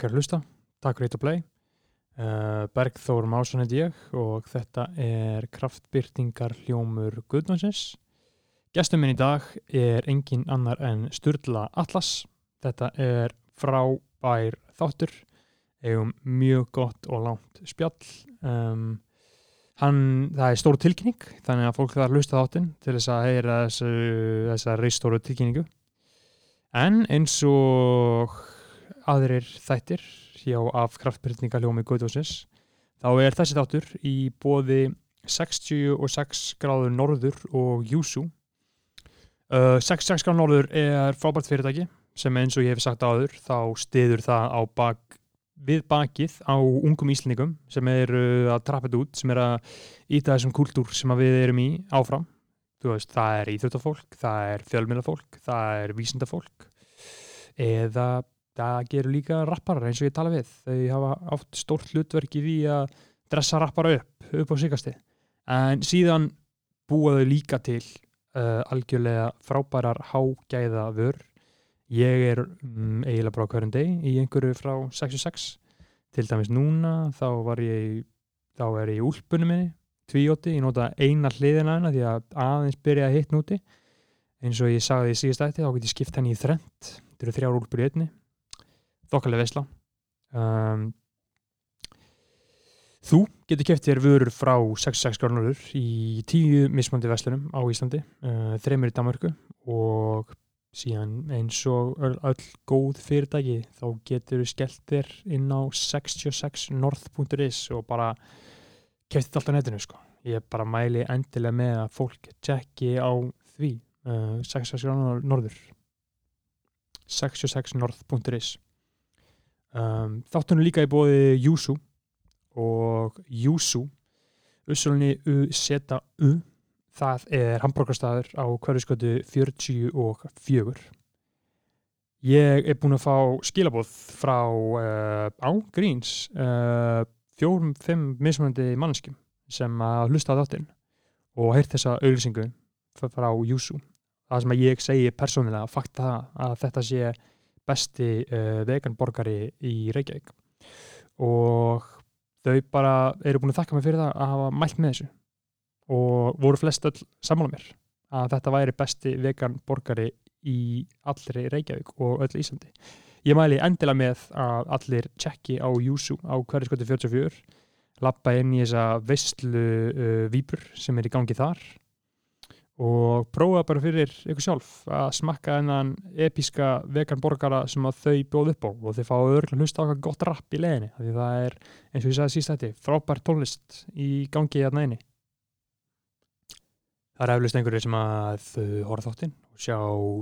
Takk fyrir að hlusta, takk fyrir að play. Uh, Bergþór Másson heit ég og þetta er kraftbyrtingar hljómur Guðnánsins Gestum minn í dag er engin annar en Sturla Atlas. Þetta er frábær þáttur. Eigum mjög gott og langt spjall. Um, hann, það er stóru tilkynning þannig að fólk þarf að hlusta þáttinn til þess að heyra þessu, þessa reistóru tilkynningu. En eins og aðrir þættir hjá af kraftbyrningaljómi Guðdósins þá er þessi þáttur í bóði 66 gráður norður og Júsú. Uh, 66 gráður norður er frábært fyrirtæki sem eins og ég hef sagt áður þá stiður það á bak við bakið á ungum íslendingum sem eru að trappa þetta út sem er að íta þessum kultúr sem við erum í áfram. Veist, það er íþjóttafólk, það er fjölmjölafólk það er vísindafólk eða það gerur líka rapparar eins og ég tala við. Þau hafa átt stórt hlutverki við að dressa rappara upp, upp á sigasti en síðan búaðu líka til uh, algjörlega frábærar hágæða vör. Ég er um, eiginlega bara hverjum deg í einhverju frá 66 til dæmis núna þá var ég þá er ég í úlpunum minni tvíóti, ég nota eina hliðina hana því að aðeins byrja að hitt núti eins og ég sagði í síðast ætti þá get ég skipt henni í þrent þetta eru þrjár úlpur í einni þokkalega vesla um, þú getur kæft þér vörur frá 66 granulur í tíu mismöndi veslunum á Íslandi uh, þreymir í Danmarku og síðan eins og öll, góð fyrirtæki þá getur við skellt þér inn á 66north.is og bara kæft þetta allt á netinu sko. ég bara mæli endilega með að fólk tjekki á því uh, 66 norður. 66north.is um, þáttunum líka í bóði Júsú og Júsú Ussulunni U-Z-U það er hambúrgarstaður á hverjusköldu 44 ég er búin að fá skilabóð frá uh, ágríns uh, fjórum, fimm mismunandi mannskjum sem að hlusta á þáttinn og heirt þessa auðlýsingu frá Júsú það sem að ég segi persónilega fakt það að þetta sé besti uh, veganborgari í Reykjavík. Og þau bara eru búin að þakka mig fyrir það að hafa mælt með þessu. Og voru flest öll sammála mér að þetta væri besti vegan borgari í allri Reykjavík og öll Íslandi. Ég mæli endilega með að allir tjekki á Júsú á hverju skoti 44 lappa inn í þessa vestlu uh, výpur sem er í gangi þar og prófa bara fyrir ykkur sjálf að smakka þennan episka vegan borgara sem að þau bjóð upp á. Og þau fá örgulega hlusta á eitthvað gott rapp í leðinni því það er, eins og ég sagði síst þetta, frábær tónlist í gangi hérna einni Það er eflust einhverju sem að horfa þáttinn og sjá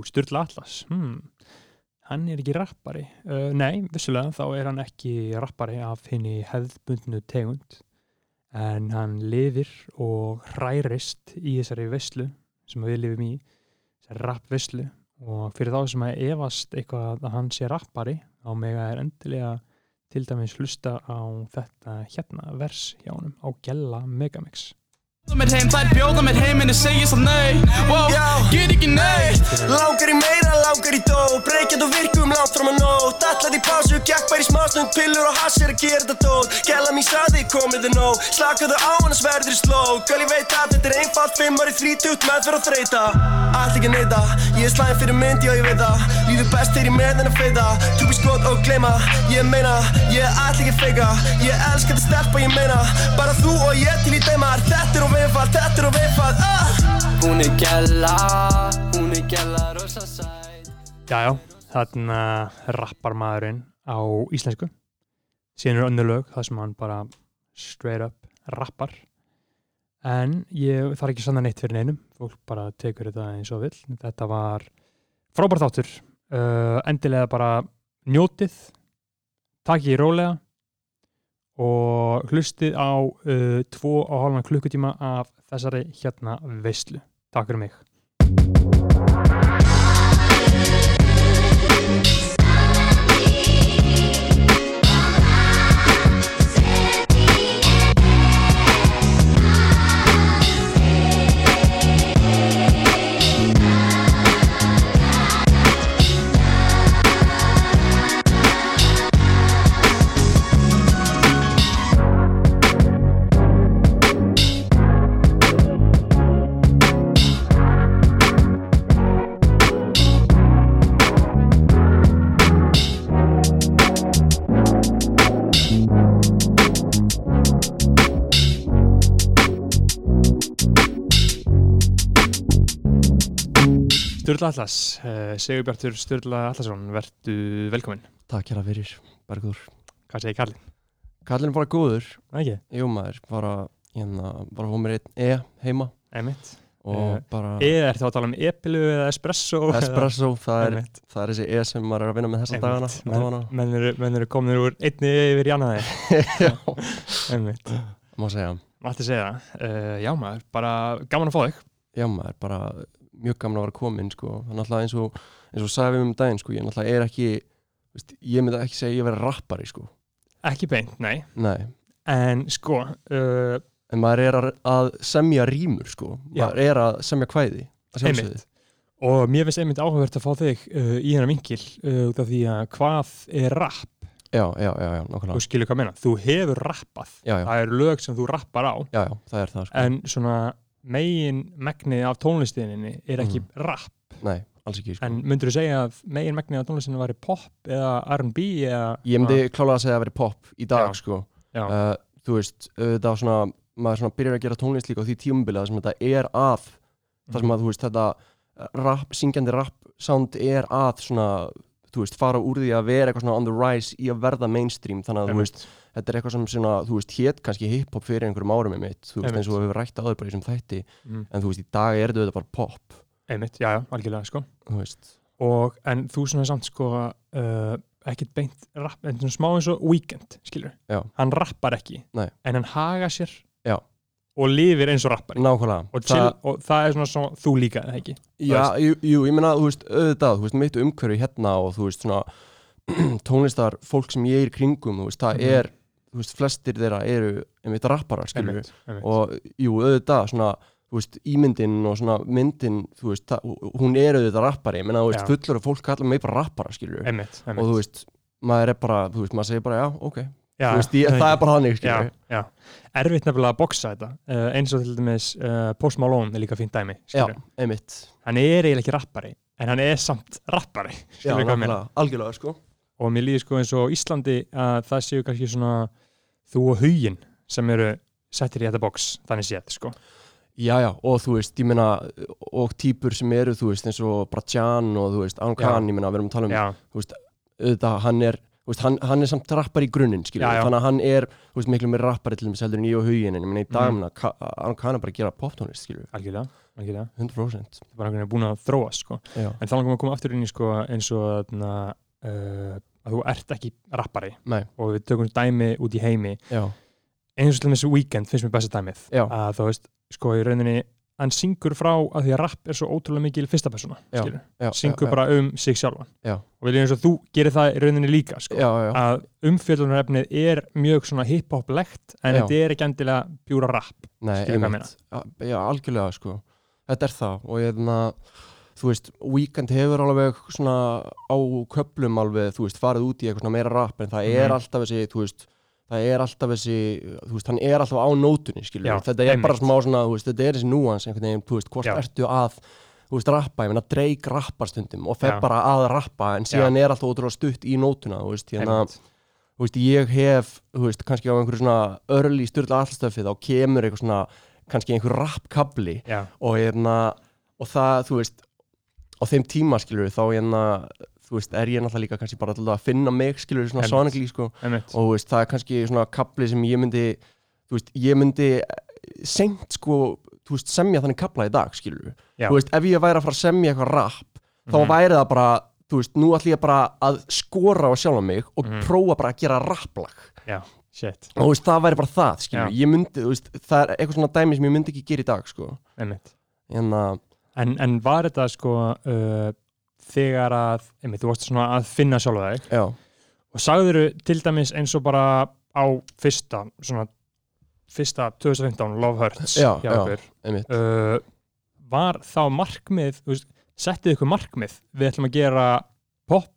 Sturla Atlas. Hmm, hann er ekki rappari. Uh, nei, vissulega þá er hann ekki rappari af henni hefðbundnu tegund. En hann lifir og hærist í þessari visslu sem við lifum í, þessari rappvisslu og fyrir þá sem að efast eitthvað að hann sé rappari á mega er endilega til dæmis hlusta á þetta hérna vers hjá hann á Gjella Megamix. Mér heim, þær bjóða mér heim en ég segi svo nei. Wow, Get ekki neitt. Langar í meira, langar í dó. Breykjað og virkum langt fram að nót Allat í pásu, gekk bær í smásnum Pillur og hass er að gera þetta dót Gæla mín saði, komið þið nóg. Slakaðu á, annars verður þið sló. Gæl ég veit að þetta er einfalt Fimm ári þrítut með fyrir að þreita Allt ekki neyta Ég er slæðin fyrir myndi og ég veit það. Líður best þegar ég með henn að feita Túpi skot og gleyma Ég meina, ég er allt ekki feika Ég elska þetta stelpa, ég meina Bara þú og ég til í deimar. Þetta er og veifall, þetta er og veifall ah! Hún er gæla, hún er gæla rosa sæt. Jájá, þarna rappar maðurinn á íslensku. Síðan eru önnur lög það sem hann bara straight up rappar. En ég þarf ekki sanna neitt fyrir neinum. Fólk bara tekur þetta eins og vill. Þetta var frábært áttur uh, endilega bara njótið. Takk ég rólega og hlustið á uh, tvo og hálfan klukkutíma af þessari hérna veistlu takk fyrir mig Sturla Atlas, uh, Sigurbjartur Sturla Atlasson, verðu velkominn. Takk hérna fyrir, Bergur Hvað segir Karlin? Kallin er bara góður, Ekki, jú maður bara, hérna, bara hún mér einn E heima einmitt. og Eh, bara Eða ertu að tala um epilu eða espresso? eða- espresso, það er, Einmitt. það er þessi E sem maður er að vinna með þessa dagana allavega. Menn, menn, menn eru kominir úr einni yfir í annaði. Já, Einmitt. má segja Mátti segja það. Uh, já maður, bara gaman að fá þig. Já maður, bara mjög gaman að vera komin sko. er náttúrulega eins og eins og sagði við um daginn sko. ég náttúrulega er ekki veist, ég myndi ekki segja að ég verið rappari sko. Ekki beint, nei. nei, En sko, uh, en maður er að, að semja rýmur sko. Já. maður er að semja kvæði að sjálfsögðu. Einmitt. og mér finnst einmitt áhugavert að fá þig uh, í hennar vinkil uh, út af því að hvað er rapp? já, já, já, já, Þú skilur hvað að menna. Þú hefur rappað. já, Það eru lög sem þú rappar á. já, já, það er það sko. En svona megin megnið af tónlistininni er ekki rapp. nei, alls ekki sko. En myndur þú segja að megin megnið af tónlistinni væri pop eða R&B eða... ég myndi klálega að segja að vera pop í dag Já. sko. Já, uh, þú veist, það var svona maður svona byrjar að gera tónlist líka á því tímubili þar sem þetta er að þar sem að þú veist þetta rap, syngjandi rap sound er að svona þú veist fara úr því að vera eitthvað svona on the rise í að verða mainstream þannig að þú veist þetta er eitthvað sem svona, þú veist hétt kannski hip-hop fyrir einhverjum árum með mitt þú veist eins og við hefur rætt áður bara í þessum þætti mm. en þú veist í dag er þetta bara pop einmitt, já, já, algjörlega, sko. þú veist Og, en þú svona samt, sko, uh, ekkert beint rapp, en svona smá eins og Weekend, skilur. Já. Hann rappar ekki, Nei. en hann haga sér. Og lifir eins og rappari. nákvæmlega Og, chill, og það er svona svo, þú líka, eða ekki? Já, jú, jú, ég meina, þú veist, auðvitað, þú veist, mitt umhverfi hérna og þú veist, svona tónlistar, fólk sem ég er kringum, þú veist, það Mhm. er, þú veist, flestir þeirra eru, einmitt, rapparar, einmitt. og jú, auðvitað, svona, þú veist, ímyndin og svona myndin, þú veist, það, hún er auðvitað rappari, ég meina, þú veist, fullur fólk kalla mig bara rappara, einmitt. og þú veist, maður er bara, þú veist, maður segir bara, já, ok, já, þú veist, ég, það er bara þannig. Erfitt nefnilega að boksa þetta. Uh, eins og til dæmis uh, Post Malone er líka fínt dæmi, já, Hann er eiginlega ekki rappari, en hann er samt rappari, já, algjörlega, sko, og mér líður sko eins og Íslandi að það séu kannski svona þú og huginn sem eru settir í þetta box, þannig séð sko. Já, já, og þú veist, ég meina, og típur sem eru, þú veist, eins og Bratjan og þú veist. Khan, ég meina, við erum að tala um, já, auðvitað, hann er, þú veist, hann, hann er samt rappar í grunninn, þannig að hann er, veist, miklu meira rappari til þess heldur en ég og huginn, en ég meina, í dag, Mhm. mm. Ka Aron Khan er bara að gera poptónlist, skiljum, algjörlega, algjörlega 100%. það bara einhvern veginn búin að þróast sko. En þá langum við að koma aftur inn í sko, eins og þarna, uh, að þú ert ekki rappari nei, og við tökum dæmi út í heimi já, eins og til þessu weekend finnst mér besta dæmið Já. að þú veist, sko í rauninni hann syngur frá að því að rapp er svo ótrúlega mikil fyrsta persóna, Já. skilur já. syngur já, bara um sig sjálfan Já. og við eins og þú gerir það í rauninni líka sko. Já, já, já, að umfjöldunarefnið er mjög svona hip-hop-legt en Já. þetta er ekki endilega bjúra rap nei, skilur hvað ég einmitt. Já, já, algjörlega, sko, þetta er það, og ég meina, þú veist, Weekend hefur alveg svona á köplum alveg, þú veist, farið út í eitthvað meira rap, en það er Mhm. alltaf þessi, þú veist, það er alltaf þessi, þú veist, hann er alltaf á nótunni, skilur Já, þetta er bara einmitt. smá svona, þú veist, þetta er þessi núans einhvern veginn, þú veist, hvort Já. ertu að þú veist, rappa, ég meina, Drake rappar stundum og fer Já. bara að rappa, en síðan er alltaf ótrúlega stutt í nótuna, þú veist, hérna Einmitt. þú veist, ég hef, þú veist, kannski á einhverju svona early styrla allstöfi þá kemur eitthvað svona, kannski einhver rappkabli Já, og hérna, og það, þú veist á þeim tíma, skilur þá hérna þú veist, er ég náttúrulega líka kannski bara alltaf að finna mig, skilur svona sonically, sko. Einmitt. Og veist, það er kannski svona kapli sem ég myndi þú veist, ég myndi seint sko, þú veist, semja þannig kapla í dag, skilur Já. þú veist, ef ég væri að fara að semja eitthvað rap, þá Mhm. væri það bara þú veist, nú ætlum ég bara að skora á sjálfa mig og Mhm. prófa bara að gera rapplag Já, shit, og þú veist, það væri bara það, myndi, veist, það er eitthvað svona dæmi sem ég myndi ekki gera í dag, sko. Að, En, en var þetta sko uh, þegar að, einmitt, þú varst svona að finna sjálfa þig já, og sagðiru til dæmis eins og bara á fyrsta, svona fyrsta 2015 Love Hurts Já, hjá já. okkur einmitt uh, var þá markmið þú veist, settið ykkur markmið við ætlum að gera pop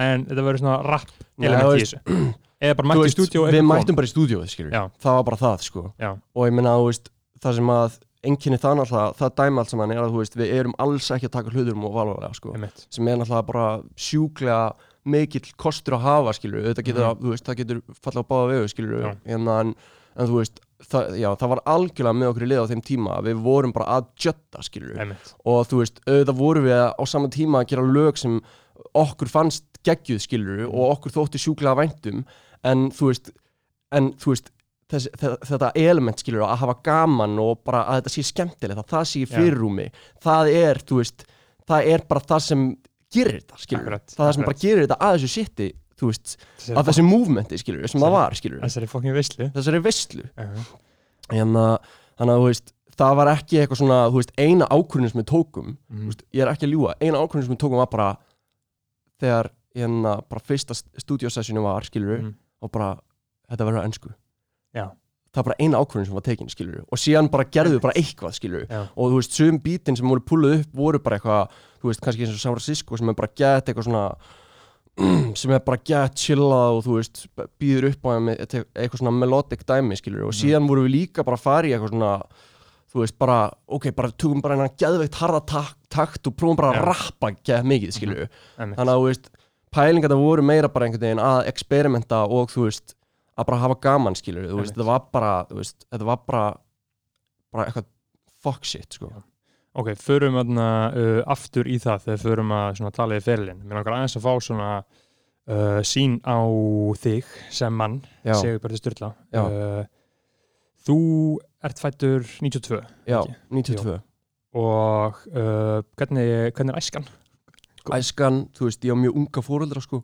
en þetta verður svona rap Nei, element þú í veist, þessu eða bara Þú mætti í veist, stúdíu og við eitthvað kom. mættum bara í stúdíóið, skilur Já. það var bara það, sko Já. og ég meina, þú veist, það sem að enginni það náttúrulega, það dæmi allt saman er að veist, við erum alls ekki að taka hluturum og valvarlega, sko, Einmitt. sem er náttúrulega bara sjúklega mikill kostur að hafa, skilur þetta getur, Mhm. þú veist, það getur falla á báða vegu, skilur en, en, en þú veist, það, já, það var algjörlega með okkur í lið á þeim tíma við vorum bara að jötta skilur einmitt. Og þú veist, auðvitað vorum við á sama tíma að gera lög sem okkur fannst geggjuð skilur og okkur þótti sjúklega væntum. En þú veist, en þú veist þess, þe- þetta element skilur að hafa gaman og bara að þetta sé skemmtilegt að það sé í Já. fyrirrúmi það er, þú veist, það er bara það sem gerir þetta skilur Akkurat, það það sem akkurat. bara gerir þetta að þessu shiti þú veist, Þessari að þessu movementi skilur sem það var skilur Þessari fokkin veislu þessari veistlu uh hérna, þannig að þú veist það var ekki eitthvað svona, þú veist, eina ákvörðin sem við tókum, þú veist, ég er ekki að ljúga eina ákvörðin sem við tókum var bara þegar, hérna, bara fyrsta stúdíosessjoni var, skilur Mhm. og bara, þetta verður ennsku. Það er bara eina ákvörðin sem var tekin, skilur og síðan bara gerðu bara eitthvað, skilur Já. og þú veist, sum bítin sem voru pulluð upp voru bara eitthvað, þú veist, kannski eins og San Francisco sem er bara gett eitthvað svona sem er bara gett chillað og þú veist, býður upp á eitthvað svona melodic dæmi, skilur og síðan voru við líka bara að fara í eitthvað svona þú veist, bara, ok, bara tökum bara einan geðveikt harða tak takt og prófum bara að rappa geð mikið, skilur einmitt. Þannig að, þú veist, pælingar það voru meira bara einhvern veginn að experimenta og þú veist, að bara hafa gaman, skilur þú veist, þetta var bara, veist, þetta var bara bara eitthvað fuck shit, sko Ok, förum aðna uh, aftur í það þegar förum að svona, tala í ferilinn. Mér langar aðeins að fá svona uh, sín á þig sem mann, segur Börði Sturla. Já. Uh, þú ert fættur 92 Já, ekki? 92 og uh, hvernig, hvernig er æskan? Æskan, þú veist, ég á mjög unga fóreldra sko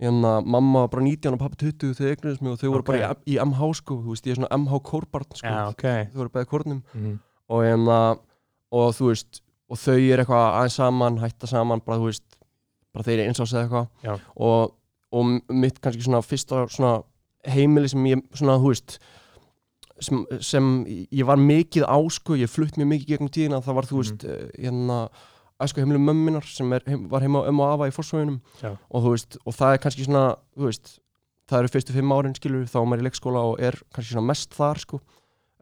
en að mamma var bara 19 og pappa 20 þegar eignuðist mig og þau voru Ok. bara í, í MH sko, þú veist, ég er svona MH kórbarn sko, já ok. þau voru bæði kórnum Mm. og en að og þú veist, og þau er eitthvað aðeins saman, hætta saman, bara þú veist bara þeir eru eins á sig Já. eitthvað og, og mitt kannski svona fyrsta svona heimili sem ég svona, þú veist sem, sem ég var mikið á sko, ég flutt mjög mikið gegnum tíðina, það var þú veist mm. hérna, æsku heimili mömminar sem er, heim, var heima ömmu og afa í fórsvöginum og og það er kannski svona veist, það eru fyrstu fimm árin skilur þá er maður í leikskóla og er kannski svona mest þar sko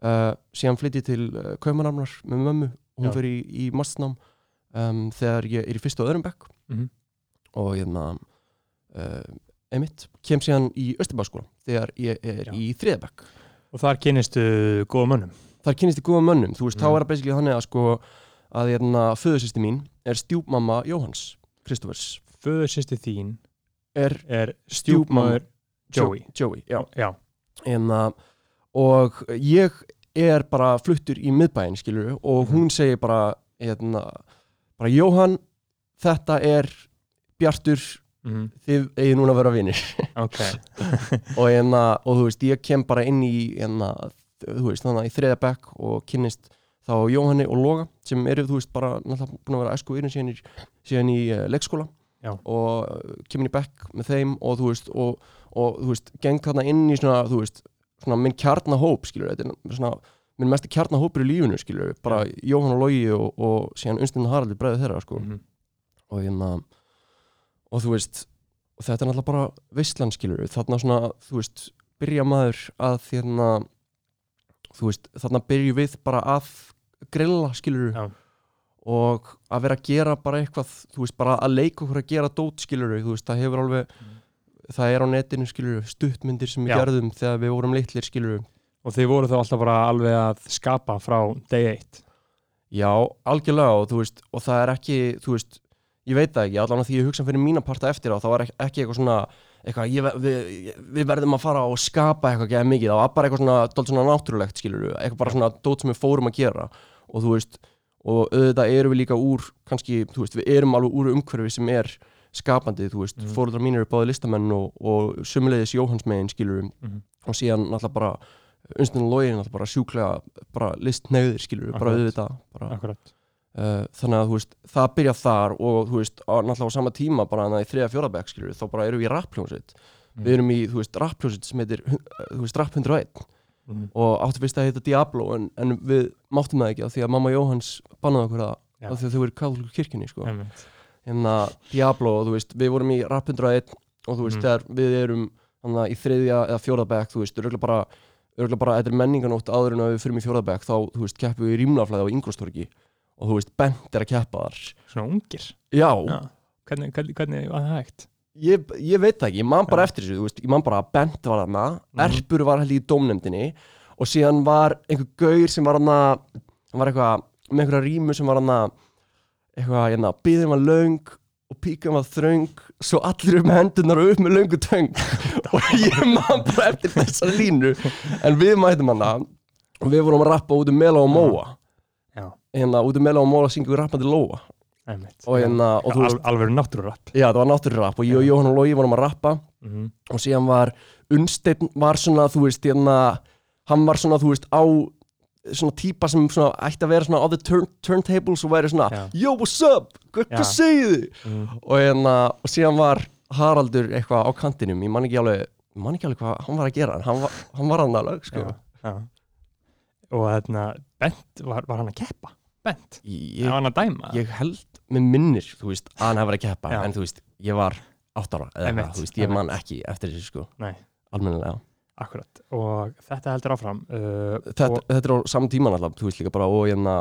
uh, síðan flytti ég til uh, Kaupanarmar með mömmu hún fyrir í, í mastnám um, þegar ég er í fyrstu öðrum bekk Mhm. og hérna uh, einmitt, kem síðan í Östurbæðskóla þegar ég er Já. í þriðabekk Og þar kynnistu góða mönnum. þar kynnist ég góða mönnum, þú veist, Mm. þá er það basically þannig að sko að hérna föðursýsti mín er stjúpmamma Jóhanns Kristófers Föður sýsti þín er er stjúpmaður Joey. Joey, já Já, en, uh, og ég er bara fluttur í miðbæinn skilur og Mhm. hún segir bara hérna, bara Jóhann þetta er Bjartur mm. þið eigið núna að vera vinir ok. og, hérna, og þú veist, ég kem bara inn í hérna, þú veist, þannig í þriða bekk og kynnist þá Jóhanni og Loga sem eru, þú veist, bara náttúrulega búin að vera æsku yfir síðan í, síðan í uh, leikskóla Já. og uh, kemur í bekk með þeim og þú veist, og, og þú veist, geng þarna inn í svona, þú veist, svona minn kjarnahóp, skilur, þetta er svona minn mesti kjarnahópur í lífinu, skilur, bara Jóhann og Logi og, og síðan Unstinn Haraldur bræði þeirra, sko Mm. og hérna og þú veist og þetta er náttúrulega bara veistlan skilur þarna svona, þú veist, byrja maður að hérna þú veist, þarna byrju við bara að grilla skilur Já. og að vera að gera bara eitthvað þú veist, bara að leika okkur að gera dót skilur þú veist, það hefur alveg það er á netinu skilur, stuttmyndir sem við Já. gerðum þegar við vorum litlir skilur Og þið voru þá alltaf bara alveg að skapa frá day 1. Já, algjörlega og þú veist og það er ekki, þú veist ég veit það ekki, allan að því ég hugsa fyrir mína parta eftir á þá var ekki, ekki eitthvað svona eitthvað, ég, við, við verðum að fara og skapa eitthvað ekki mikið, það var bara eitthvað svona dót svona náttúrulegt, skilur við, eitthvað bara svona dót sem við fórum að gera og þú veist og auðvitað erum við líka úr kannski, þú veist, við erum alveg úr umhverfi sem er skapandi, þú veist, mm. fóruðar mínir eru báði listamenn og, og sumulegis Jóhannsmegin, skilur við Mhm. og síðan náttúrulega bara unnstinn og login náttúrulega bara sjúklega bara listnegðir, skilur við, bara auðvitað bara Akkurat. Uh, þannig að veist, það byrja þar og veist, á, náttúrulega á sama tíma bara þannig að í þriða fjórabæk þá bara erum við í rappljónsitt Mm. við erum í, rappljónsitt sem heitir uh, þú veist, rap 101 Mm. og áttu fyrst að heita Diablo en, en við máttum það ekki af því að mamma Jóhanns bannaði okkur það Já. af því að þau voru katholíku kirkjunni sko. En að Diablo og þú veist, við vorum í rap 101 og Mhm. þegar við erum þannig að í þriðja eða fjórabæk þú veist, örgulega bara bara, þetta er menninganótt áður en að við fyrir í fjórabæk þá, keppum við í rýmnaflæði á Ingolstorgi og þú veist, Bent er að keppa þar Svona ungir. Já, Já. Hvernig, hvernig, hvernig var það hægt? ég, ég veit það ekki, ég man bara eftir þessu, þú veist, ég man bara að Bent var þarna, Mhm. Erpur var held í dómnefndinni og síðan var einhver gaur sem var hann að hann var eitthvað með einhverja rímu sem var hann að eitthvað, hérna, býðin var löng og píkan var þröng svo allir upp með hendunar og upp með löngu töng og ég man bara eftir þessari línu en við mætum hana og við vorum að rappa út um Mela og Móa hérna út um Mela og Móa syngjum við rappandi Lóa einmitt og hérna, og þú veist, Alveg náttúrurapp já það var náttúrurapp og ég og Jóhann og Lói vorum að rappa mm og síðan var Unnsteinn var svona, þú veist, hérna hann var svona, þú veist, á svona típa sem svona ætti að vera svona á the turn, turntables og væri svona Já. Yo, what's up? Hvað segið þið? mm. og hérna, og síðan var Haraldur eitthvað á kantinum, ég man ekki alveg ég man ekki alveg hvað hann var að gera hann var, hann var alveg, sko já, já. Og hérna, Bent, var, var hann að keppa? Ég, var hann að dæma? ég held með minnir, þú veist, að hann hefði verið að keppa Já. en þú veist, ég var átt ára eða Einmitt, þú veist, ég man ekki eftir þessu, sko. Nei, almennilega. Akkurat. Og þetta heldur áfram uh, þetta, og, þetta er á saman tíman alltaf, þú veist líka bara og hérna,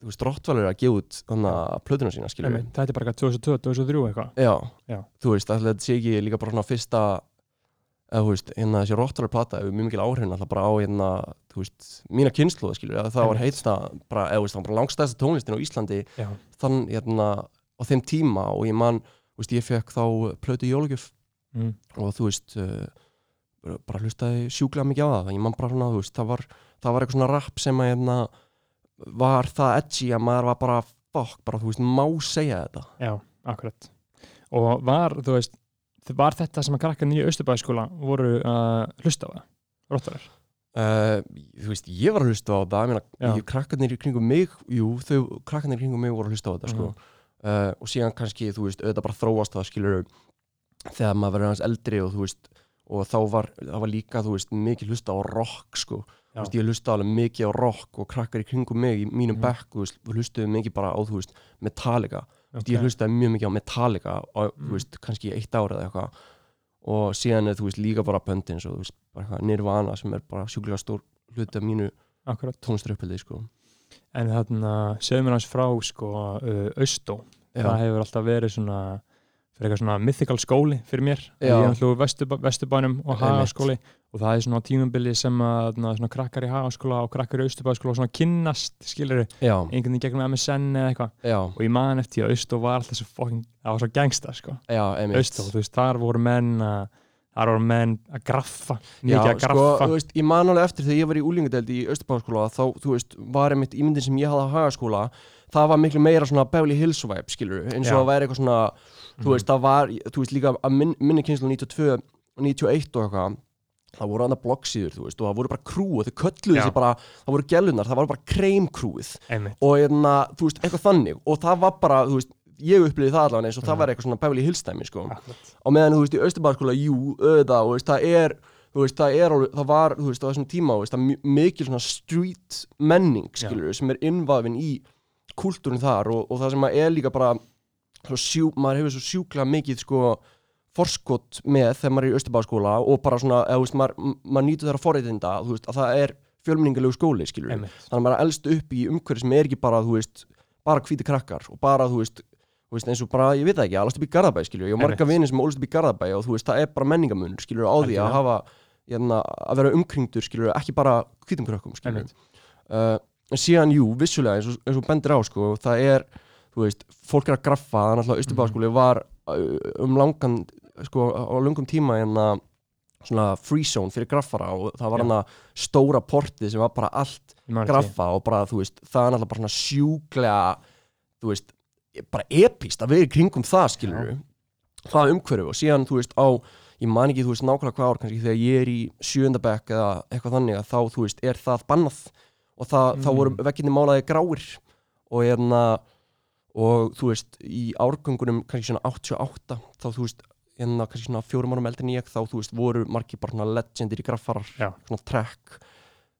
þú veist, Rottvalur er að gefa út þannig að plötuna sína, skilur einmitt, Þetta er bara eitthvað 2002, 2003 eitthvað. Já, Já. þú veist, alltaf þetta sé ekki líka bara svona fyrsta eða þú veist, hérna þessi Rottvalur plata hefur mjög mikil áhrifin alltaf bara á hérna, þú veist, mína kynslu, skilur eða það var heitsta, bara, eða veist, það var bara langstæðsta tónlistin á Íslandi Já, þann, hérna, á þeim tíma og ég man, þú veist, ég fekk þá plötu jólugjöf mm. og þú veist uh, bara hlustaði sjúklega mikið á það ég man bara svona, þú veist, það var, það var eitthvað svona rap sem að hérna, var það edgy að maður var bara fuck, bara þú veist, má segja þetta já, akkurat Og var, þú veist Var þetta sem að krakkan í Östubæðskóla voru að hlusta á það? Róttarar? Uh, þú veist, ég var að hlusta á það ég krakkarnir kringum mig jú, þau, krakkarnir kringum mig voru að hlusta á þetta sko. Mhm. uh, og síðan kannski, þú veist, auðvitað bara þróast það skilur þegar maður verður hans eldri og þú veist, og þá var það var líka, þú veist, mikið hlusta á rock sko Já. Þú veist, ég hlusta alveg mikið á rock og krakkar í kringum mig í mínum Mhm. bekk, þú veist, við hlustuðum mikið bara á, þú veist, Metallica, Þú veist, Okay. ég hlustaði mjög mikið á Metallica á, Mm. þú veist, kannski eitt ára eða eitthvað og síðan er, þú veist, líka bara böndin svo, þú veist, bara eitthvað Nirvana sem er bara sjúklega stór hluti af mínu Akkurat. tónströppildi, sko. En þarna, segðu mér hans frá sko, uh, Austó. Já, það hefur alltaf verið svona fyrir eitthvað svona mythical skóli fyrir mér. Já. ég alltaf vesturbænum vesturbænum og hagaskóli. Og það er svona tímabili sem að na, svona krakkar í hagaskóla og krakkar í austurbæðaskóla svona kynnast skilur já, einhvern veginn gegnum MSN eða eitthvað. Og ég man eftir að Austó var alltaf svo fucking það var svo gangsta sko. Austó, þú veist, þar voru menn að þar voru menn að graffa Já, mikið að sko, graffa þú veist, ég man alveg eftir þegar ég var í úlingadeld í Östurbáðaskóla þá, þú veist, var einmitt ímyndin sem ég hafði á hagaskóla það var miklu meira svona Beverly Hills vibe, skilur eins og Já. það væri eitthvað svona, þú Mhm. veist, það var þú veist, líka að minn, minni kynslu 92 91 og eitthvað það voru annað bloggsíður, þú veist, og það voru bara krú og þau kölluðu Já. þessi bara, það voru gellunar það var bara kreimkrúið og og það ég upplýði það allavega eins og það Mhm. var eitthvað svona Beverly Hills dæmi, sko. Akkurat. Á meðan þú veist í Östurbæðarskóla, jú, auðvitað og veist, það er, þú veist, það er alveg, það var, þú veist, á þessum tíma, þú veist, það mikil svona street menning, skilur sem er innvafin í kultúrin þar og, og það sem að er líka bara sjú, maður hefur svo sjúklega mikið sko forskot með þegar maður er í Östurbæðarskóla og bara svona, eða, þú veist, maður, maður nýtur þeirra forreitinda, þú veist, að það er fjölmenningalegu skóli, skilur einmitt, þannig að maður er elst upp í umhverfi sem er ekki bara, þú veist, bara hvíti krakkar og bara, þú veist, þú veist eins og bara, ég veit það ekki, alast upp í Garðabæ, skilur, ég á marga Einmitt. vini sem ólst upp í Garðabæ og þú veist, það er bara menningamun, skilur, á því að hafa, hérna, að vera umkringdur, skilur, ekki bara hvítum krökkum, einmitt. Uh, en síðan, jú, vissulega, eins og, eins og bendir á, sko, það er, þú veist, fólk er að graffa, er náttúrulega, Östurbæðaskóli var uh, um langan, sko, á lungum tíma, hérna, svona free zone fyrir graffara og það var hann stóra portið sem var bara allt graffa og bara, þú veist, það er náttúrulega bara svona sjúklega, þú veist, bara epíst að vera í kringum það, skilur það umhverfu og síðan, þú veist, á, ég man ekki, þú veist, nákvæmlega hvað ár, kannski þegar ég er í sjöndabæk eða eitthvað þannig að þá, þú veist, er það bannað. Og það, þá Mm. voru vegginni málaði gráir og hérna, og þú veist, í árgöngunum kannski svona 88, þá, þú veist, hérna kannski svona fjórum árum eldri en ég, þá, þú veist, voru margir bara svona legendir í graffarar, svona trekk,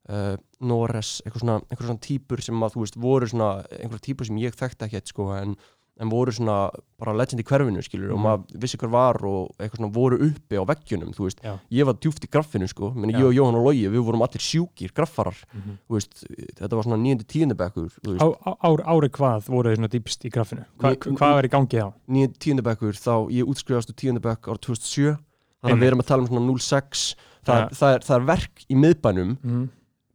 uh, Norres, eitthvað svona, eitthvað svona típur sem að, þú veist, voru svona, einhverja típur sem ég þekkti ekki eitt, sko, en, en voru svona bara legend í hverfinu, skilur, og Mhm. maður vissi hver var og eitthvað svona voru uppi á veggjunum, þú veist, Já. ég var djúft í graffinu, sko, menn ég og Jóhann og Logi, við vorum allir sjúkir, graffarar, Mhm. þú veist, þetta var svona nýjandi tíundabekkur, ári hvað voru þið svona dýpst í grafinu? Hva, Ní- hvað var í gangi þá? nýjandi tíundabekkur, þá ég útskrifast úr tíundabekk ára 2007, þannig að við erum að tala um svona 06, það, Ja. er, það, er, það er verk í miðbænum Mm.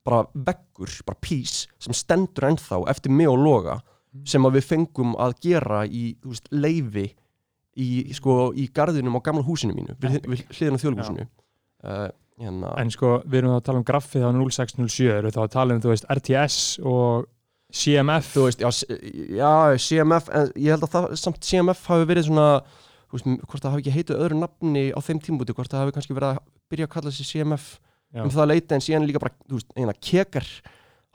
Bara veggur, bara pís sem stendur ennþá eftir mig og loga sem að við fengum að gera í, veist, leifi í, sko, í garðinum á gamla húsinu mínu við, við hliðina þjóðlíkusinu uh, hérna, En sko, við erum þá að tala um graffið á 0607, erum við þá að tala um, veist, RTS og CMF veist, já, já, CMF en ég held að það, samt CMF hafi verið svona hvort það hafi ekki heitið öðru nafni á þeim tímbúti, hvort það hafi kannski verið að byrja að kalla sig CMF Já. um það leiti en síðan líka bara, þú veist, eina kekar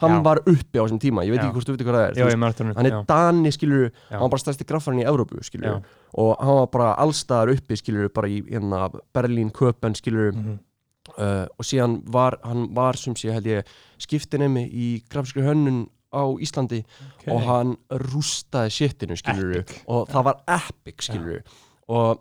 hann Já. var uppi á þessum tíma, ég veit Já. ekki hvort þú veit hvað það er Já, ég veist, hann er Dani, skilur Já. hann var bara stærsti graffarinn í Evrópu, skilur Já. og hann var bara allstaðar uppi, skilur bara í hérna, Berlín, Köpen, skilur Mhm. uh, og síðan var hann var sem sé held ég skiptinemi í grafskri hönnun á Íslandi og hann rústaði shitinu skilur Epic. og það var epic skilur og,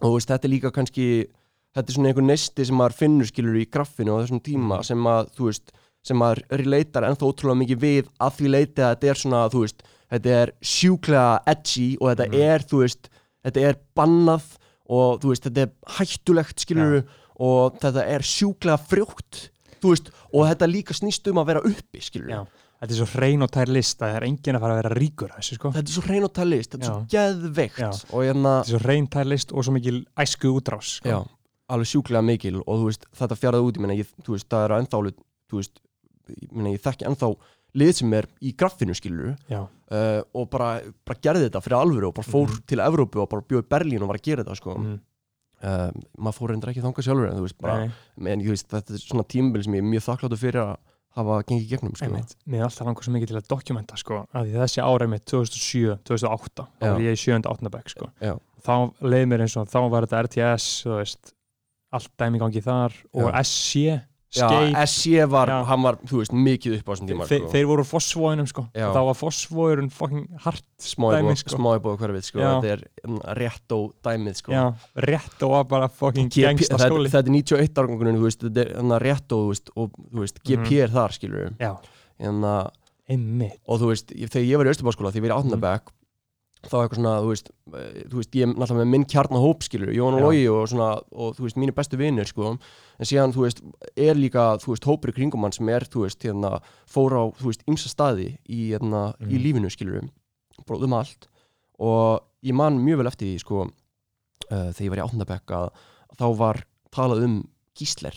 og þú veist, þetta er líka kannski þetta er svona einhver nesti sem maður finnur skilur í graffinu á þessum tíma Mhm. sem að þú veist sem maður relatar ennþá ótrúlega mikið við að því leiti að þetta er svona þú veist, þetta er sjúklega edgy og þetta Mhm. er þú veist þetta er bannað og þú veist, þetta er hættulegt skilur og þetta er sjúklega frjótt þú veist, og þetta líka snýst um að vera uppi skilur Já. Þetta er svo hrein og tær list að það er enginn að fara að vera ríkur þessu sko þetta er svo hrein og talist, þetta er svo Já. geðveikt Já. og hérna, Þetta er svo hrein tær list og svo mikil æsku útrás sko. Alveg sjúklega mikil og þú veist, þetta fjaraði út, ég meina, ég, þú veist, það er ennþá alveg, þú veist, ég meina, ég þekki ennþá lið sem er í graffinu, skilur uh, og bara, bara gerði þetta fyrir alvöru og bara fór Mhm. til Evrópu og bara bjóði Berlín og var að gera þetta, sko Mm. uh, maður fór reyndar ekki þangað sjálfur en þú veist, bara, en þú veist, þetta er svona tímabil sem ég er mjög þakkláttur fyrir að hafa gengið gegnum, sko einmitt. Mér er alltaf langar svo mikið til að dokumenta sko, að þessi ára mitt 2007, 2008 þá var ég í 7. 8. bekk sko. Já. þá leið mér eins og þá var þetta RTS þú veist, allt dæmi gangi þar og Skate, SC var, Já. hann var, þú veist, mikið upp á þessum tíma, Þe, sko þeir voru úr fossvóinum sko. Þá var fossvóirun fucking hart dæmi, sko. sko. smá hverfið, sko, þetta er mm, rétt og dæmið, sko já, rétt og bara fucking gangsta þetta, skóli þetta er 91 árgangunum, þú veist, þetta er hann rétt og, þú veist, og, þú veist, GP Mhm. er þar, skilur já, en að, einmitt og þú veist, þegar ég var í Östubáskóla, þegar ég var í Mhm. Átnabæk þá eitthvað svona, þú veist, eh, þú veist, ég er náttúrulega með minn kjarnahóp, skilur, Jón og Já. Logi og svona, og þú veist, mínu bestu vinnir, sko, en síðan, þú veist, er líka, þú veist, hópur í kringum hann sem er, þú veist, hérna, fór á, þú veist, ymsa staði í, hérna, í Mhm. lífinu, skilur, bróðum allt, og ég man mjög vel eftir því, sko, uh, þegar ég var í Átnabæk að þá var talað um gísler.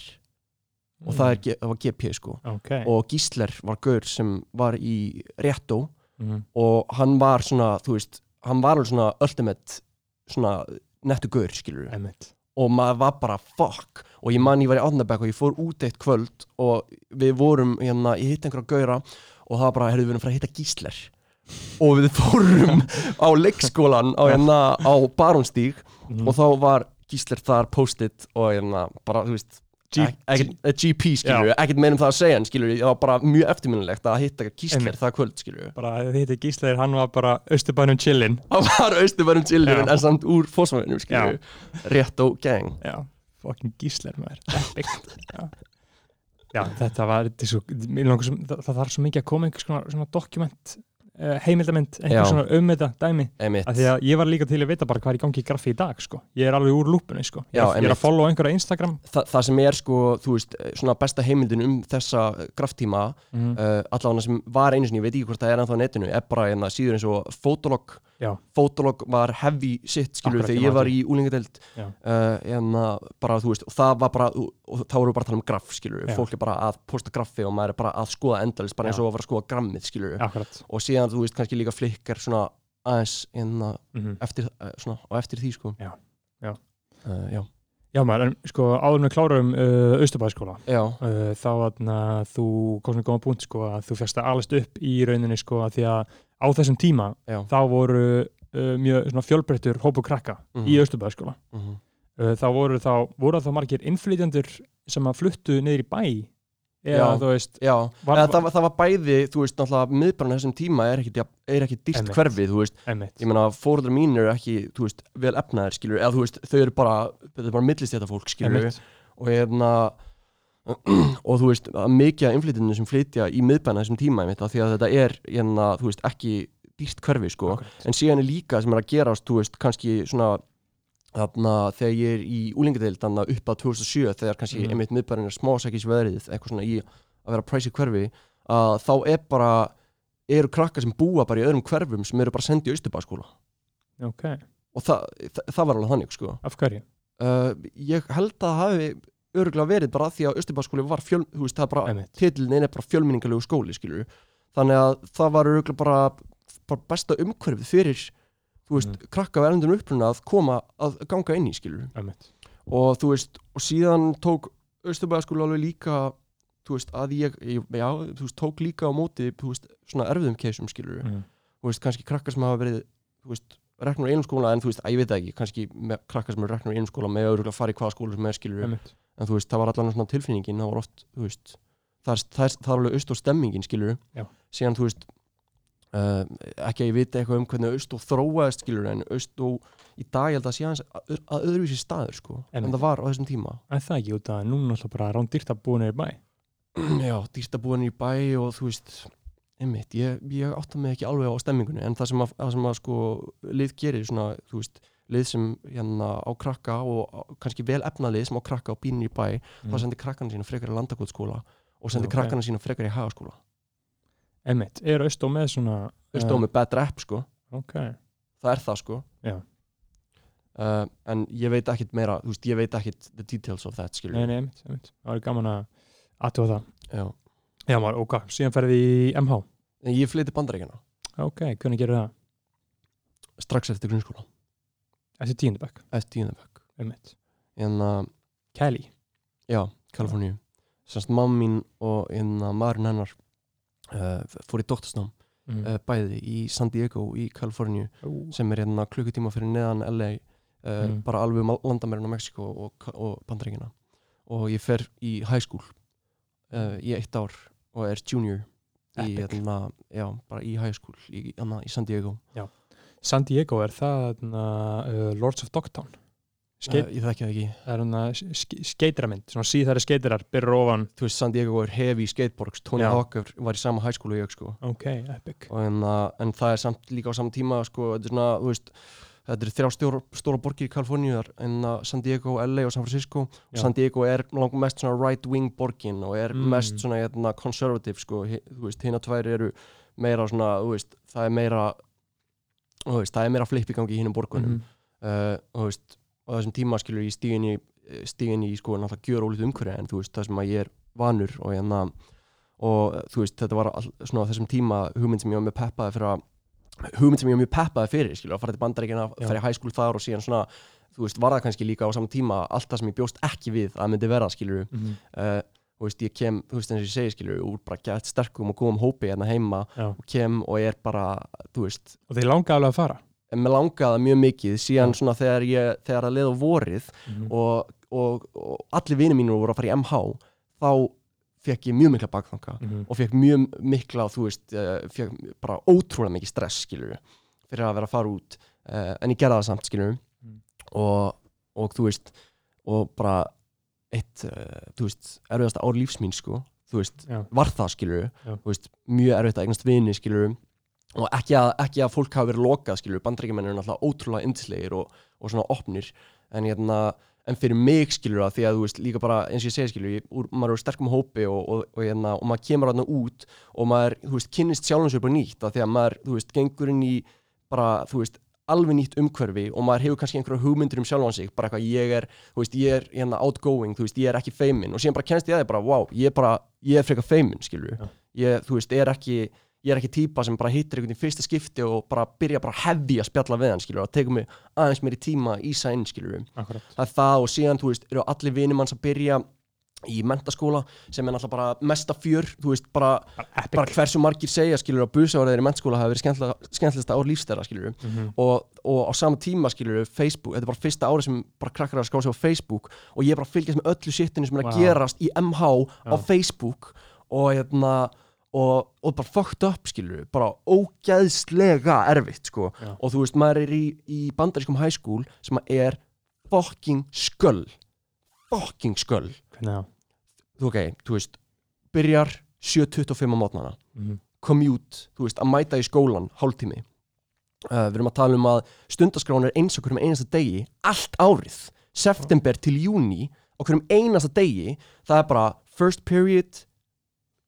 Og það, er, G- það var GP, sko, ok. Og gísler var gaur sem var í réttó Mhm. og hann var svona, þú veist hann var alveg svona ultimate svona nettu gaur, skilur einmitt. Og maður var bara fuck. Og ég man ég var í Átnabæk og ég fór út eitt kvöld og við vorum hérna, ég hitt einhverja gaura og það var bara, heyrðu við erum fara að hitta gísler. Og við fórum á leikskólan á, hérna, á Barónstíg Mhm. og þá var gísler þar post-it og hérna, bara, þú veist Ekkert- GP skilur, ekkert meira um það að segja en skilur, það var bara mjög eftirminnilegt að hitta Einmitt. það kvöld skilur bara þetta gísleir, hann var bara austurbænum chillin. Hann var austuverðum chillin en samt úr fósfæðinum skilur rétt og gang já, fucking gísleir maður. Já. þetta var svo, langar það, það þarf svo mikið að koma einhvers konar dokument heimildamind, einhver Já. svona um þetta dæmi Einmitt. af því að ég var líka til að vita bara hvað er í gangi í graffi í dag sko. ég er alveg úr lúpunni sko. ég, Já, er, ég er að followa einhverja Instagram Þa, það sem er sko, þú veist, svona besta heimildin um þessa graftíma mm. uh, allavega sem var einu sinni, ég veit ekki hvort það er ennþá á netinu, er bara hérna síður eins og Fotolog. Fotolog var heavy shit, skilur Akkurat, þegar ég var í úlingadelt Já. uh, en bara, þú veist, og það var bara þá erum við bara að tala um graff, skilur fólk er bara að posta graffi og maður er bara að skoða endalist, bara eins og að fara að skoða grammið, skilur akkurat. Og síðan, þú veist, kannski líka flikkar svona aðeins hérna, mm eftir, uh, svona, og eftir því, sko. Já. Já. Uh, já, já maður, en sko áður með klárum uh, austurbæðskóla já, uh, þá að þú komst með góða punkt sko að þú férst að alast upp í rauninni sko að því að á þessum tíma já. þá voru uh, mjög fjölbreyttur hópu krakka Mhm. í austurbæðskóla mhm. uh, þá voru þá, voru þá margir innflytjandur sem að fluttu niður í bæ eða Já. þú veist Já, Var- eða, það, það var bæði, þú veist, náttúrulega miðbrann þessum tíma er ekki, er ekki dýrt Einmitt. hverfið, þú veist, einmitt, ég meina fóruldrar mín eru ekki, þú veist, vel efnaðir, skilur, eða þú veist, þau eru bara, þetta er bara millist þetta fólk, skilur, einmitt. og hérna, og þú veist, mikið af innflytjinu sem flytja í miðbrann þessum tíma, að því að þetta er, hérna, þú veist, ekki dýrt hverfið, sko, Akkurat. en síðan er líka sem er að gerast, þú veist, kannski svona, þarna, þegar ég er í úlingadeild, þarna upp að 2007, þegar kannski Mhm. einmitt miðbrann er smásækis veðrið, eitthvað svona í að vera præsi hverfi að þá er bara eru krakkar sem búa bara í öðrum hverfum sem eru bara sendið í Austurbæðskóla ok, og það, það, það var alveg þannig sko. af hverju? uh, ég held að það hafi örgulega verið bara af því að Austurbæðskóli var fjöl, þú veist, það er bara, titlinn er bara fjölminningalegu skóli, skilur þannig að það var örgulega bara, bara besta umhverfið fyrir þú veist, Mhm. krakka við erlendum uppruna að koma að ganga inn í, skilur Einmitt. og þú veist, og síðan tók Austurbæðaskóli alveg líka þú veist, að ég, ég já, þú veist, tók líka á móti, þú veist, svona erfiðum keisum, skilur, Mm. þú veist, kannski krakkar sem hafa verið, þú veist, reknur í einum skóla en þú veist, að ég veit ekki, kannski krakkar sem eru reknur í einum skóla með örugglega fara í hvaða skóla sem er, skilur, Einmitt. En þú veist, það var allan svona tilfinningin, það var oft, þú veist það er, alveg aust og stemmingin, skilur Já. síðan, þú veist uh, ekki að ég viti eitthvað um hvernig aust og þróaðist, skilur, en aust og í dag, ég held að sé aðeins að, að öðruvísi staður, sko, en Einmitt. það var á þessum tíma En það ekki út að núna alltaf bara rándýrt að búa niður í bæ já, dýrstabúin í bæ og þú veist einmitt, ég, ég átta mig ekki alveg á stemmingunni en það sem að, það sem að sko lið gerir svona, þú veist lið sem hérna á krakka og kannski vel efna lið sem á krakka og býnir í bæ Mm. þá sendir krakkana sína frekar í landakotskóla og sendir Já, ok. krakkana sína frekar í hagaskóla. Einmitt, er Austó með svona þú veist, með bad rap sko. Ok, það er það sko. Já. uh, en ég veit ekkit meira þú veist, ég veit ekkit the details of that skilur nei, nei, einmitt, einmitt. Það var gaman að aðtúa það. Já. Já, maður, ok, síðan ferði í MH en ég flytti bandaríkjana Ok, hvernig gerir það? strax eftir grunnskóla Eftir tíundabæk, eftir einmitt. En uh, Kelly? Já, Kaliforníu. Sannst mamma mín og hérna maðurinn hennar uh, fór í doktorsnám mm. uh, bæði í San Diego í Kaliforníu sem er hérna klukkutíma fyrir neðan LA uh, Mm. bara alveg um landamærin á Mexiko og, og Bandaríkina og ég fer í high school í eitt ár og er junior í, Epic. hérna, já, bara í high school í, hérna, í San Diego San Diego er það uh, Lords of Dogtown. Skeit, uh, ég þekki það ekki. Það er skeitramynd, svona síðari skeitirar byrjar ofan, þú veist San Diego er hefi skateboards. Tony Já. Hawk er- var í sama school og ég sko. Ok, epic. En, uh, en það er samt líka á saman tíma sko, þetta er svona, þú veist þetta er þrjá stóra, stóra borgir í Kaliforníu þar, en uh, San Diego, LA og San Francisco. Já. San Diego er langt mest svona right wing borgin og er Mm. mest svona hérna, conservative sko, þú veist, hina tvær eru meira svona, þú veist, það er meira þú veist, það er meira flip í gangi í hinum borgunum Mhm. uh, og veist, á þessum tíma skilur ég stígin í stígin í sko náttúrulega gjör ólítið umhverju en þú veist, það sem að ég er vanur og hérna og þú veist, þetta var all, svona þessum tíma hugmynd sem ég var með peppaði fyrir að hugmynd sem ég var mjög peppaði fyrir skilur, að fara til bandaríkina, fara í school þar og síðan svona, þú veist, var það kannski líka á saman tíma allt það sem ég bjóst ekki við að myndi vera skilur, Mhm. uh, þú veist, ég kem þú veist, eins og ég segi skilur, úr bara gett sterkum og góðum hópi hérna heima Já. og kem og er bara, þú veist og þeir langa alveg að fara mér langaði mikið mikið síðan Já. svona þegar ég, þegar að leið á vorið Mhm. og, og, og allir vinir mínur voru að fara í MH þá fekk ég mjög mikla bakþanga Mhm. og fekk mjög mikla, þú veist uh, fekk bara ótrúlega mikið stress skilur fyrir að vera að fara út uh, en ég gerði það samt skilur Mm. og, og þú veist og bara eitt, uh, þú veist, erfiðasta ár lífs mín sko, þú veist, Já. var það skilur Já. þú veist, mjög erfitt að eignast vini skilur og ekki að, ekki að fólk hafi verið lokað skilur, bandrækjumenn eru náttúrulega ótrúlega yndislegir og, og svona opnir. En, hérna, en fyrir mig skilur að því að þú veist líka bara eins og ég segi skilur ég, úr, maður er úr sterkum hópi og, og, og, hérna, og maður kemur þarna út og maður þú veist, kynnist sjálfum sér bara nýtt. Að því að maður þú veist, gengur inn í bara þú veist, alveg nýtt umhverfi og maður hefur kannski einhverja hugmyndir um sjálfan sig bara eitthvað ég er, þú veist, ég er hérna outgoing, þú veist, ég er ekki feimin og síðan bara kennst ég að því bara, wow, ég er bara, ég er frekar feimin, skilur Já. ég, þú veist, er ekki ég er ekki típa sem bara hittir einhvern í fyrsta skipti og bara byrja bara hefi að spjalla við hann, skilur og tekur mig aðeins meiri tíma að ísa inn, skilur akkurat. Það er það og síðan, þú veist, eru allir vinir manns að byrja í mentaskóla sem er náttúrulega bara mesta fjör, þú veist, bara, bara hversu margir segja, skilur, að busávaraðir í mentaskóla hafa verið skemmtilegasta ár lífstæra, skilur Mhm. og, og á sama tíma skilur við Facebook, þetta er bara fyrsta ári sem bara krakkar að skrá sig á Facebook og ég er bara að fylgjast með öllu sittinu sem er að Vá. gerast í MH á Já. Facebook og hérna og, og bara fucked up skilur við, bara ógæðslega erfitt sko Já. og þú veist maður er í, í bandarískum high school sem er fucking sköll fucking sköll hvernig það þú ok, þú veist byrjar 7.25 á mótnana Mhm. commute, þú veist, að mæta í skólan hálftími. Uh, við erum að tala um að stundaskrán er eins og hverjum einasta degi allt árið, september til júni og hverjum einasta degi. Það er bara first period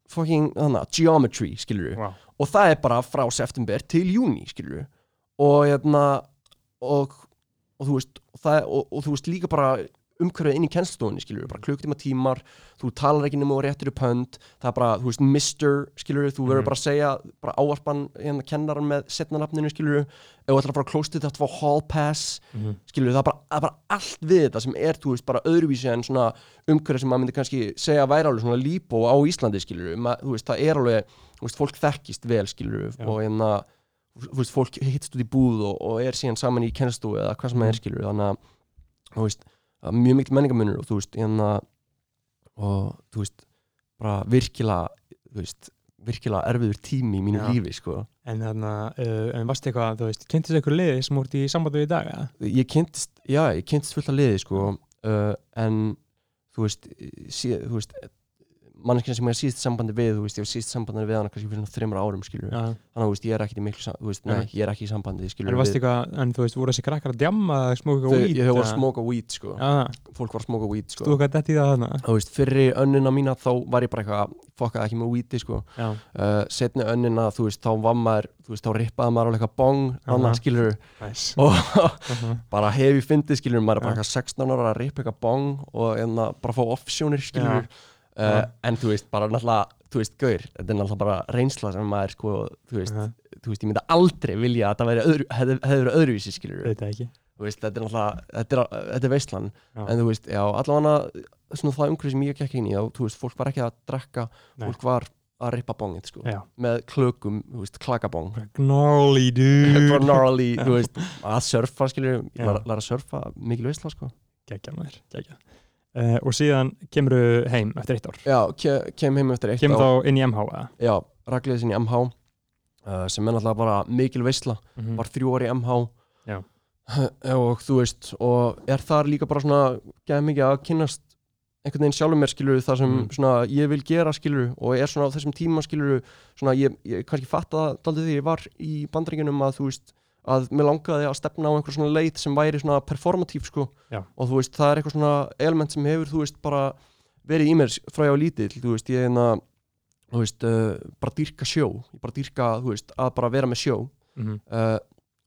fucking, þannig, geometry, skilur wow. og það er bara frá september til júni, skilur og hérna og, og og, og þú veist líka bara umhverfið inn í kennstofunni, skilur bara klukktíma tímar, þú talar ekki nema og réttur upp hönd, það er bara, þú veist, mister skilur, þú verður Mhm. bara að segja bara áarpan, hérna, kennaran með setnanafninu, skilur, ef þú ætlar að fara að klóstið þetta að fá hall pass, Mhm. skilur, það er bara, það er bara allt við þetta sem er, þú veist, bara öðruvísi en svona umhverfið sem maður myndi kannski segja að væri alveg svona lípó á Íslandi, skilur Ma, þú veist, það er alveg, þú veist, fólk þekkist vel, skilur, og hérna þú veist, fólk hittst út í búð og, og er síðan saman í kennstói eða hvað sem það Mhm. er, skilur þannig að, þú veist, það er mjög mikil menningamunur og þú veist, hérna og þú veist, bara virkilega veist, virkilega erfiður tími í mínu Já. lífi, sko en þarna, uh, en varstu eitthvað, þú veist, kynntist eitthvað liði sem úrt í sambandi við í dag, eða? ég kynntist, já, ég kynntist fullt af liði, sko uh, en þú veist, sí, þú veist manneskina sem ég er síðast sambandi við, þú veist, ég var síðast sambandi við hana kannski fyrir svona þreymur árum, skilur Já. þannig að, þú veist, ég er ekkert í miklu, þú veist, nei, ég er ekki í sambandi, skilur En eitthvað, en þú veist, voru þessi krakkar að djamma eða smóka Þau, ég hef voru að smóka weed, sko. Já, fólk var að smóka weed, sko. Eitthvað dætt í það þarna? þú veist, fyrri önnina mína þá var ég bara eitthvað fokkaði ekki með weedi sko. Já, uh, setni önnina, þú veist, þá var maður þú veist, þá rippaði maður alveg eitthvað bong annað skilur næs. og bara hef ég fyndið skilur maður er bara eitthvað 16 ára að rippa eitthvað bong og enna, bara fá offsjónir skilur uh, en þú veist, bara náttúrulega þú veist, gaur, þetta er náttúrulega bara reynsla sem maður sko, þú veist, Uh-huh. þú veist ég myndi aldrei vilja að það öðru, hefði, hefði verið öðruvísi þú veist, þetta er náttúrulega, þetta er, þetta er veistlan Já. en þú veist, já, allavega svona það umhverfið sem ég gekk inn í, þá, þú veist, fólk var ekki að drekka, Nei. fólk var að rippa bongið, sko, Já. með klökum, þú veist, klakabong Gnarly, dude. gnarly, þú veist, að surfa, Já. læra, læra að surfa mikil veistla, sko Gekkja maður, gekkja. Uh, og síðan kemur heim eftir eitt ár. já, ke kem heim eftir eitt Kemur ár. þá inn í MH, eða? já, ragliðið sinni í MH uh, sem er náttúrulega bara mikil veistla Mm. var þrjú ári í MH Já. og þú veist og er þar líka bara svona geða mikið að kynnast einhvern veginn sjálfur mér skilur það sem Mm. svona ég vil gera skilur og er svona á þessum tíma skilur svona ég, ég kannski fatta það daldið því ég var í bandringunum að þú veist að mér langaði að stefna á einhver svona leit sem væri svona performatív sko. Já. og þú veist það er eitthvað svona element sem hefur þú veist bara verið í mér frá ég á lítill þú veist ég er hérna þú veist uh, bara dýrka sjó. Ég bara dýrka þú veist að bara vera með sjó. Mm uh,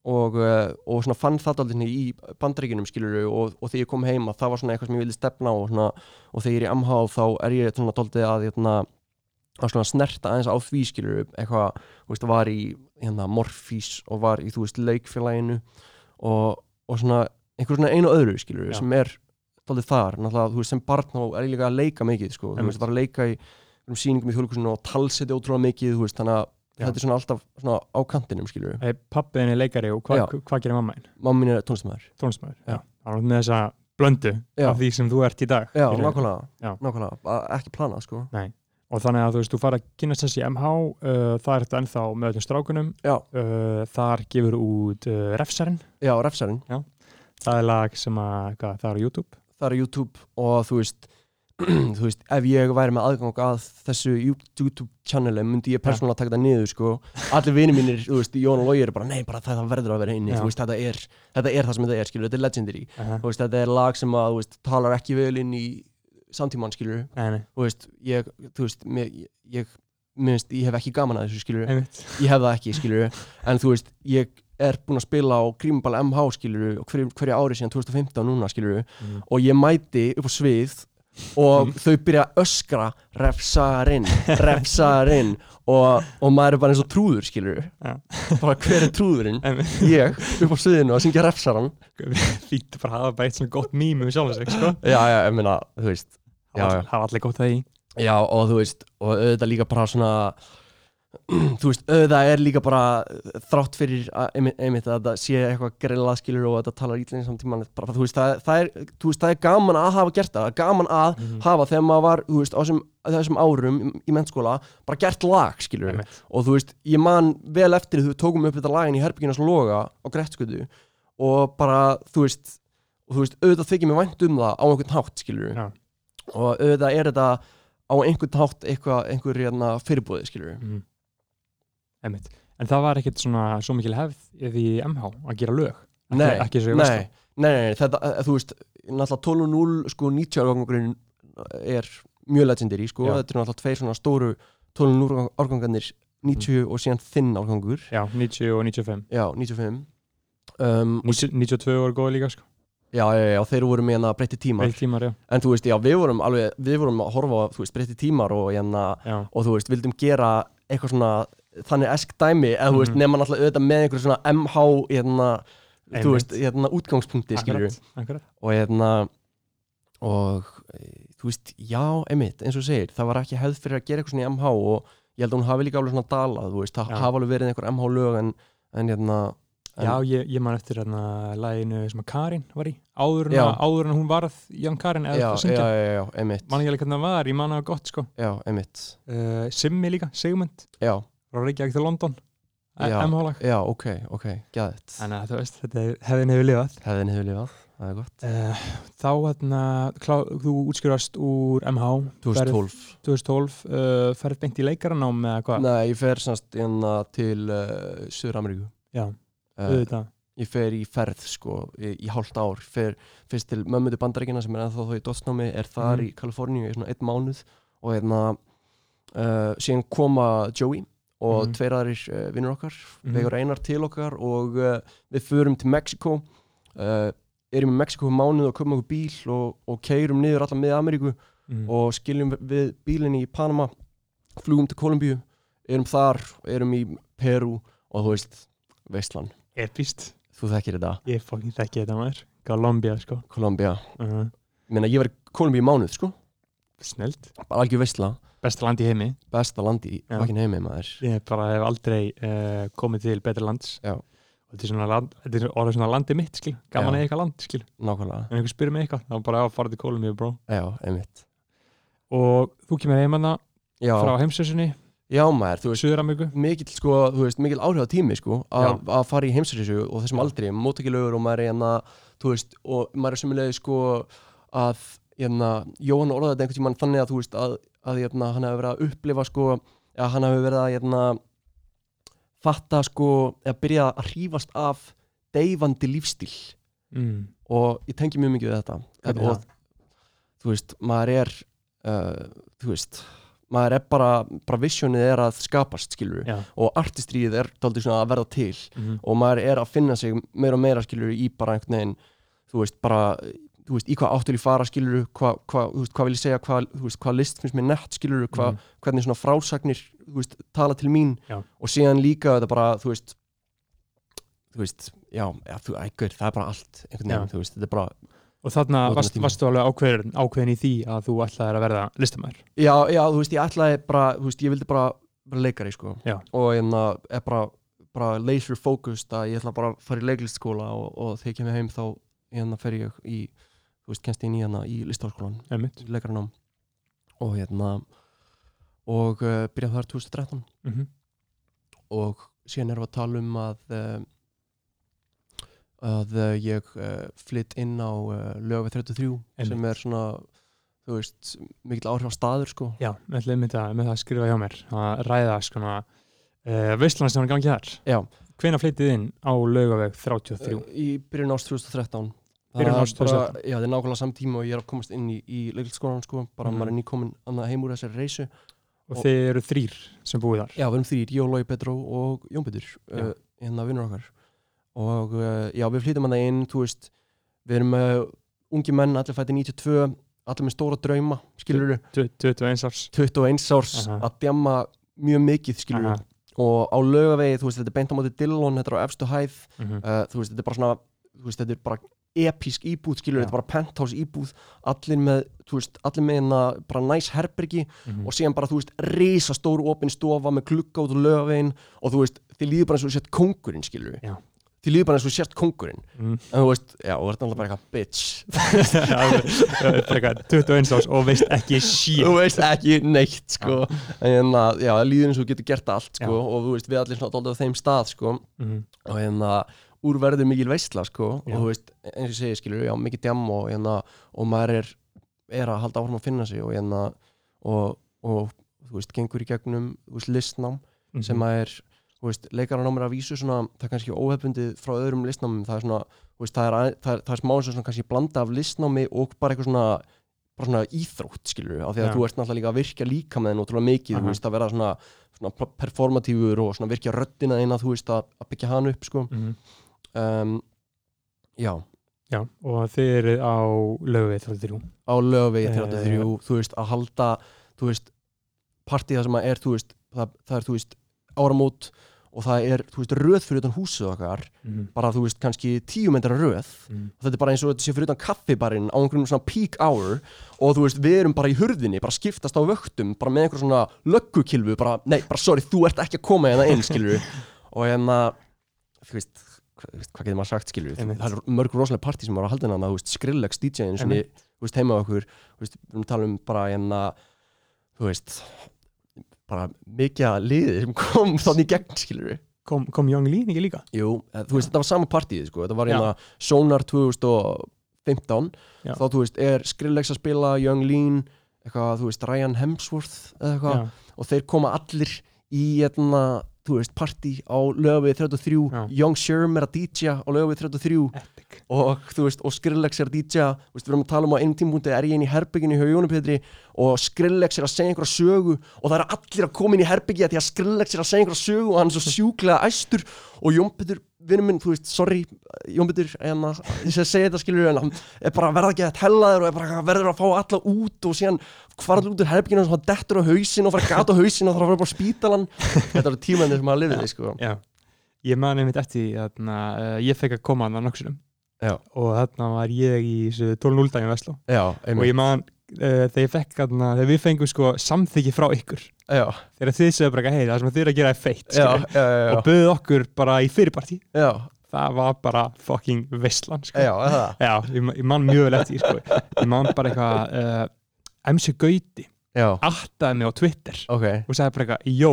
og, uh, og svona fann það aldrei í bandaríkinum skilur og, og þegar ég kom heima það var svona eitthvað sem ég vildi stefna á og, svona, og þegar ég er í MH þá er ég svona daldið að, hérna, að svona snerta aðeins á því skilur eitthvað, þú veist, var í hérna, morfís og var í, þú veist, leikfélaginu og, og svona einhver svona einu öðru skilur Já. sem er daldið þar, náttúrulega, þú veist, sem barn þá er ég líka að leika mikið, sko, þú veist, var að leika í einhverjum sýningum í þjóðleikusinu og talseti ótrúlega mikið, þú veist, þannig að Já. þetta er svona alltaf svona á kantinum, skilur Hey, Pappiðin er leikari og hvað Já. hva, hva gerir mamma einn? mamma mín er tónlistamæður Tónlismæður. Já. Það er með þessa blöndu Já. af því sem þú ert í dag. Já, Skilurðu? nákvæmlega, Já. nákvæmlega, bara ekki planað sko Og þannig að þú veist, þú fara að kynast þessi MH, uh, það er þetta ennþá með öllum strákunum, Já, uh, þar gefur út uh, refsarinn, já, refsarinn, það er lag sem að, hvað, það er á YouTube. það er YouTube og þú veist þú veist, ef ég væri með aðgang að þessu YouTube channeli myndi ég persónulega taka það niður sko. Allir vinir mínir, þú veist, Jón og Lógi eru bara nei, bara það verður að vera inni, Já. þú veist, þetta er þetta er það sem þetta er, skilur, þetta er legendary. Uh -huh. þú veist, þetta er lag sem að, þú veist, talar ekki vel inn í samtímann, skilur þú veist, ég, þú veist, mér, ég minnst, ég hef ekki gaman að þessu, skilur ég hef það ekki, skilur en þú veist, ég er búinn að spila á Grímball MH, skilur og hverju, hverju ári síðan 2015 núna, skilur Mm. og ég mæti upp á svið og þau byrja að öskra refsarinn, refsarinn og, og maður er bara eins og trúður, skilur Já. bara hver er trúðurinn? Ég, upp á sviðinu að syngja refsarann. Fýtt bara að hafa eitt svona gott mými við sjálf sig, sko. já, já, ég meina, þú veist Hafa allir gott það í. Já, og þú veist, og auðvitað líka bara svona þú veist, auðvitað er líka bara þrátt fyrir að, einmitt, að þetta sé eitthvað greinlega skilur og þetta talar ítlinni samtíman bara, þú veist, það, það er, þú veist, það er gaman að hafa gert það, það gaman að Mhm. hafa þegar maður var, þú veist, á þessum, þessum árum í, mennskóla, bara gert lag, skilur Einmitt. og þú veist, ég man vel eftir þú tókum upp þetta lagin í herbyggina sem loga á Grettskutu og bara, þú veist og þú veist, auðvitað þykir mér vænt um það á einhvern hátt, skilur Já. Og auðvitað er þetta á einhvern eitthvað, einhver hérna, fyrirbúði, skilur Mm. Einmitt. En það var ekkert svona svo mikil hefð í MH að gera lög. Ekki, Nei, ekki nei, nei, nei, þetta, eh, þú veist náttúrulega 12.0 sko 90 árgangurinn er mjög legendary, sko, Já. þetta er náttúrulega tveir svona stóru 12 árgangarnir 90 og síðan þinn árgangur Já, 90 og 95 já, 95 um, og, 90, 92 voru góð líka sko já, já, já, þeir voru með hérna breytti tímar. Eitt tímar, já, en þú veist, já, við vorum alveg við vorum að horfa á, þú veist, breytti tímar og hérna, og þú veist, vildum gera eitthvað svona, þannig esk dæmi eða þú veist, Mhm. nema náttúrulega auðvitað með einhver svona MH, hérna þú Einmitt. veist, hérna útgangspunkti, skilur Akkurat, akkurat. Og hérna og þú veist, já, emitt eins og þú segir, það var ekki hefð fyrir að gera eitthvað svona í MH og ég held að hún hafi líka alveg svona dalað þú veist, það hafa alveg verið einhver MH lög en, en hérna en, Já, ég, ég man eftir hérna læginu sem að Karin var í áður en, að, hún varð Ján Karin eða já, að já, syngja. já, já, emitt Man ekki alveg hvernig það var, ég man það gott sko. Já, emitt, uh, Simmi líka, Sigmund. Já, frá Reykjavík til London. Já. MH-lag já, ok, ok, gæðið Þannig að þú veist, þetta hefðin hefur lifað. Hefðin hefur lifað, það er gott. Uh, Þá hérna, þú útskjörast úr MH 2012 2012 uh, ferð beint í leikaranám eða hvað? Nei, ég fer semst hérna til uh, Suður Ameríku Já, uh, ég fer í ferð sko í, í hálft ár fer fyrst til mömmutu bandaríkina sem er ennþá þá í dótsnámi er þar Mhm. í Kaliforníu í svona einn mánuð og hérna uh, síðan koma Joey og Mhm. tveir aðrir uh, vinnur okkar Mhm. vegur einar til okkar og við förum til Mexiko erum í Mexiko um mánuð og komum okkur bíl og, og keirum niður allar með Ameríku mm. og skiljum við bílinni í Panama flugum til Kolumbíu erum þar, erum í Peru og þú veist, Veistland Epist. Þú þekkir þetta, Ég fokkin þekki þetta maður. Colombia sko. Kolumbía uh -huh. Meina, ég var í Kolumbíu í mánuð, sko. Snelt bara algjör veistla, Besta land í heimi. Besta landi í bakinn heimi maður. Ég bara hef aldrei uh, komið til betra lands. Já. þetta er svona, land, þetta er svona landi mitt skil, gaman að eitthvað land skil. Nákvæmlega, en einhver spyrir mig eitthvað, þá bara að fara til Kolumbíu bro. Já, einmitt. Og þú kemur heimanna já, frá heimsössunni, já maður, þú veist mikill, sko, þú veist, mikill áhrif á tími, sko að að fara í heimsreysu og þessum Já. aldri mótækilögur og maður er hérna, þú veist og maður er semulega, sko að, hérna, Jóhann orðaði þetta einhvern tímann þannig að, þú veist, að, að hérna, hann hefur verið að upplifa, sko já, hann hefur verið að, hérna fatta, sko, eða byrja að hrífast af deyfandi lífstíl. Mm. og ég tengi mjög mikið við þetta. Hvernig og þú veist, maður er uh, þú veist maður er bara, bara visionið er að skapast skilur Já. og artistríð er dálítið svona að verða til Mm. og maður er að finna sig meira og meira skilur í bara einhvern veginn þú veist, bara, þú veist, í hvað áttur ég fara skilur, hvað hva, þú veist, hvað vil ég segja hvað, þú veist, hvað list finnst mér nett skilur hvað, Mhm. hvernig svona frásagnir þú veist, tala til mín Já. og síðan líka þetta bara, þú veist þú veist, já, já þú, ægur, það er bara allt einhvern veginn, Já. þú veist, þetta er bara og þarna varst, varstu alveg ákveðin, ákveðin í því að þú ætlaðir að verða listamæður Já, já, þú veist, ég ætlaði bara, veist, ég vildi bara vera leikari, sko. Og hérna, er bara, bara laser focused að ég ætla bara að fara í leiklistskóla og, og þegar ég kemur heim þá hérna fer ég í, þú veist, kennst ég inn í hérna einmitt. leikaranám. Og hérna og uh, byrjaði þar 2013 mm -hmm. og síðan erum við að tala um að uh, að uh, ég uh, flytt inn á uh, lögveg 33 sem Einmitt. er svona þú veist, mikill áhrif á staður sko Já, með, það, með það að skrifa hjá mér að ræða svona uh, veistlands sem hann gangi þar Já, Hvena flyttið inn á laugaveg 33? Uh, í byrjun ást 2013 Byrjun bara- 2013. Já, það er nákvæmlega samtíma og ég er að komast inn í, í leikilskólan sko, bara Mhm. maður er nýkomin annað heim úr þessari reysu og þið eru þrýr sem búið þar Já, við erum þrýr, ég og Lói Petró og Jón Petur uh, hérna vinnur okkar og uh, já, við flytum hann það inn, þú veist við erum uh, ungi menn, allir fætti 92 allir með stóra drauma, skilur 21 árs 21 árs Aha. að djamma mjög mikið, skilur Aha. og á laugavegi, þú veist, þetta er beint á móti Dillon, þetta er á efstu hæð Mhm. uh, þú veist, þetta er bara svona þú veist, þetta er bara episk íbúð, skilur, þetta bara penthouse íbúð allir með, þú veist, allir með hérna bara næs herbergi Mhm. og síðan bara, þú veist, risa stóru opin stofa með klukka út á lögavegin og þú veist, þið líður bara eins og þú sért kóngurinn, skilur Já. Þið líður bara eins og þú sért kóngurinn Mm. en þú veist, já, og þetta er alltaf bara eitthvað bitch Frekar, 21 árs og veist ekki shit þú veist ekki neitt, sko en að, já, það líður eins og þú getur gert allt, sko Já. og þú veist, við allir svona dálítið á þeim stað, sko Mhm. og hérna úrverður mikil veistla sko Já. og þú veist, eins og ég segi skilur já, mikið djam og hérna og maður er, er að halda áfram að finna sig og hérna og, og þú veist, gengur í gegnum þú veist, listnám Mhm. sem að er þú veist, leikaranámur að vísu svona það er kannski óhefbundið frá öðrum listnámum það er svona, þú veist, það er, að, það er, það er smá eins og svona kannski blanda af listnámi og bara eitthvað svona bara svona íþrótt skilur af því að Já. þú ert náttúrulega líka að virkja líka með þenn ótrúlega mikið, Aha. þú veist, að vera svona, svona performatífur og svona virkja röddina eina, þú veist, að, að byggja hann upp sko. Mhm. um, já, Já, og þið eru á lögvið 33 á lögvegi Eh. 33, þú veist, að halda þú veist, partíða sem að er, þú veist, það, það er, þú veist áramót og það er, þú veist, röð fyrir utan húsið okkar, Mhm. bara, þú veist, kannski tíu metra röð Mhm. og þetta er bara eins og þetta sé fyrir utan kaffibarinn á einhverjum svona peak hour og þú veist, við erum bara í hurðinni, bara skiptast á vöktum bara með einhver svona löggukilfu bara, nei, bara sorry, þú ert ekki að koma hérna inn, skilur og hérna þú veist, hvað, getur maður sagt, Einmitt. það er mörg rosalega partí sem var að halda hérna, þú veist, Skrillex DJ-in sem ég, þú veist, heima okkur þú veist, við erum að tala um bara hérna þú veist bara mikið að liði sem kom þannig gegn, skilur Kom, kom Young Lean ekki líka? Jú, eh, þú veist, þetta var sama partíð sko. þetta var hérna Sonar 2015 Já. þá, þú veist, er Skrillex að spila Young Lean, eitthvað, þú veist, Ryan Hemsworth eða eitthvað, Já, og þeir koma allir í, hérna, þú veist, partí á lögavið 33, Já. Young Sherm er að DJ á lögavið 33 epic og, þú veist, og Skrillex er að DJ veist, við erum að tala um á einum tímpúndi er ég inn í herbygginu hjá Jónu Petri og Skrillex er að segja einhverja sögu og það er allir að koma inn í herbyggja því að Skrillex er að segja einhverja sögu og hann er svo sjúklega æstur og Jón Petur, vinnum minn, þú veist, sorry Jón Petur, en að þess að segja þetta skilur en hann er bara verða ekki að hellaður og er verður að fá alla út og síðan allir út úr herbygginu og hann dettur á hausin og fara gata á hausin og þarf að fara bara á spítalan þetta eru tímandi sem maður lifið sko. Já, ég man einmitt eftir að uh, ég fekk að koma hann á nokksunum Já. og þarna var ég í þessu 12.0 daginn Vestló Já, og ég man uh, þegar ég fekk þarna, þegar við fengum sko samþykki frá ykkur. Já, þegar þið segðu bara hei, það sem þið eru að gera er feitt já, og buðuð okkur bara í fyrirparti já, það var bara fucking veistlan sko. já, það? Já, ég, ég man mjög vel eftir því, sko. ég man bara eitthvað uh, MC Gauti Já, attaði mig á Twitter ok. og sagði bara eitthvað, jó,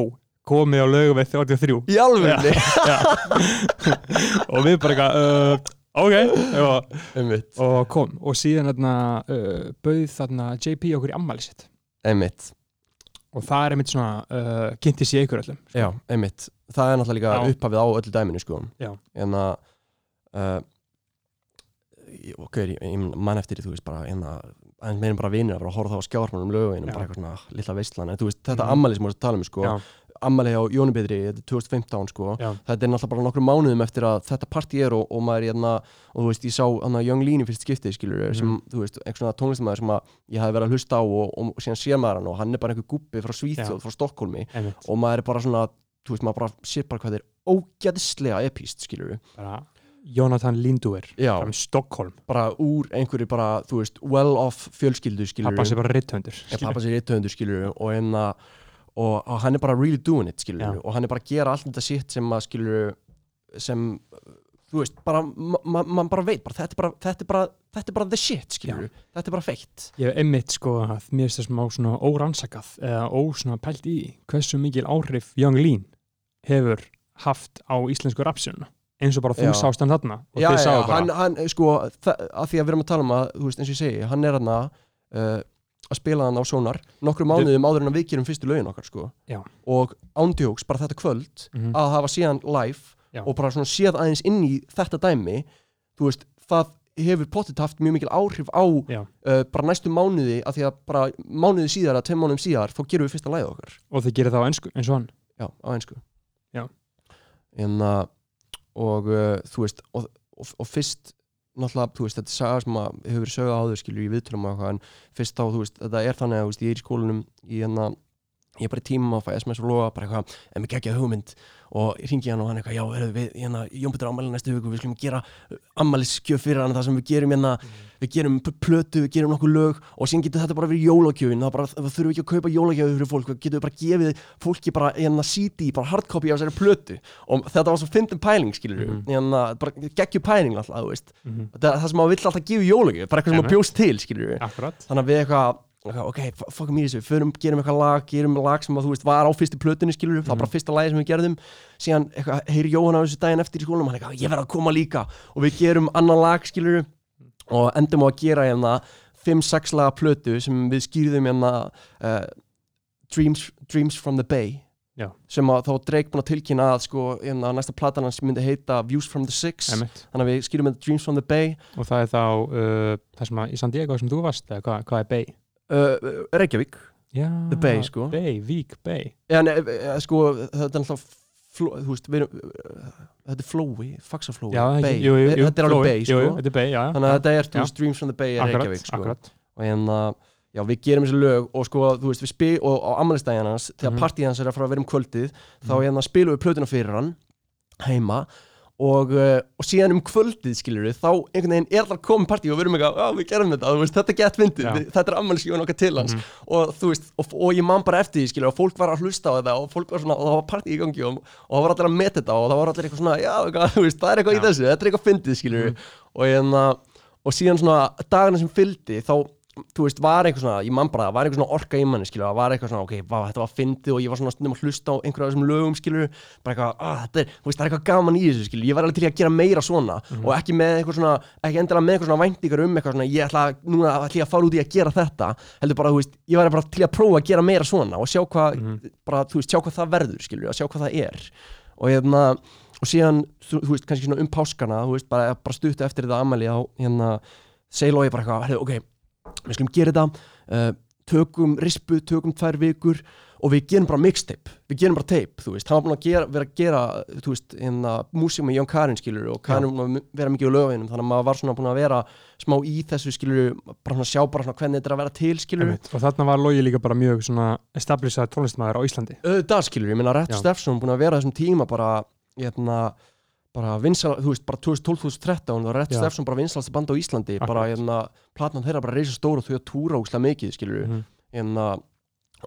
komið á lögum við 33 Í alvegni og við bara eitthvað uh, ok og, og kom og síðan þarna, uh, bauð þarna JP okkur í ammæli sitt einmitt og það er einmitt svona uh, kynnti sér ykkur öllum sko. Já, einmitt Það er náttúrulega Já. líka upphafið á öllu dæminu sko Já. En að uh, ég- Ok, ég, ég man eftir því, þú veist bara en að aðeins meðin bara vinir að bara horfa þá á skjármannum lögin Já. bara eitthvað svona lilla veistlan en þú veist, þetta mm. ammali sem við erum að tala um sko Já. Ammali á Jóni Betri, þetta er 2015 sko. Já. þetta er náttúrulega bara nokkrum mánuðum eftir að þetta partí er og, og maður er hérna og þú veist, ég sá hann að Young Lean í fyrst skiptið skilur Mhm. sem, þú veist, einhvern svona tónlistamæður sem að ég hafi verið að hlusta á og, og, og síðan sér maður hann og hann er bara einhver gubbi frá Svíþjóð, frá Stokkólmi og maður er bara svona, þú veist, maður bara sér bara hvað þeir ógæðislega epíst, skilur bara Jonathan Linduer Já. frá Stockholm bara úr einhverju bara, þú veist, well-off fjölskyldu, skilur pappa sé bara rithöndur pappa sér eitthvað skilur og, enna, og, og hann er bara really doing it, skilur og hann er bara að gera allt þetta sitt sem að, skilur sem, þú veist, bara ma- ma- mann bara veit, bara, þetta, er bara, þetta, er bara, þetta er bara the shit, skilur þetta er bara feitt ég hef einmitt sko að mér finnst það smá svona órannsakað eða óssvona pælt í hversu mikil áhrif Young Lean hefur haft á íslensku rapsuna eins og bara þú Já. sást hann þarna og já, þið sáu bara. hann, hann, sko, að því að við erum að tala um að, þú veist, eins og ég segi, hann er hann uh, að spila hann á Sonar nokkru mánuðum áður en við gerum fyrstu lögin okkar, sko og ándjóks, bara þetta kvöld Mhm. að hafa síðan live Já. og bara svona séð aðeins inn í þetta dæmi þú veist, það hefur pottit haft mjög mikil áhrif á uh, bara næstu mánuði, að því að bara mánuði síðar að tveim mánuðum síðar, þá gerum við fyrsta læð okkar og þið gerir það á ennsku eins og hann já, á einsku Já. en að og uh, þú veist og, og, og fyrst náttúrulega, þú veist, þetta er saga sem hefur verið sögða áður skilur í viðtölum og eitthvað en fyrst þá, þú veist, þetta er þannig að þú veist, ég er í skólanum í hérna ég er bara í tíma að fæ SMS og loga bara eitthvað, en mér geggja hugmynd. Og ég ringi hann og hann eitthvað, já, heyrðu, við, hérna, Jón Petur ámæli næstu viku, við skulum gera ammælisgjöf fyrir hann, það sem við gerum hérna, við gerum plötu, við gerum nokkuð lög og síðan getur þetta bara verið jólagjöfin, það það þurfum ekki að kaupa jólagjöfi fyrir fólk, við getum bara gefið fólki bara hérna CD, bara hardcopy af þessari plötu. Og þetta var svo fyndin pæling, skilur við, Mhm. hérna, bara geggju pæling alltaf, þú veist, mm það, það sem maður vill alltaf gefa jólagjöf, bara eitthvað sem maður bjóst til, skilur við þannig að við eitthvað ok, ok, f- fokkum í þessu, förum, gerum eitthvað lag gerum lag sem að þú veist var á fyrstu plötunni skilur, það var bara fyrsta lagi sem við gerðum síðan heyri Jóhann á þessu daginn eftir í skólanum hann eitthvað, ég verð að koma líka og við gerum annan lag skilur og endum á að gera hérna 5-6 laga plötu sem við skýrðum hérna uh, Dreams, Dreams from the Bay Já. sem að þá Drake búin að tilkynna að sko, að næsta platan hans myndi heita Views from the Six Einmitt. þannig að við skýrum með Dreams from the Bay og það er þá uh, það sem að í San Diego sem þú varst hvað, hvað er Bay? Uh, Reykjavík, Já, The Bay, sko. Bay, Vík, Bay ja, ne, e, sko þetta er alltaf fló, þú veist, við erum uh, þetta er flói, faxaflói Já, Bay, jú, jú, jú, þetta er alveg Flói. Bay jú, sko. jú, þetta er Bay, já, já. þannig að þetta er, þú Já. veist, Dreams from the Bay er Reykjavík sko. akkurat og hérna já, við gerum þessi lög og sko, þú veist, við spil og á ammælistæðin hans, þegar Mhm. partíð hans er að fara að vera um kvöldið, þá Mhm. hérna spilum við plötuna fyrir hann heima og, uh, og síðan um kvöldið skilur við, þá einhvern veginn er alltaf komin partíð og við erum eitthvað, já, við gerum þetta, veist, þetta er gett við- þetta er ammælisgjóðan okkar til hans Mhm. og þú veist, og, og ég man bara eftir því skilur, og fólk var að hlusta á þetta og fólk var svona, og það var partíð í gangi og, og það var allir að meta þetta og það var allir eitthvað svona, já, veist, það er eitthvað í Já. þessu, þetta er eitthvað fyndið skilur Mhm. og hérna og síðan svona dagana sem fylgdi þá, þú veist, var eitthvað svona ég man bara, það var eitthvað svona orka í manni, skilur það var eitthvað svona, ok, vá, þetta var fyndið og ég var svona stundum að hlusta á einhverja af þessum lögum, skilur bara eitthvað, ah, þetta er, þú veist, það er eitthvað gaman í þessu, skilur ég var alveg til að gera meira svona og ekki með eitthvað svona, ekki endilega með eitthvað svona væntingar um eitthvað svona, ég ætla að, núna ætla ég að fara út í að gera þetta, heldur bara, þú veist ég var bara til að prófa að gera meira svona og sjá hvað, Mhm. bara, þú veist, sjá hvað það verður, skilur að sjá hvað það er og hérna, og síðan, þú, þú veist, kannski svona um páskana, þú veist, bara, bara stuttu eftir þetta ammæli á, hérna, segi Lói bara eitthvað, "Heyrðu, ok, við skulum gera þetta uh, tökum rispu, tökum tvær vikur og við gerum bara mixtape. Við gerum bara tape, þú veist, hann var búin að gera, vera að gera þú veist, hérna, músík með Jón Karin skilur og Karin var að vera mikið á lögavinum þannig að maður var svona búin að vera smá í þessu skilur, bara svona sjá bara svona hvernig þetta er að vera til skilur, Einmitt. og þarna var Logi líka bara mjög svona established tónlistmaður á Íslandi. Auðvitað skilur, ég meina Rett. Steffsson búin að vera þessum tíma bara, hérna bara vinsal, þú veist, bara 2012-2013 og Rett. Steffsson bara vinsalasta band á Íslandi bara, Akkurat. hérna, platnan þeirra bara reysa stór og þau að túra óslega mikið, skilur Mhm. en að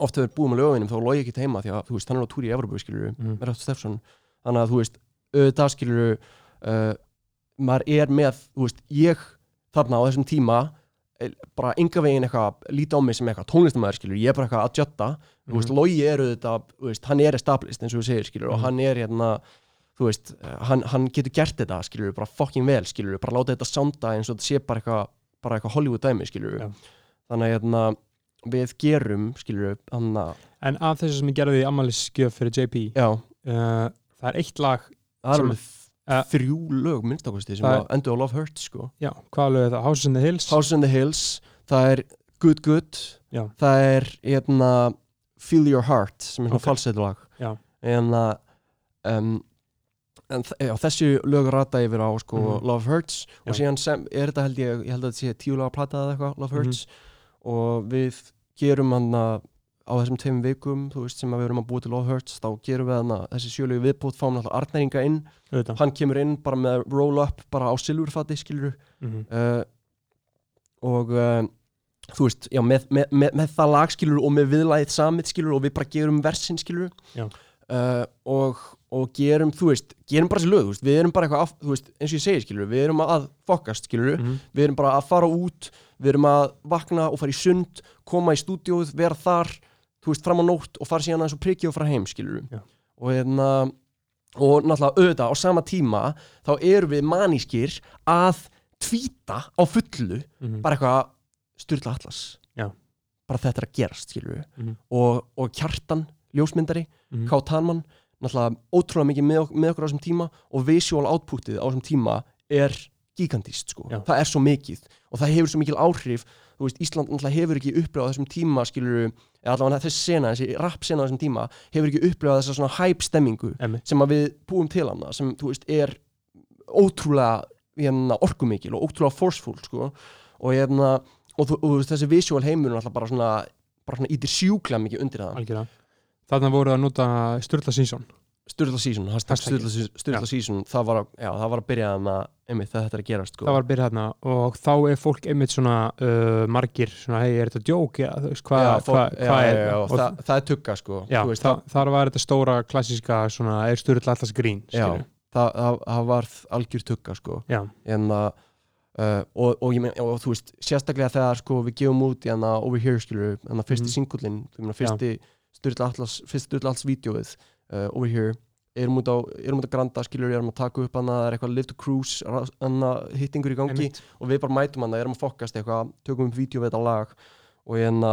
oft hefur búið með lögavinum þá logi ekki heima því að þú veist, hann er á túri í Evropu skilur með Rett Steffsson þannig að þú veist, auðvitað skilur uh, maður er með þú veist, ég þarna á þessum tíma eh, bara enga veginn eitthvað líta á mig sem eitthvað tónlistamæður skilur, ég er bara eitthvað að jötta þú veist, Mhm. logi er auðvitað, veist, hann er established eins og þú segir skilur og Mhm. hann er hérna þú veist, hann, hann getur gert þetta skilur, bara fucking vel skilur, bara láta þetta sanda eins og þetta sé bara eitthvað bara eitthvað Hollywood dæmi skilur Já. þannig að hérna, við gerum skilur, hann að en af þessu sem ég gerði í ammælisgjöf fyrir JP já, uh, það er eitt lag það er eh, þrjú lög minnstakosti sem að endur á Love Hurts sko. já, hvað lög er það? Houses in the Hills House in the Hills, það er Good Good, Já. það er hérna, Feel Your Heart sem er svona Ok. okay. falsettulag Já. en, að, um, en já, þessi lög rata yfir á sko, Mhm. Love Hurts og Já. síðan sem, er þetta held ég, ég held að þetta sé tíu laga plata eða eitthvað, Love Mhm. Hurts og við gerum hann á þessum tveim vikum, þú veist, sem við erum að búa til Love Hurts, þá gerum við hann þessi sjölegu viðbútt, fáum náttúrulega Arnæringa inn auðvitað hann kemur inn bara með roll up bara á silfurfati, skilur Mhm. uh, og uh, þú veist, já, með, með, með, með það lag skilur og með viðlagið samið skilur og við bara gerum versin skilur uh, og, og gerum, þú veist, gerum bara þessi lög, veist, við erum bara eitthvað, þú veist, eins og ég segi skilur, við erum að fokast skilur, Mhm. við erum bara að fara út við erum að vakna og fara í sund koma í stúdíóð, vera þar þú veist, fram á nótt og fara síðan aðeins og prikja og fara heim skilur Já. og hérna og náttúrulega auðvitað á sama tíma þá erum við manískir að tvíta á fullu Mhm. bara eitthvað styrla atlas Já. bara þetta er að gerast skilur við Mhm. og, og kjartan, ljósmyndari Mhm. Náttúrulega ótrúlega mikið með, með okkur á þessum tíma og visual outputið á þessum tíma er gigantist sko, Já. það er svo mikið og það hefur svo mikil áhrif. Þú veist, Ísland náttúrulega hefur ekki upplifað á þessum tíma skilur, eða allavega þessi sena þessi rap sena á þessum tíma, hefur ekki upplifað þessa svona hype stemmingu sem að við búum til hana, sem þú veist er ótrúlega hérna, orkumikil og ótrúlega forceful sko. og, hérna, og, þú- veist, þessi visual heimur náttúrulega bara svona, bara svona ítir sjúklega mikið undir það. Algjörlega þarna voru að nota Sturla Sísson Sturla Hashtagið. Sturla, season það var, að, já, það var að byrja með einmitt þegar þetta er að gerast sko. það var að byrja þarna og þá er fólk einmitt svona uh, margir svona hei er þetta djók hvað hva, hva er já, og það, það er tugga sko. já, veist, þa þar var þetta stóra klassíska svona er Sturla alltaf grín Já. það, það, það var algjör tugga sko. en að Uh, og, og, mein, og þú veist, sérstaklega þegar sko, við gefum út í hana Over Here skilur, hana fyrsti mm. singullin fyrsti Sturla Atlas fyrsti Sturla Atlas vídeóið uh, Over Here erum út á, erum út á Granda skilur, erum að taka upp hana, það er eitthvað Live to Cruise hana, hittingur í gangi einmitt. og við bara mætum hana, erum að fokast eitthvað tökum upp vídeo við þetta lag og hérna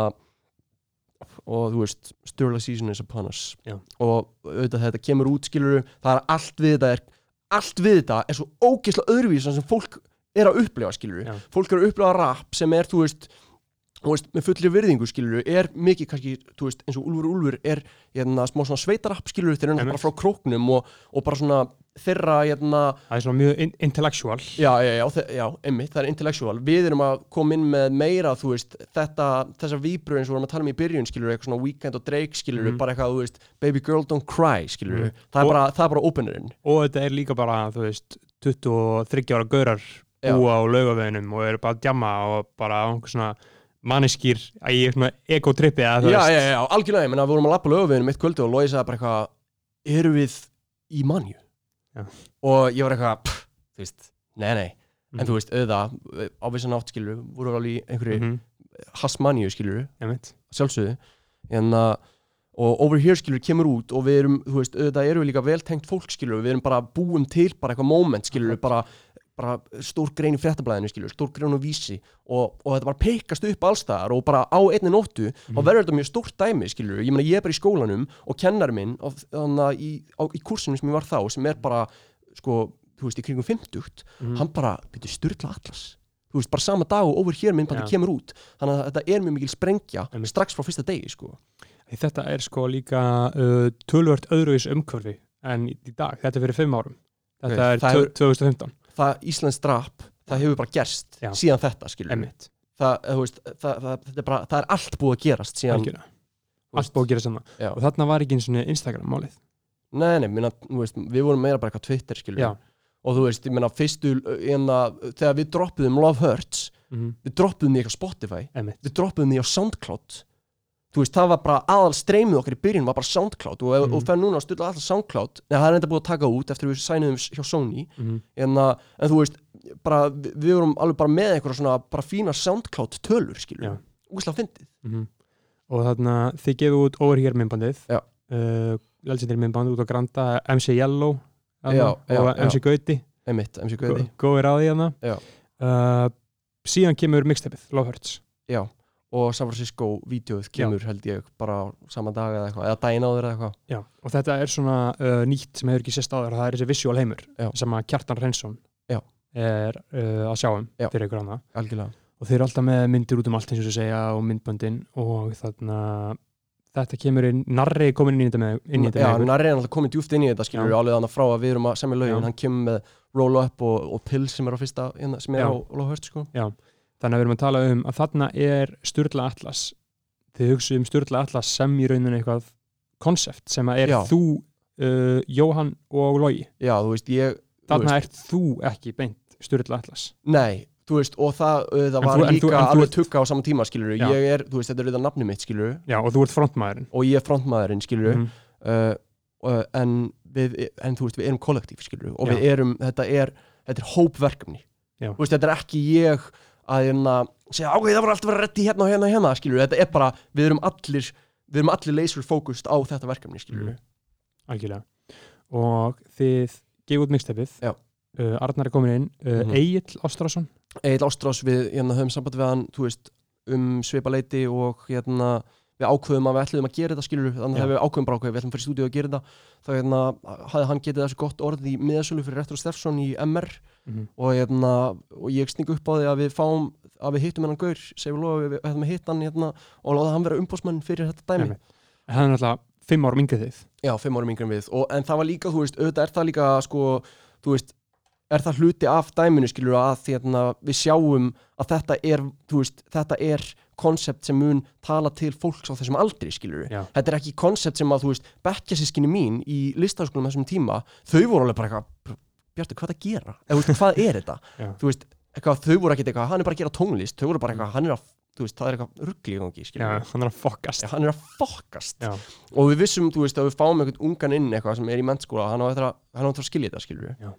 og þú veist, Sturla season is upon us Já. og auðvitað þetta kemur út skilur það er allt við þetta er, allt við þetta er svo ógeðslega öðruvísan sem fólk er að upplifa skilur Já. fólk er að upplifa rap sem er þú veist, þú veist með fullri virðingu skilur er mikið kannski, þú veist, eins og Úlfur Úlfur er hérna, smá svona sveitarap skilur þeir eru bara frá króknum og, og bara svona þeirra hérna, það er svona mjög in intellectual. Já, já, já, já, einmitt, það er intellectual. Við erum að koma inn með meira, þú veist þetta, þessar víbru eins og við erum að tala um í byrjun skilur, eitthvað svona Weekend og Drake, skilur Mhm. bara eitthvað, þú veist, Baby Girl Don't Cry, skilur Mhm. það, er Og- bara, það er bara openerinn. Og þetta er líka bara, þú veist 23 ára gaurar búa á laugaveginum og eru bara að djamma og bara á einhver svona manneskýr í svona ekotrippi Já, já, já, algjörlega, ég menna, við vorum að lappa lögum mitt kvöldu og Lói sagði bara eitthvað Eru við í manju? Já. Og ég var eitthvað, pff, þú veist, nei, nei Mhm. En þú veist, auðvitað, á vissan átt, skilur voru alveg í einhverju Mhm, hasmanju, skilur einmitt. sjálfsögðu en að og over here skilur kemur út og við erum, þú veist, auðvitað erum við líka vel tengt fólk skilur, við erum bara búum til bara eitthvað moment skilur, bara, bara stór grein í fréttablaðinu skilur, stór grein á vísi og, og þetta bara peikast upp allstaðar og bara á einni nóttu og verður þetta mjög stórt dæmi skilur, ég meina ég er bara í skólanum og kennar minn á, þannig, í, á, í kursinu sem ég var þá, sem er bara sko, þú veist, í kringum 50 Mhm. hann bara, byrju, styrla atlas. Þú veist, bara sama dag og over here myndbandi Já. kemur út. Þannig að þetta er mjög mikil sprengja Einmitt. strax frá fyrsta degi, sko. Þetta er sko líka uh, tölvört öðruvis umhverfi en í, dag, þetta er fyrir fimm árum. Þetta Ok, er það tvö- hefur- 2015 það Íslands drap, það hefur bara gerst Já. síðan þetta, skilur einmitt, það, þú veist, það, það, er bara, það er allt búið að gerast síðan, allt búið að gera saman Já. og þarna var ekki eins og Instagram málið. Nei, nei, minna, veist, við vorum meira bara eitthvað Twitter, skilur Já. og þú veist, ég meina, fyrstu enna, þegar við droppuðum Love Hurts mm við droppuðum því eitthvað Spotify einmitt, við droppuðum því á Soundcloud þú veist, það var bara aðal streymið okkar í byrjun var bara Soundcloud og, Mhm. og fer núna að stilla alltaf Soundcloud neða það er enda búið að taka út eftir við sæniðum hjá Sony mm en, að, en þú veist, bara, við, vorum alveg bara með einhverja svona bara fína Soundcloud tölur, skilur Já. úslega fyndið -hmm. og þarna þið gefið út Over Here myndbandið Já. uh, legendary myndband út á Granda MC Yellow Já, já, og. MC Gauti góðir á því Já. uh, síðan kemur mixtapið Love Hurts já, og San Francisco vídeoð kemur held ég bara á sama dag eða eitthvað, eða daginn áður eða eitthvað Já, og þetta er svona uh, nýtt sem hefur ekki sést áður það er þessi visual heimur Já. sem að Kjartan Reynsson Já. er uh, að sjá um Já. fyrir ykkur hana algjörlega og þeir eru alltaf með myndir út um allt eins og segja og myndböndin og þarna þetta kemur inn, Narri er komin inn í þetta með, inn í þetta já, með ykkur. Narri er alltaf komið djúft inn í þetta skilur Já. alveg þannig frá að við erum að semja Já. hann kemur með Roll Up og, og Pill sem er á fyrsta hérna, sem er Já. á Hurts sko þannig að við erum að tala um að þarna er Sturla Atlas þið hugsu um Sturla Atlas sem í rauninu eitthvað konsept sem að er Já. þú uh, Jóhann og Logi já, þú veist, ég þarna ert þú ekki beint Sturla Atlas nei, þú veist, og það, uh, það var þú- en líka þú- en þú alveg ert- tukka á sama tíma skilur Já. ég er, þú veist, þetta er auðvitað nafni mitt skilur Já, og þú ert frontmaðurinn og ég er frontmaðurinn skilur Mhm. uh, uh, en við, en þú veist, við erum kollektív skilur og Já. við erum, þetta er þetta er hópverkefni Já. þú veist, þetta er ekki ég að hérna segja, ok, það var alltaf að vera reddi hérna og hérna og hérna skilur, þetta er bara, við erum allir við erum allir laser fókust á þetta verkefni skilur Mhm. algjörlega og þið gefið út mixtapið Já. uh, Arnar er komin inn uh, Mhm. Egil Ástrásson Egil Ástrás, við hérna, höfum samband við hann veist, um svipa leiti og hérna, við ákveðum að við ætluðum að gera þetta skilur, þannig að við ákveðum bara ákveð við ætlum að fara í stúdíu að gera þetta þá hérna, hafði hann getið þessu gott orð í miðasölu fyrir Retro Steffsson í MR og, hérna, og ég sning upp á því að við fáum að við hittum hennan gaur, segjum lofa við, ætlum að hitta hann hérna, og láta hann vera umbósmann fyrir þetta dæmi. Hann er alltaf fimm árum yngri þið. Já, fimm árum yngri en við. Og, En það var líka, þú veist, auðvitað er það líka sko, er það hluti af dæminu skilur að því að við sjáum að þetta er, veist, þetta er konsept sem mun tala til fólks á þessum aldri skilur Já. þetta er ekki konsept sem að, þú veist, bekkjasískinni mín í listaskólum þessum tíma, þau voru alveg bara eitthvað Bjartur, hvað er að gera? Eða, veist, hvað er þetta? Já. þú veist, eitthvað, þau voru ekkert eitthvað, hann er bara að gera tónlist þau voru bara eitthvað, hann er að, þú veist, það er eitthvað gangi, skilur Já, hann er að fokkast Já, hann er að fokkast Já. og við vissum, þú veist, að við fáum einhvern ungan inn eitthvað sem er í mennskóla, hann á eftir að, skilja þetta, skilur við,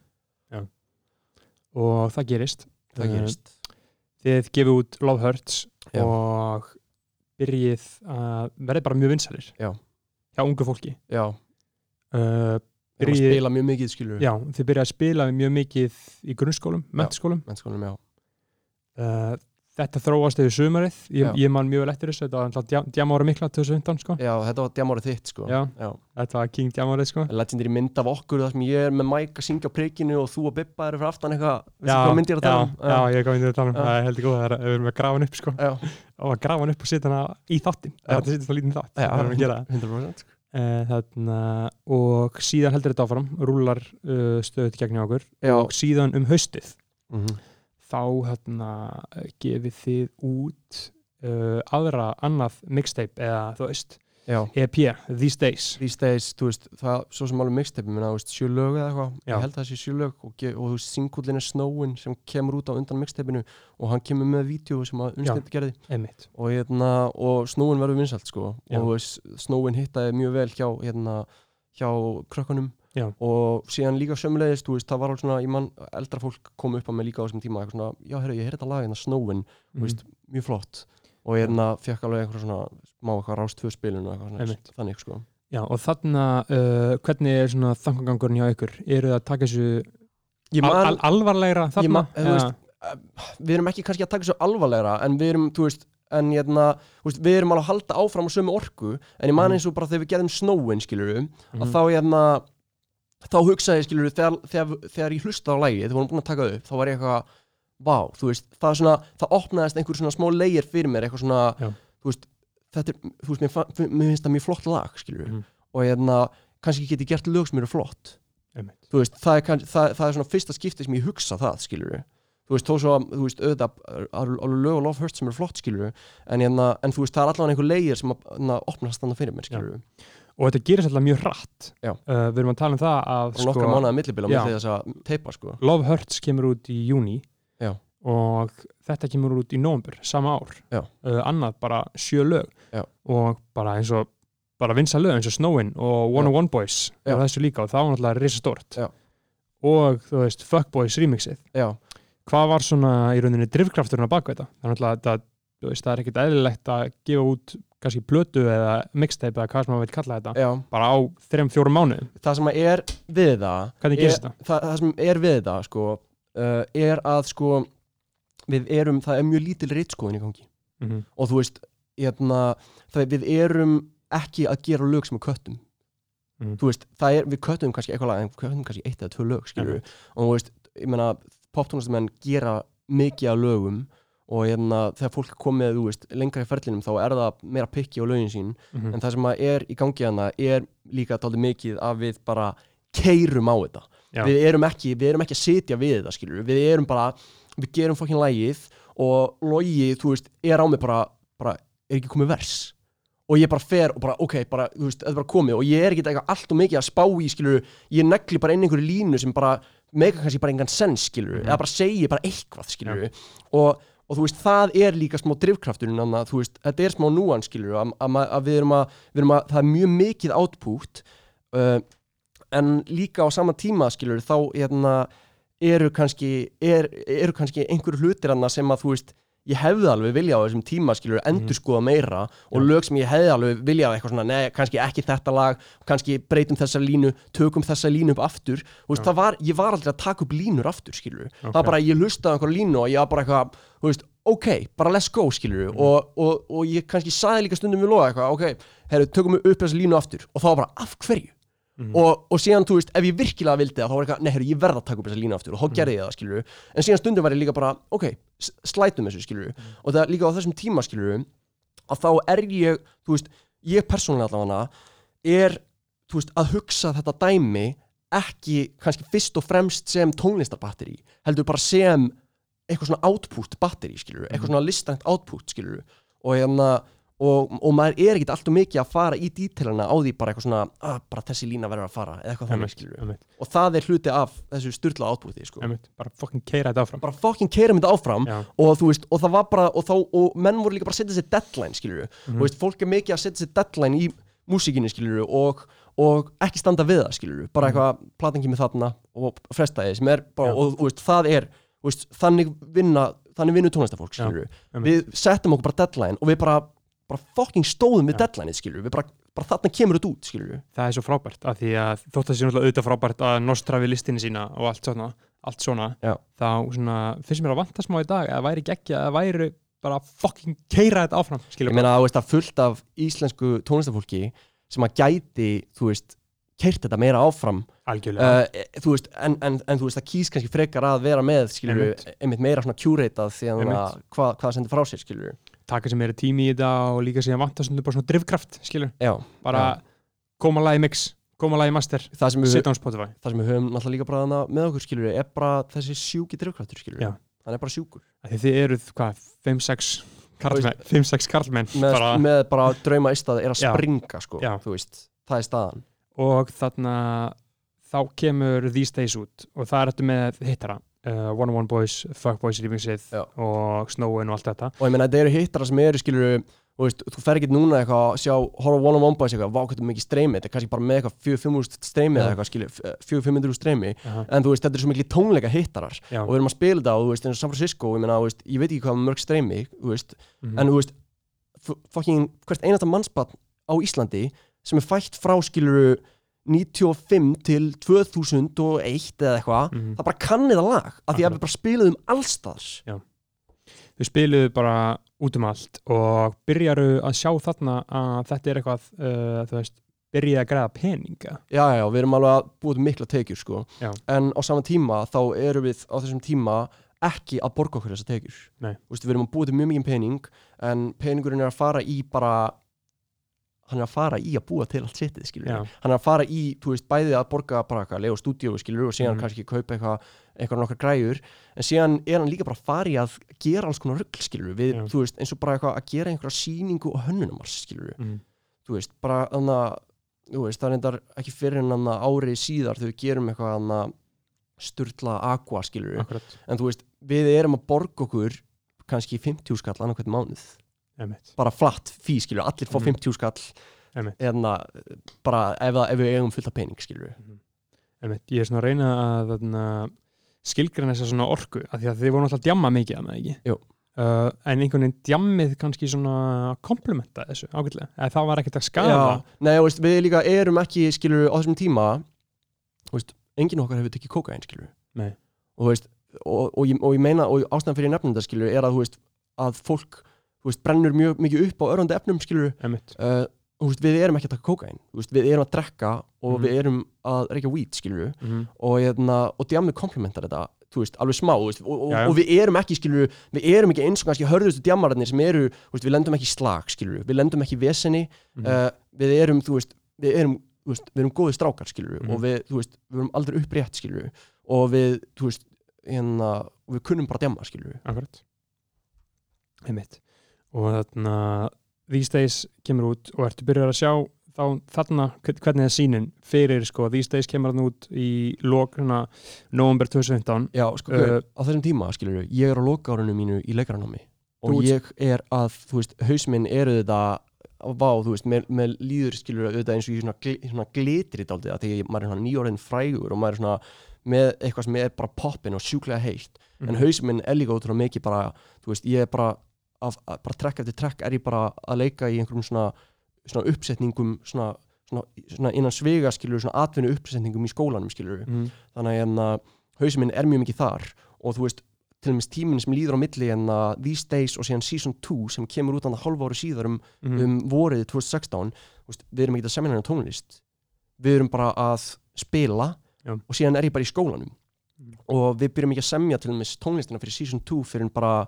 og það gerist það gerist Þið gefið út Love Hurts Já. og byrjið að verði bara mjög vinsælir Já. hjá ungu fólki. Já, uh, við erum að Byrji- spila mjög mikið, skilur Já, þið byrjið að spila mjög mikið í grunnskólum, mennskólum mennskólum, já, uh, þetta þróast yfir sumarið. Ég, Já. ég man mjög vel eftir þessu, þetta var alltaf djamára mikla 2015 sko, Já, þetta var djamárið þitt sko. Já. þetta var King djamárið sko. Legendary mynd af okkur þar sem ég er með Mike að syngja á prikinu og þú og Bibba eru fyrir aftan eitthvað. Veistu já, hvað mynd ég er að já, tala um? já, ég kom inn í að tala um. Já. það er heldur góð, það er við erum að grafa hann upp sko. Já, og að grafa hann upp og setja hana í þáttin Já. þetta setja svo lítinn þátt, já, það erum að gera það. 100% sko. Eh, þarna, og síðan heldur þetta áfram rúlar uh, stöðut gegn hjá okkur. Já, og síðan um haustið. Mhm, þá hérna, gefið þið út uh, aðra annað mixtape eða þú veist já. EP, These Days. These days, þú veist, það svo sem alveg mixtape minna, þú veist, sjö lög eða eitthvað. Ég held að það sé sjö lög og, og þú veist, singullin er Snowin sem kemur út á undan mixtapeinu og hann kemur með vídeo sem að unnstætti gerði. Einmitt. Og, hérna, og Snowin verður vinsalt sko. Já. og þú veist, Snowin hittaði mjög vel hjá hérna, hjá krökkunum Já. og síðan líka sömulegist, veist, það var alveg svona, ég mann, eldra fólk kom upp á mig líka á þessum tíma, eitthvað svona, já, herru, ég heyrði þetta lag hérna Snowin, þú Mhm. veist, mjög flott og hérna fekk alveg eitthvað svona má eitthvað rást tvö spilun og eitthvað svona, þannig sko Já, og þarna, uh, hvernig er svona þangangangurinn hjá ykkur? Eru það að taka þessu ég al, al, alvarlegra Ég þarna? man- þú veist, við erum ekki kannski að taka svo alvarlegra en við erum, þú veist, en hérna, veist, við erum alveg að halda áfram á sömu orku en ég man Mhm. eins og bara þegar við gerðum snowin, skilur við Mhm. að þá hérna þá hugsaði, skilur við, þegar, þegar, þegar ég hlusta á lægi, þegar við vorum búin að taka það upp þá var ég eitthvað, vá, þú veist það, er svona, það opnaðist einhver svona smá leigir fyrir mér, eitthvað svona, Já. þú veist þetta er, þú veist, mér, mér finnst það mjög flott lag, skilur Mhm. og hérna kannski get ég gert lög sem eru flott Einmitt. þú veist, það er, kann, það, það er svona fyrsta skipti sem ég hugsa það, skilur þú veist, þó svo að, þú veist, auðvitað alveg lög og love hurts sem eru flott, skilur en, hérna, en þú veist, það er allavega einhver leigir sem að hérna, opnast þannig fyrir mér, skilur við Og þetta gerist alltaf mjög hratt. Uh, Við erum að tala um það að og nokkra sko, mánuða millibila með þess að teipa, sko. Love Hurts kemur út í júni Já. og þetta kemur út í nómbur sama ár. Uh, annað bara sjö lög. Já. og bara eins og bara vinsa lög eins og Snowin og One on One Boys Já. og þessu líka og það var náttúrulega risastórt. Já. og þú veist Fuckboys remixið. Já, hvað var svona í rauninni drifkrafturinn á baku þetta? Það er náttúrulega þetta veist, það er ekkert eðlilegt að gefa út kannski blötu eða mixtape eða hvað sem maður veit kalla þetta já, bara á þrejum fjórum mánuðum. Það sem er við það hvernig er, gerist þetta? það, það sem er við það, sko uh, er að, sko við erum, það er mjög lítil reitskoðin í gangi. Mm -hmm. og þú veist, hérna það, við erum ekki að gera lög sem við köttum. Mhm. þú veist, það er, við köttum kannski eitthvað lag en við köttum kannski eitt eða tvö lög, skilur við og þú veist, ég meina, poptónlistamenn gera mikið af lögum og hérna, þegar fólk komið, veist, lengra í ferlinum þá er það meira pikki á lögin sín. Mhm. en það sem er í gangi hana er líka tóldi mikið að við bara keirum á þetta. Við erum, ekki, við erum ekki að sitja við þetta skilur við erum bara, við gerum fokkin lægið og logi, þú veist, er á mig bara, bara er ekki komið vers? Og ég bara fer og bara, ok, bara, þú veist, þetta er bara komið og ég er ekki eitthvað allt og mikið að spá í skilur, ég negli bara inn einhverju línu sem bara, mega kannski bara engan sens skilur, Mhm. eða bara segi bara eitthvað skilur og, og þú veist, það er líka smá drifkrafturinn, þannig að þú veist, þetta er smá núan skilur, að, að, að við erum að, við erum að það er mjög mikið output uh, en líka á sama tíma skilur, þá hérna, eru kannski er, eru kannski einhverju hlutir annað sem að þú veist ég hefði alveg vilja á þessum tíma skilur endur skoða meira og lög sem ég hefði alveg vilja á eitthvað svona, nei, kannski ekki þetta lag kannski breytum þessa línu, tökum þessa línu upp aftur, þú veist, það var ég var aldrei að taka upp línur aftur, skilur Ok. það var bara, ég lustaði einhverja línu og ég var bara eitthvað þú veist, ok, bara let's go, skilur Mhm. og, og, og ég kannski saði líka stundum við loða eitthvað, ok, herru, tökum við upp þessa línu aftur. Og þá var bara, af hverju? Mhm. og, og síðan, þú veist, ef ég virkilega vildi það þá var eitthvað, nei, herru, ég verð að taka upp þessa línu aftur. Og þá gerði ég það, skilur en síðan stundum var ég líka bara, ok, slætum þessu, skilur og það líka á þessum tíma, skilur að þá er ég, þú veist ég persónulega allavega er, þú veist, að hugsa þetta dæmi ekki kannski fyrst og fremst sem tónlistarbatteri heldur bara sem eitthvað svona output batteri, skilur eitthvað svona listrænt output, skilur og hérna og, og maður er ekkert alltaf mikið að fara í dítilana á því bara eitthvað svona ah, bara þessi lína verður að fara, eða eitthvað þannig, skilur einmitt, og það er hluti af þessu styrla outputi, sko. Bara fucking keira þetta áfram. Bara fucking keirum þetta áfram og veist, og það var bara og, þá, og menn voru líka bara að setja sér deadline, skilur Mhm. og veist, fólk er mikið að setja sér deadline í músíkinni, skilur og, og ekki standa við það, skilur bara eitthvað, platan kemur þarna og frestaði sem er bara, Mhm. Og veist, það er þannig vinna, þannig vinnu tónlistafólk, við settum okkur bara deadline og við bara, bara fucking stóðum við Já. deadline, skilur við bara, bara þarna kemur þetta út, skilur það er svo frábært af því að þótt að það sé náttúrulega auðvitað frábært að nostrafi listinni sína og allt svona allt svona þá svona, finnst mér að vanta smá í dag að væri geggja, að væri bara fucking keira þetta áfram skilur ég meina að fullt af íslensku tónlistafólki sem að gæti þú veist, keirt þetta meira áfram. Algjörlega. Uh, þú veist, en, en, en þú veist það kýs kannski frekar að vera með skilur Einmitt. einmitt meira svona curatað því að hvað það sendir frá sér skilur taka sem meira tími í þetta og líka síðan vanta svona svona drifkraft skilur, já, bara já. koma lagi mix, koma lagi master sem setja á Spotify. það sem við höfum náttúrulega líka bara með okkur skilur er bara þessi sjúki drifkraftur skilur Já. hann er bara sjúkur. Því þið eruð, hvað, 5-6 karlmenn, 5-6 karlmenn með, bara, drauma istað er að springa sko, þú veist, það er staðan og þarna þá kemur These Days út og það er þetta með hittara uh, One on One Boys, Fuck Boys remixið Já. og Snowin og allt þetta og ég meina þetta eru hittara sem eru skilur veist, þú fer ekki núna eitthvað að sjá horfa one on one boys eitthvað, vá hvernig mikið streymi þetta er kannski bara með eitthvað 4-5 streymi eða eitthvað skilur, 4-500 streymi Aha. en þú veist, þetta er svo mikið tónleika hittarar Já. og við erum að spila þetta og þú veist, eins og San Francisco ég meina, veist, ég veit ekki hvað mörg streymi þú veist, Mhm. en þú veist fucking hvert einasta mannspann á Íslandi sem er fætt frá skiluru 95 til 2001 eða eitthvað, Mhm. það bara kannið að lag af því að við bara spiluðum allstars þau spiluðu bara út um allt og byrjaru að sjá þarna að þetta er eitthvað uh, þú veist, byrjaði að græða peninga já, já, já, við erum alveg að búið mikla tekjur sko. Já. en á sama tíma þá erum við á þessum tíma ekki að borga okkur þessar tekjur Nei. Veist, við erum að búið mjög mikið pening en peningurinn er að fara í bara hann er að fara í að búa til allt setið skilur Já. hann er að fara í, þú veist, bæði að borga bara eitthvað, lega stúdíu skilur og síðan Mhm. kannski kaupa eitthvað, eitthvað nokkar græjur en síðan er hann líka bara að fara í að gera alls konar rugl skilur við, Já. þú veist, eins og bara eitthvað að gera einhverja sýningu og hönnunumars skilur mm. þú veist, bara þannig að þú veist, það endar ekki fyrir en þannig að árið síðar við gerum eitthvað þannig að sturla aqua skilur en þú veist, við erum að borga okkur kannski 50 skall annarkvæmt mánuð emitt, bara flatt fí skilur, allir fá Mhm. 50 skall. Einmitt. eða bara ef, ef við eigum fullt af pening skilur emitt ég er svona að reyna að þarna, skilgræna þessa svona orku af því að þið voru að djamma mikið að með ekki? Jú. Uh, en einhvern veginn djammið kannski svona komplementa þessu ágætlega, eða það var ekkert að skada Já, nei, veist, við líka erum ekki skilur á þessum tíma veist, enginn okkar hefur tekið kókain skilur og veist, og, og, ég, og ég meina og ástæðan fyrir nefnum þetta skilur er að að fólk, veist, brennur mjög mikið upp á örandi efnum skilur uh, þú veist, við erum ekki að taka veist, við erum að drekka og Mhm. við erum að reykja weed skilur mm. og, hérna, og djamið komplementar þetta veist, alveg smá, veist, og, og, og við erum ekki skilur, við erum ekki eins og kannski hörðustu djamararnir sem eru, veist, við lendum ekki slag skilur, við lendum ekki veseni. Mhm. uh, við erum, þú veist, við erum við erum góði strákar, skilur Mhm. og við, þú veist, við erum aldrei upprétt, skilur og við, þú veist, hérna við kunnum bara djama, skilur akkurat. Emitt og þarna These Days kemur út og ertu byrjar að sjá þá þarna hvern- hvernig er sínin fyrir sko, These Days kemur hann út í lok hérna, november 2015 Já, sko, Uh, á þessum tíma, skilur ég er á lokárunum mínu í leikaranámi og ég er að, þú veist, haus minn eru þetta vá, þú veist, með, með líður skilur auðvitað eins og ég svona, gl svona glitri dálítið að því maður er svona nýjórðin frægur og maður er svona með eitthvað sem er bara poppin og sjúklega heitt en Mhm. hausinn minn er líka ótrúlega mikið bara, þú veist, ég er bara af, að, bara trekk eftir trekk er ég bara að leika í einhverjum svona, svona uppsetningum svona, svona, svona innan svega skilur, svona atvinnu uppsetningum í skólanum skilur Mhm. þannig að hérna, hausinn minn er mjög mikið þar og þú veist, til dæmis tíminn sem líður á milli en að These Days og síðan Season 2 sem kemur út hann að hálfa ári síðar um, Mhm. um vorið 2016 þú veist, við erum ekki að semja hennar tónlist við erum bara að spila Já. og síðan er ég bara í skólanum Mhm. og við byrjum ekki að semja til dæmis tónlistina fyrir Season 2 fyrir en bara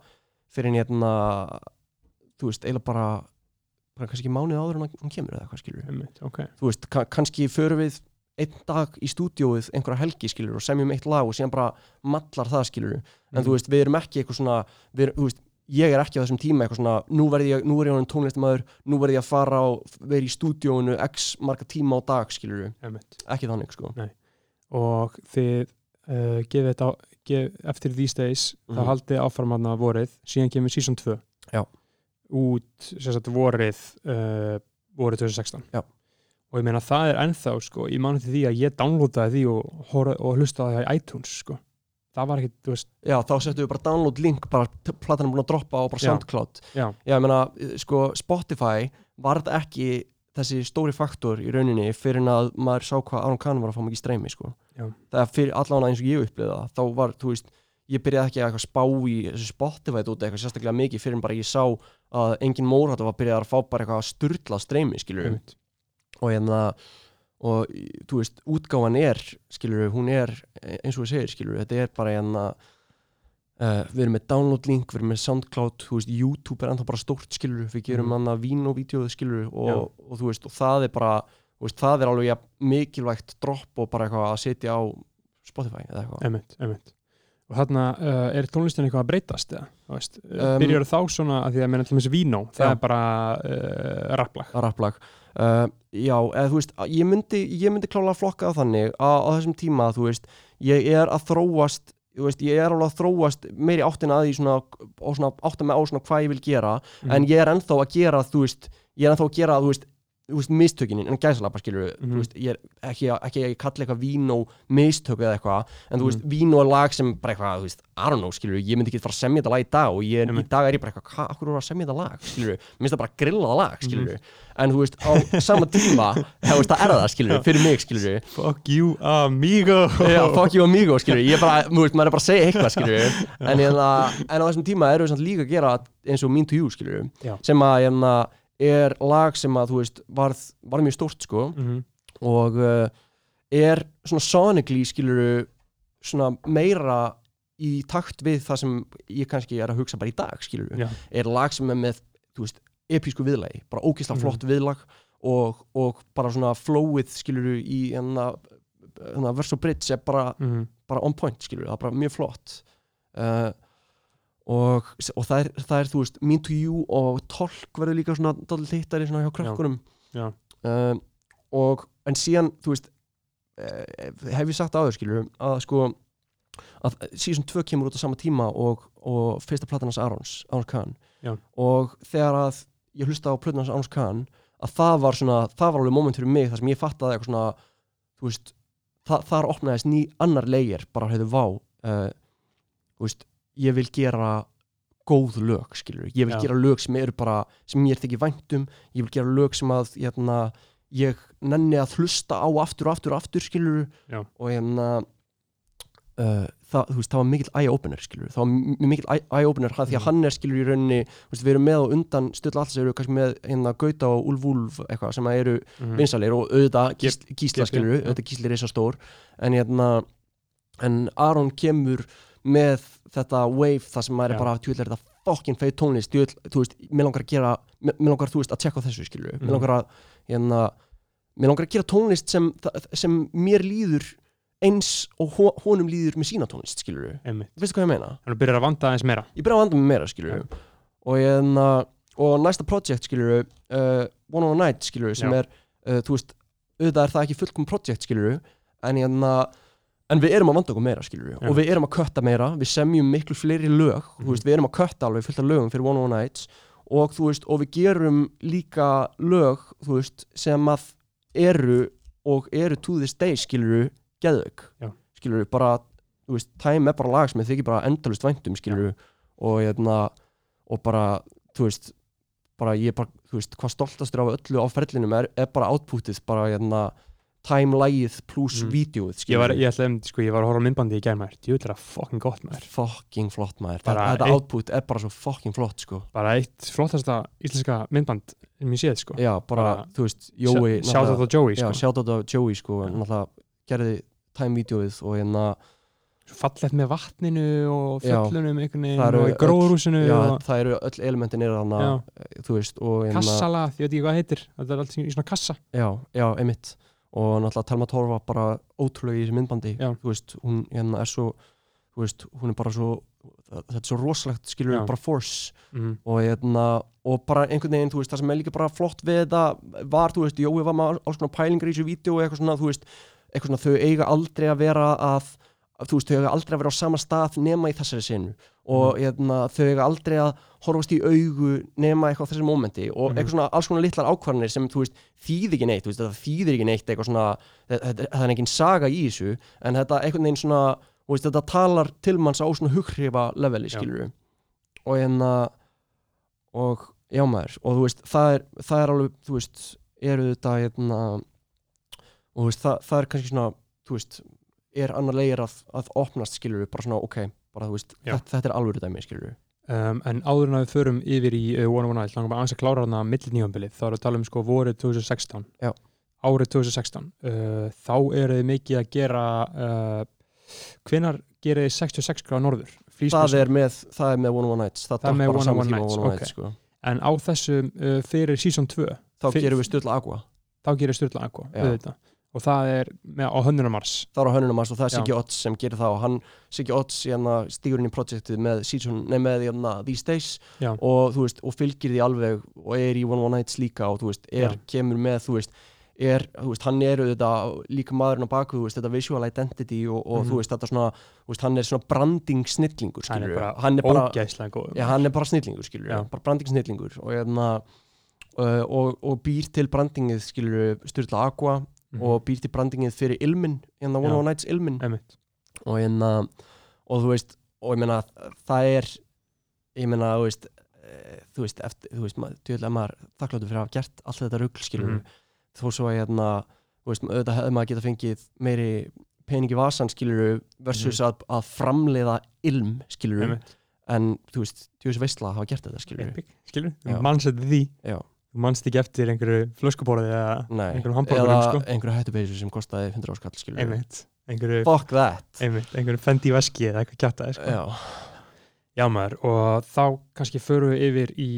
fyrir en hérna þú veist, eiginlega bara bara kannski mánuð áður en hún kemur eða hvað skilur Einmitt, ok. Þú veist, ka kannski förum við einn dag í stúdíóið einhverja helgi skilur og semjum eitt lag og síðan bara mallar það skilur en Mhm. þú veist, við erum ekki eitthvað svona við, þú veist, ég er ekki á þessum tíma eitthvað svona nú verð ég, nú er ég honum tónlistamæður nú verð ég að fara og vera í stúdíóinu x marga tíma á dag skilur Einmitt. ekki þannig sko. Og þið uh, gefið þetta á, eftir These Days þá Mhm. haldið áfram hann að vorið síðan kemur Season 2 Já. út sagt vorið uh, vorið 2016 Já. og ég meina það er ennþá sko, ég mani til því að ég downloadaði því og, og hlustaði það í iTunes sko. það var ekki, þú veist já, þá settum við bara download link bara platan er búin að droppa á bara. SoundCloud já, já, ég meina, eh, sko, Spotify var þetta ekki þessi stóri faktor í rauninni fyrir en að maður sá hvað Aron Kahn var að fá mikið streymi sko. Það er fyrir allan eins og ég upplifði það þá var, þú veist, ég byrjaði ekki að spá í þessu Spotify út eitthvað sérstaklega mikið fyrir en bara ég sá að engin mórhætt var byrjað að fá bara eitthvað sturla streymi skilur einmitt. og hérna og þú veist, útgáfan er skilur hún er eins og við segir skilur þetta er bara hérna uh, við erum með download link, við erum með Soundcloud þú veist, YouTube er ennþá bara stórt skilur við gerum Mhm. hann að vín og vídeo skilur og, og þú veist, og það er bara veist, það er alveg ja, mikilvægt dropp og bara eitthvað að setja á Spotify eða eitthvað einmitt, einmitt. og þarna uh, er tónlistin eitthvað að breytast eða, veist, um, byrjar þá svona að því að meina til þessi Vino, það Já. er bara uh, rapplag rapplag já, eða þú veist, ég myndi ég myndi klálega flokka það þannig að á þessum tíma, þú veist, ég er að þróast veist, ég er alveg að þróast meiri áttina að því svona, og svona átta með á svona hvað ég vil gera, Mhm. en ég er ennþá að gera, þú veist, ég er ennþá að gera, þú veist, mistökinin, en gæsalapa skilur Mhm. þú veist, ég er ekki, að- að kalli eitthvað vín og mistök eða eitthvað en þú Mhm. veist, vín og lag sem bara eitthvað, þú veist, I don't know, skilur, ég myndi ekki fara að semja þetta lag í dag og ég, í Einmitt. dag er ég bara eitthvað, hvað, akkur voru að semja þetta lag, skilur mér finnst það bara grillað lag, skilur Mhm. en þú veist, á sama tíma þá veist, það er það, skilur, fyrir mig, skilur Fuck you amigo. Já, fuck you amigo, skilur, ég er bara, veist, maður er bara að segja eitthvað, skilur en, hérna, en á þessum tíma er lag sem að, þú veist, varð, varð mjög stórt, sko Mhm. og uh, er svona sonically skiluru svona meira í takt við það sem ég kannski er að hugsa bara í dag skiluru, Já. er lag sem er með þú veist, episku viðlagi, bara ógeðslega Mhm. flott viðlag og, og bara svona flowið skiluru í enna, enna vers og bridge er bara, Mhm. bara on point skiluru, það er bara mjög flott uh, og, og það, er, það er þú veist, Mean to You og Tolk verður líka svona dálítið hittari svona hjá krökkunum Já. uh, og en síðan þú veist uh, hef ég sagt áður skilur að sko að season 2 kemur út á sama tíma og, og fyrsta platan hans Arons, Arons Khan Já. og þegar að ég hlusta á platan hans Arons Khan að það var svona, það var alveg moment fyrir mig þar sem ég fattaði eitthvað svona þú veist, það, þar opnaðist ný annar leigir, bara hefðu vá uh, þú veist, ég vil gera góð lög, skilur ég vil Já. gera lög sem eru bara sem ég er þykir væntum, ég vil gera lög sem að hérna, ég nenni að hlusta á aftur og aftur og aftur, skilur Já. og hérna uh, það, þú veist, það var mikill eye-opener, skilur það var mikill eye- eye-opener, mm. því að Mhm. hann er skilur í rauninni, þú veist, við erum með og undan stöðla alls eru kannski með hérna Gauta og Úlf Úlf eitthvað sem eru Mhm. vinsalir og auðvitað gís, gísla Gísli, skilur, auðvitað gísli reysa stór en hérna en Aron kemur með þetta wave það sem maður er bara tjóðlega þetta fokkin feit tónlist djöðl, þú veist, mér langar að gera mér langar, þú veist, að tjekka þessu Mhm. mér langar að, hérna mér langar að gera tónlist sem, sem mér líður eins og ho- honum líður með sína tónlist einmitt veistu hvað ég meina? Þannig byrjar að vanda aðeins meira ég byrja að vanda mig meira skilur Já. og, hérna, og næsta project skilur uh, One on a Night skilur sem Já. er, uh, þú veist auðvitað er það ekki fullkom project skilur en, hérna, en við erum að vanda okkur meira skilur Já. og við erum að kötta meira. Við semjum miklu fleiri lög þú veist, við erum að kötta alveg fullt af lögum fyrir One on a Nights. Og veist, og við gerum líka lög, veist, sem að eru og eru to this day skilur geðveik. Já. skilur bara, þú veist, Time er bara lag sem þykir bara endalust væntum skilur og hérna og bara, þú veist bara ég er bara, þú veist, hvað stoltastur af öllu á ferlinum er, er bara outputið bara hérna time-lægið pluss Mhm. vídeoið, Ég ég sko, ég var að horfa á myndbandi í gærmær Jú, þetta er fucking gott maður. Fucking flott maður, Bara þetta, eitt- output er bara svo fucking flott, sko. Bara eitt flottasta íslenska myndband ég séð, sko. Já, bara, Bara- þú veist, Jói Sjátt á Joey, já, sko. shoutout á Joey, sko, Já. náttúrulega gerði time-vídeoið og hérna Fallegt með vatninu og fjöllunum Það og í gróðrúsinu það eru öll elementin eru þarna, Já. þú veist, hérna kassala, ég veit ekki hvað það heitir Þetta er allt í svona kassa. Já, já, einmitt og náttúrulega Telma Torfa bara ótrúlega í þessu myndbandi. Veist, hún hérna er svo veist, hún er bara svo þetta er svo rosalegt, skilur við, bara force. Mm. og hérna, og bara einhvern veginn, veist, það sem er líka bara flott við þetta var, þú veist, Jói var með alls konar pælingar í þessu vídeo og eitthvað svona, þú veist eitthvað svona, þau eiga aldrei að vera að þú veist, þau eiga aldrei að vera á sama stað nema í þessari sinu og hérna, þau eiga aldrei að horfast í augu nema eitthvað á þessi momenti og Mhm. eitthvað svona alls konar litlar ákvarðanir sem þú veist, þýð ekki neitt, veist, þetta þýðir ekki neitt eitthvað svona, þetta, það er engin saga í þessu en þetta einhvern veginn svona veist, þetta talar til manns á svona hugrifa leveli, skilur við og hérna og já maður, og þú veist, það er, það er alveg, þú veist eru þetta hérna, og þú veist, það, það er kannski svona þú veist, er annar leir að, að opnast skilur bara svona, ok, bara þú veist þetta, þetta er alvöru dæmi, skilur Um, en áður en að við förum yfir í uh, One on One Night, langar bara að klára hana millinýjumbilið, þá við að tala um sko vorið 2016 Já. árið 2016 uh, þá eru þið mikið að gera uh, hvenar gerir þið 66 gráða norður það er með, það er með One on One Nights það, Það er með One on One Nights, One on ok. Nights, sko. en á þessum uh, fyrir season 2 þá gerum við Sturla Aqua þá gerir Sturla Aqua Já. auðvitað. Og það er með, á hönnunarmars það er á hönnunum hans og það er. Siggi Odds sem gerir það og hann, Siggi Odds hérna, stígur inn í projektið með, season, nei, með hérna, These Days og, veist, og fylgir því alveg og er í One on One Nights líka og veist, er, kemur með þú veist, er, þú veist, hann er þetta líka maðurinn á baku, þetta visual identity og, og Mhm. þú veist, þetta svona hann er svona branding snillingur hann er bara, hann er bara, já, hann er bara snillingur bara branding snillingur og, hérna, uh, og, og býr til brandingið skilur Sturla Aqua Mhm. og býr til brandingið fyrir Ilmin hérna One One Nights Ilmin og hérna og þú veist, og ég meina það er, ég meina þú veist eh, þú veist, eftir, þú veist maður, tjóðlega maður þakkláttur fyrir að hafa gert allt þetta rugl skilur Mhm. þó svo að hérna, þú veist, auðvitað hefði maður geta fengið meiri pening í vasan skilur versus að, að framleiða ilm skilur. Einmitt. en þú veist, tjóðis veistla hafa gert þetta skilur Epic, skilur, Já. þú manst eftir því Já. Þú manst ekki eftir einhverju flöskubórið eða Nei, einhverjum eða hambúrgurum sko. einhverju hættupeysu sem kostaði 100 áskall skilur einmitt, einhverju, fuck that einmitt, einhverju fendi veski eða eitthvað kjátaði sko. já, Já maður, og þá kannski förum við yfir í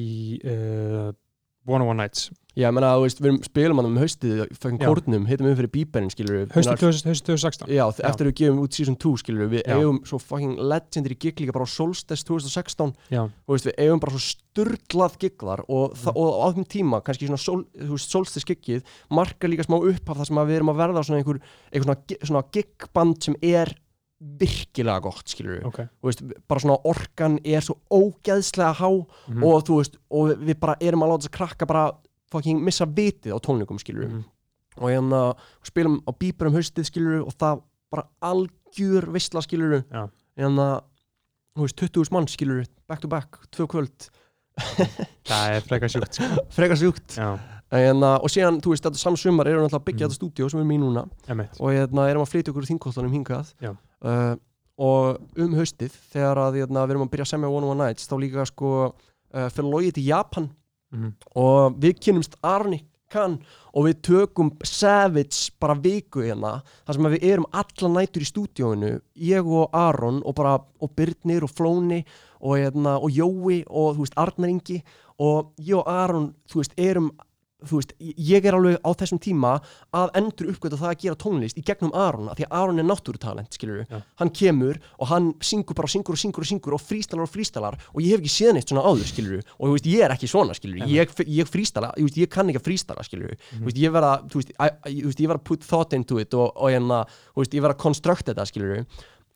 uh, One on One Nights já, ég meina, þú veist, við spilum hann um haustið Já. kórnum, hittum við fyrir bíberinn skilur Haustu 2016 Já, Já. eftir að við gefum út season 2 skilur við Já. eigum svo fucking legendary gig líka bara á Solstice 2016 Já, þú veist, við eigum bara svo sturglað giglar og, mm. og á þeim tíma, kannski svona sol, Solstice gigið marka líka smá upp af það sem við erum að verða svona einhver, einhver svona, svona gigband sem er virkilega gott skilur við, ok þú veist, bara svona orkan er svo ógeðslega há Mhm. og þú veist, og við bara erum að láta þess að krakka bara fucking missa vitið á tónleikum skilur við Mhm. og hérna spilum á bíber um haustið skilur og það bara algjör veistla skilur Já. hérna þú veist 20.000 mann skilur back to back, tvö kvöld Það er frekar sjúkt sko. frekar sjúkt Já, hérna, og síðan þú veist þetta samsumar erum við alltaf að byggja Mm. þetta stúdíó sem við erum í núna. Einmitt. Og hérna erum að flytja okkur úr þingkostunum hingað. Uh, og um haustið þegar að hérna, við erum að byrja að semja One on One Nights þá líka sko uh, fyrir logið til Japan. Mhm. og við kynnumst Arni Khan og við tökum Savage bara viku hérna þar sem við erum alla nætur í stúdíóinu ég og Aron og bara og Byrnir og Flóni og, hérna, og Jói og þú veist Arnar Ingi og ég og Aron þú veist erum þú veist, ég er alveg á þessum tíma að endur uppgöta það að gera tónlist í gegnum Aron, af því að Aron er náttúrutalent skilur Já. hann kemur og hann syngur bara syngur og syngur og syngur og frístalar og frístalar og ég hef ekki séð neitt svona áður skilur og þú veist, ég er ekki svona skilur ég, ég frístala, ég, veist, ég kann ekki að frístala skilur Mhm. þú veist, ég verða, þú veist, ég verða put thought into it og, og hérna, þú veist, ég verða construct þetta skilur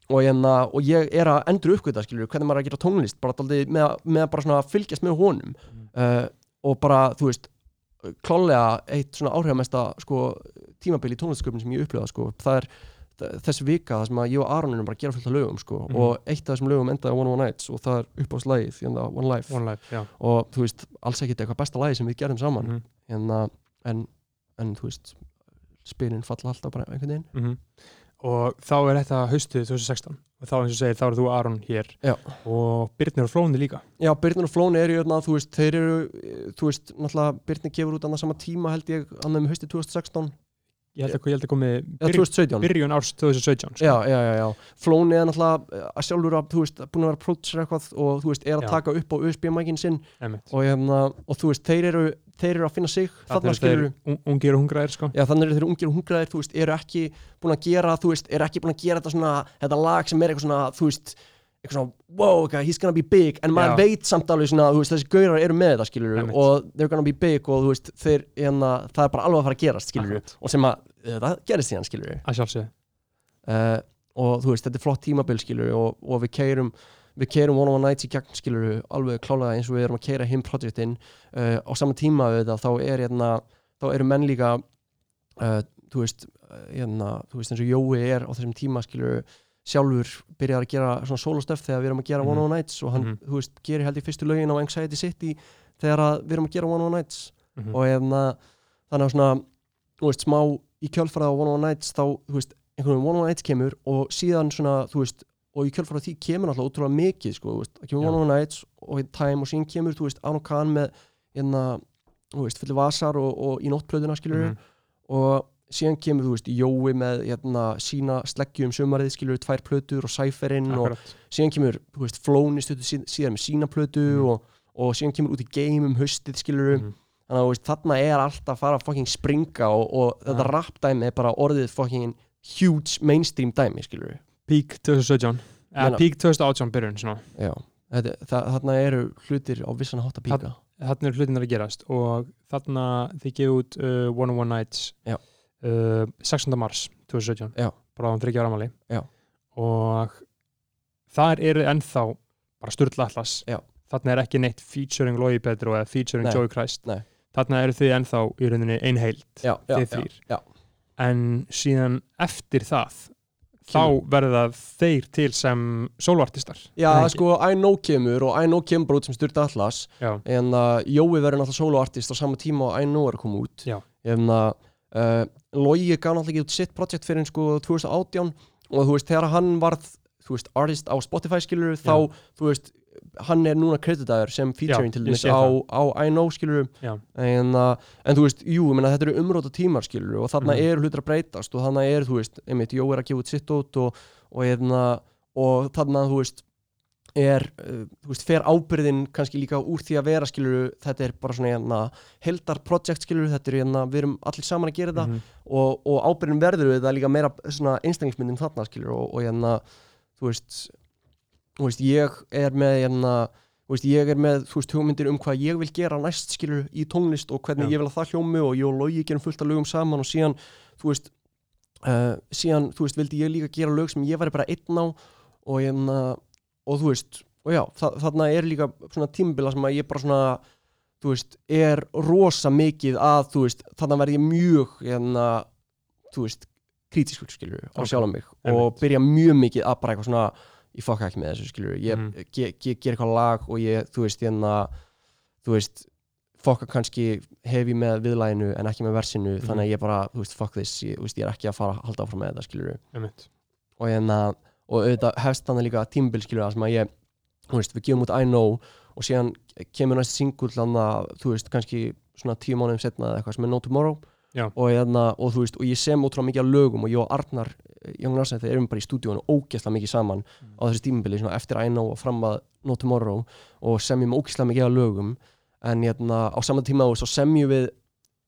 og hérna, og ég er að endur uppgöta skilur, hvernig maður er að gera tónlist bara með, með bara svona fylgjast með honum. Uh, og bara, þú veist klálega eitt svona áhrifamesta sko, tímabil í tónlistsköpun sem ég upplifa sko. það er þessi vika það sem ég og Aron erum bara að gera fullt af lögum sko. Mhm. og eitt af þessum lögum endaði á One One Nights og það er uppáðslægið hérna, One Life One Life, og þú veist, alls ekkert eitthvað besta lagi sem við gerum saman Mhm. hérna, en, en þú veist spyrin falla alltaf bara einhvern veginn Mhm. Og þá er þetta haustið 2016 og þá eins og segir, þá eru þú Aron hér Já. og Byrnir og Flóni líka Já, Byrnir og Flóni eru hérna, þú veist, þeir eru eh, þú veist, náttúrulega Byrnir gefur út annað sama tíma held ég, annað um haustið 2016 ég held að, ég held að komi 2017 byrjun árs 2017 sko. Já, já, já, já. Flóni er náttúrulega eh, að sjálfur að, þú veist, búin að vera prótsir eitthvað og þú veist, er að Já. taka upp á USB-mækin sinn og, hérna, og þú veist, þeir eru, þeir eru að finna sig eru skilur þeir un- ungir og hungraðir sko. Já, þannig eru þeir ungir og hungraðir, þú veist, eru ekki búin að gera, þú veist, eru ekki búin að gera þetta svona, þetta lag sem er eitthvað svona, þú veist, eitthvað svona, wow, okay, he's gonna be big, en maður veit samt alveg svona, þú veist, þessi gaurar eru með þetta, skilur Einmitt. og they're gonna be big og þú veist, þeir, hérna, það er bara alveg að fara að gerast, skilur Akkurat. og sem að, þetta gerist síðan, skilur að sjálfsögðu uh, og þú veist, þetta er flott tímabil skilur og, og við keirum við keirum One on One Nights í gegn skilur alveg klálega eins og við erum að keira hinn projektinn uh, á sama tíma við þetta þá er hérna, þá eru menn líka uh, þú veist uh, hérna, þú veist eins og Jói er á þessum tíma skilur sjálfur byrjar að gera svona solostöf þegar við erum að gera One Mhm. on One Nights og hann, Mhm. þú veist, gerir held í fyrstu lögin á Anxiety City þegar við erum að gera One on One Nights Mhm. og hérna þannig að svona, þú veist, smá í kjölfarað á One on One Nights þá, þú veist, einhvern veginn One on One Nights kemur og síðan svona, þú veist, og í kjölfarað því kemur alltaf ótrúlega mikið, sko, veist, kemur. One on One Nights og Time og síðan kemur, þú veist, Anu Khan með, hérna, þú veist, fullir vasar og, og í nóttplöðuna, skilur Mhm. og síðan kemur, þú veist, Jói með, hérna, sína sleggju um sumarið, skilur tvær plötur og Cypherinn og síðan kemur, þú veist, Flóni stötu síðan með sína plötu Mhm. og, og síðan kemur út í game um haustið, skilur Mhm. þannig að veist, þarna er alltaf að fara að fucking springa og, og þetta Ja. rap dæmi er bara orðið fucking huge mainstream dæmi, skilur Peak 2017 eða Peak 2018 byrjun þarna eru hlutir á vissan hátt að píka þarna eru hlutinnar að gerast og þarna þið gefið út uh, One on One Nights uh, 16. mars 2017 Já. bara á um 30 ára amali Já. og þar eru ennþá bara Sturla Atlas Já. þarna er ekki neitt featuring Logi Petro eða featuring Nei. Joey Christ Nei. þarna eru þið ennþá í rauninni já, Þið já, en síðan eftir það þá Kemur- verða þeir til sem soloartistar já sko, I know kemur og I know kemur bara út sem styrta allas Já, en uh, Jói verður náttúrulega soloartist á sama tíma og I know er að koma út. Já. en uh, uh, Logi gaf náttúrulega ekki út sitt projekt fyrir sko 2018 og þú veist, þegar hann varð veist, artist á Spotify skilur þá, þú veist, hann er núna kreditaður sem featuring til sé á, á I know skilur já, en, uh, en þú veist, jú, ég meina, þetta eru umróta tímar skilur og þarna Mhm. eru hlutir að breytast og þarna er, þú veist, einmitt, Jó er að gefa út sitt út og, og, hérna, og þarna, þú veist er, uh, þú veist, fer ábyrðin kannski líka úr því að vera skilur þetta er bara svona hérna, heldar project skilur þetta er hérna, við erum allir saman að gera þetta mhm, og, og ábyrðin verður við það líka meira svona einstaklingsmyndin þarna skilur og, og hérna, þú veist veist, ég er með hérna, veist, ég er með þú veist, hugmyndir um hvað ég vil gera næst skilur í tónlist og hvernig Já. ég vil að það hljómi og ég og Logi gerum fullt af lögum saman og síðan, þú veist uh, síðan, þú veist, vildi ég líka gera lög sem ég væri bara einn á og hérna, og þú veist og já, þa þarna er líka svona tímabila sem að ég bara svona þú veist, er rosa mikið að þú veist, þarna verð ég mjög hérna, þú veist kritískur skilur á Ok, sjálf mig og byrja mjög mikið að bara eitthvað svona ég fokka ekki með þessu skilur ég Mhm. ge, ge, ger eitthvað lag og ég, þú veist, hérna þú veist, fokka kannski hef ég með viðlæginu en ekki með versinu Mhm. þannig að ég bara, þú veist, fuck this ég, ég er ekki að fara að halda áfram með þetta skilur og hérna og auðvitað hefst þannig líka tímabil skilur það sem að ég, þú veist, við gefum út I know og síðan kemur næst singull að, þú veist, kannski svona tíu mánuðum setna eða eitthvað sem er No Tomorrow. Og hérna, og veist, og ég sem ótrúlega mikið af lögum og ég og Arnar, Jón Larsson þeir erum bara í stúdíónu ógeðslega mikið saman á þessu tímabili, svona eftir I know og fram að No Tomorrow og semjum ógeðslega mikið af lögum en hérna, á sama tíma, og semjum við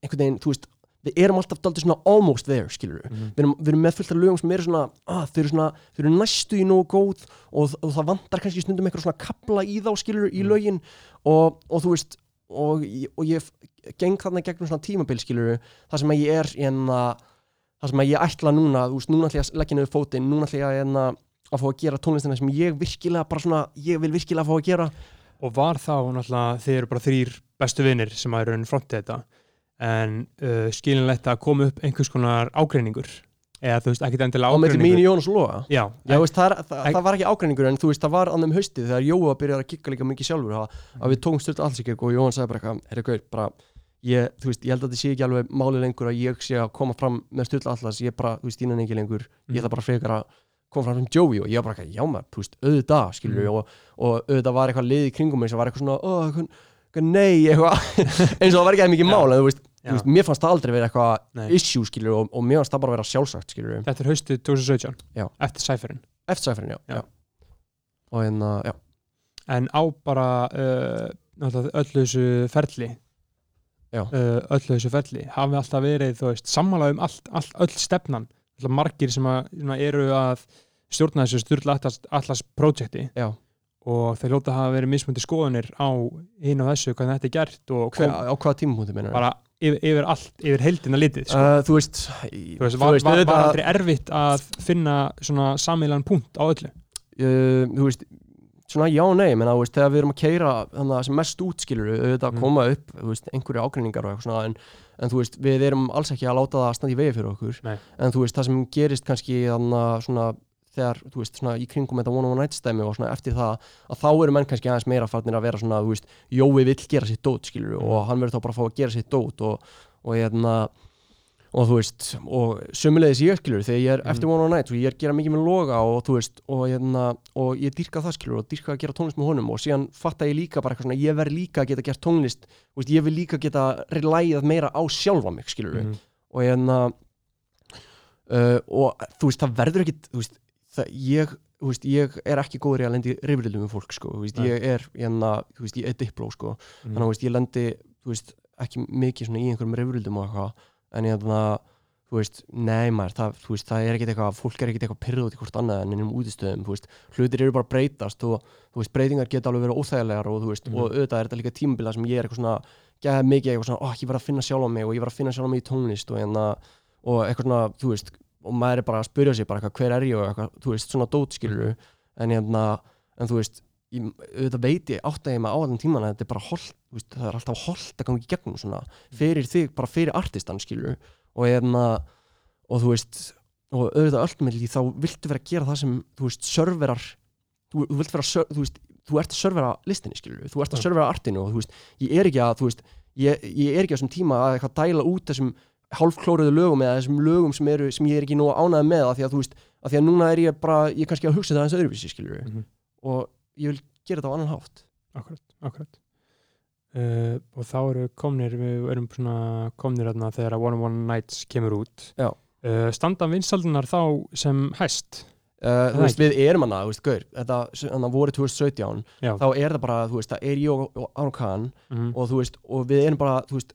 einhvern veginn, þú veist, við erum alltaf daldið svona almost there, skilur Mhm. við erum, við erum með fullt af lögum sem eru svona ah, þau eru svona, þau eru næstu í nógu góð og, og það vantar kannski stundum eitthvað svona kapla í þá skilur í Mm. lögin og, og þú veist og, ég- og ég geng þarna gegnum svona tímabil skilur það sem að ég er hérna, það sem að ég ætla núna þú veist, núna ætla ég að leggja niður fótinn núna ætla ég að, hérna, að fá að gera tónlistina sem ég virkilega bara svona, ég vil virkilega fá að gera. Og var þá náttúrulega þeir eru bara þrýr bestu vinnir sem að eru enn frontið þetta en uh, skilinlegt að koma upp einhvers konar ágreiningur eða þú veist, ekkert endilega á með mín ágreiningur Jónas og Loga já, Já, veist, það, er- það, það var ekki ágreiningur en þú veist, það var annum haustið þegar Jói var að kikka líka mikið sjálfur að, við styrta alls ekki og Jóhann sagði bara eitthvað, ég, þú veist, ég held að þetta sé ekki alveg máli lengur að ég sé að koma fram með styrla allas ég bara, þú veist, ég nenni ekki lengur Mhm. ég ætla bara frekar að koma fram sem Joey og ég var bara eitthvað, já maður, þú veist, auðvitað skilur Mhm. og, og auðvitað var eitthvað lið í kringum mig sem var eitthvað svona, oh, eitthvað, eitthvað nei, eitthvað eins og það var ekki að mikið Já. mál en þú veist, þú veist, mér fannst það aldrei vera eitthvað Nei. issue skilur og, og mér fannst það bara vera sjálfsagt skilur þetta er haustið 2017 Já. eftir sæferinn eftir sæferinn, já, Já. já. og hérna, já en á bara uh, öllu þessu ferli. Uh, öllu þessu ferli. Hafi alltaf verið, veist, sammála um allt, allt öll stefnan, alltaf margir sem að, eru að stjórna þessu styrla allas, allas projekti Já. og þeir hljóta að hafa verið mismundi skoðunir á hinn og þessu, hvernig þetta er gert og Hver, á hvaða tímapunkti meinar bara yfir, yfir allt, yfir heildina litið sko. uh, þú veist, þú veist, var, var, var aldrei erfitt að finna svona samílan punkt á öllu? Uh, þú veist svona já og nei, þú veist, þegar við erum að keira þannig að sem mest útskilur auðvitað Mm. koma upp, veist, einhverju ágreiningar og eitthvað svona, en, en þú veist, við erum alls ekki að láta það standa í vegi fyrir okkur Nei. en þú veist, það sem gerist kannski þannig að svona þegar, þú veist, svona í kringum þetta one on one night stæmi og svona eftir það að þá eru menn kannski aðeins meira farnir að vera svona, þú veist Jói vill gera sitt dót, skilur Mm. og hann verður þá bara að fá að gera sitt dót og, og hérna og þú veist, og sömulegis ég skilur þegar ég er Mhm. eftir One on Night og ég er að gera mikið með loga og þú veist og, hérna, og ég dýrka það skilur og dýrka að gera tónlist með honum og síðan fatta ég líka bara eitthvað svona ég verð líka að geta gert tónlist veist, ég vil líka geta relæðað meira á sjálfa mig skilur Mhm. og hérna uh, og þú veist, það verður ekkit þú veist, það, ég þú veist, ég er ekki góður í að lendi rifrilum með fólk sko, þú veist, ég er hérna, þú veist, ég er dipló sko, Mhm. þannig veist, ég lendi þú veist, ekki mikið svona í einhverjum rifrildum og eitthvað, en ég þannig þú veist, nei maður, það, þú veist, það er ekkit eitthvað fólk er ekkit eitthvað pyrrð út í hvort annað en innum útistöðum, þú veist, hlutir eru bara að breytast og þú veist, breytingar geta alveg verið óþægilegar og þú veist, Mhm. og auðvitað er þetta líka tímabila sem ég er eitthvað svona, gæða mikið eitthvað svona, ó, ég verð að finna sjálf á mig og ég verð að finna sjálf á mig í tónlist og hérna, og eitthvað svona, þú veist og maður er bara að spyrja sig bara eitthvað, hver er ég? og eitthvað, þú veist, svona dót skilur en hérna, en þú veist ég, auðvitað veit ég, átta ég mig á allan tíman að þetta er bara holt, þú veist, það er alltaf holt að ganga í gegnum svona, fyrir þig, bara fyrir artistan skilur, og hérna og þú veist, og auðvitað öllmilli þá viltu vera að gera það sem þú veist, serverar þú, þú vilt vera, að ser- þú veist, þú ert að servera listinni skilur, þú ert að servera artinu og þú veist, ég er ekki að, þú veist ég, ég er ekki á þessum tíma að eitthvað dæla út þessum hálfklóruðu lögum eða þessum lögum sem, eru, sem ég er ekki nú ánæði með af því að þú veist, af því að núna er ég bara ég er kannski að hugsa það eins öðruvísi skilur Mhm. og ég vil gera þetta á annan hátt. Akkurat, akkurat. Uh, og þá eru komnir við erum svona komnir þarna þegar að One on One Nights kemur út. Uh, standa vinsaldunar þá sem hæst? Uh, veist, við erum hana, þú veist, gaur. Þetta, voru 2017, Já. þá er það bara þú veist, það er ég og, Aron Kahn mm og þú veist, og við erum bara, þú veist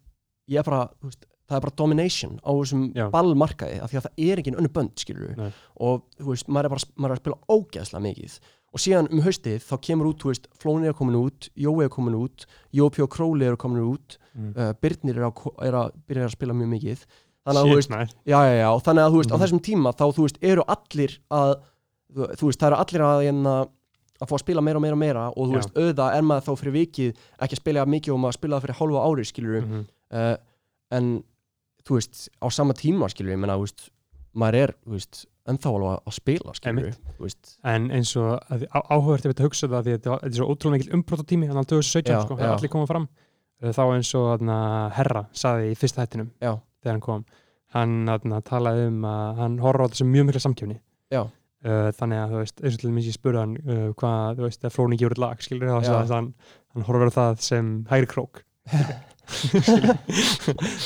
ég er bara, þú veist, það er bara domination á þessum Já. ballmarkaði, af því að það er ekki önnu bönd, skilur Nei. og þú veist, maður er bara, maður er að spila ógeðslega mikið og síðan um haustið þá kemur út, þú veist, Flóni er komin út Jói er komin út, Jópi og Króli eru komin út, mm. uh, Byrnir er er að byrja að spila mjög mikið þannig að, þú veist, já, já, já, þannig að, þú veist, á Mhm. þessum tíma þá, þú veist, eru allir að þú, veist, það eru allir að hérna, að fá að spila meira og meira og meira og þú veist, auðvitað er maður þá fyrir vikið ekki að spila mikið og maður spila það fyrir hálfa ári skilur Mhm. uh, en þú veist, á sama tíma skilur ég menna, þú veist, maður er þú veist, ennþá alveg að- að spila en eins og að áhugavert ef þetta hugsa það því að þetta er svo ótrúlega mikil umbrótatími þannig að 2017 Já, sko, já. þegar allir koma fram Uh, þá eins og þarna, Herra saði í fyrsta hættinum Já. þegar hann kom hann þarna, talaði um að hann horfður á sem mjög mikla samkjöfni Já. Uh, þannig að þú veist, eins og til dæmis ég spurði hann uh, hvað, þú veist, að Flóni gefur lag skilur þá Já. sagði hann, hann horfður á það sem hægri krók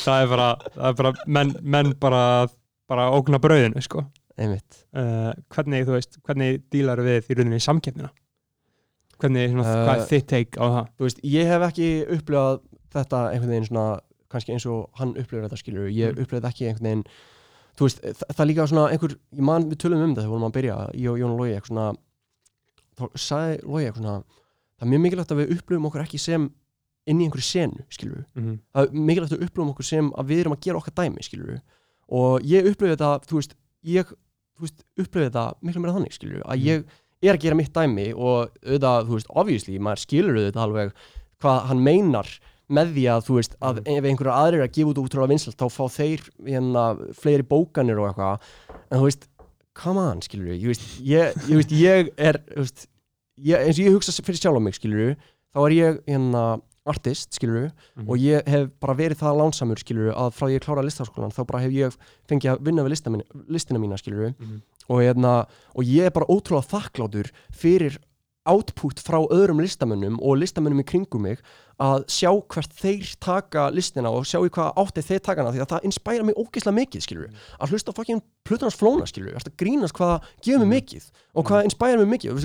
það er bara, það er bara menn, menn bara, bara ógna brauðinu sko einmitt. Uh, hvernig, þú veist, hvernig dílar við í rauninni samkeppnina? Hvernig, svona, Uh, hvað er þitt take á það? þú veist, ég hef ekki upplifað þetta einhvern veginn svona kannski eins og hann upplifir þetta skilur ég Mm. upplifið ekki einhvern veginn þú veist, það, það líka svona einhver ég man við tölum um þetta þegar vorum að byrja ég og Jón og Lógi eitthvað svona þá sagði Lógi eitthvað svona það er mjög mikilvægt að við upplifum okkur ekki sem inn í einhverju senu, skilur mm -hmm. það er mikilvægt að upplifum okkur sem að við erum að gera okkar dæmi, skilur og ég upplifið þetta, þú veist ég, þú veist, upplifið þetta miklu meira þannig, skilur að Mm. ég er að gera mitt dæmi og auðvitað, þú veist, obviously, maður skilur auðvitað alveg hvað hann meinar með því að, þú veist, að Mm. ef einhverja aðrir er að gefa út útrúlega vinsalt, þá fá þeir hérna, fleiri bókanir og eitthvað en þú veist, come on, skilur ég veist, ég, ég, veist, ég er þú veist, ég, eins og ég hugsa fyrir sjálf á mig, skilur þá er ég hérna artist, skilur Mhm. og ég hef bara verið það lánsamur skilur að frá ég klára listaskólan þá bara hef ég fengið að vinna við lista mín, listina mína skilur Mhm. og, hérna, og ég er bara ótrúlega þakklátur fyrir output frá öðrum listamönnum og listamönnum í kringum mig að sjá hvert þeir taka listina og sjá í hvað átti þeir taka hana því að það inspæra mig ógeðslega mikið skilur að hlusta á fucking Plutarnas flóna skilur að grínast hvað það gefur mig mikið og hvað inspæra mig mikið? Og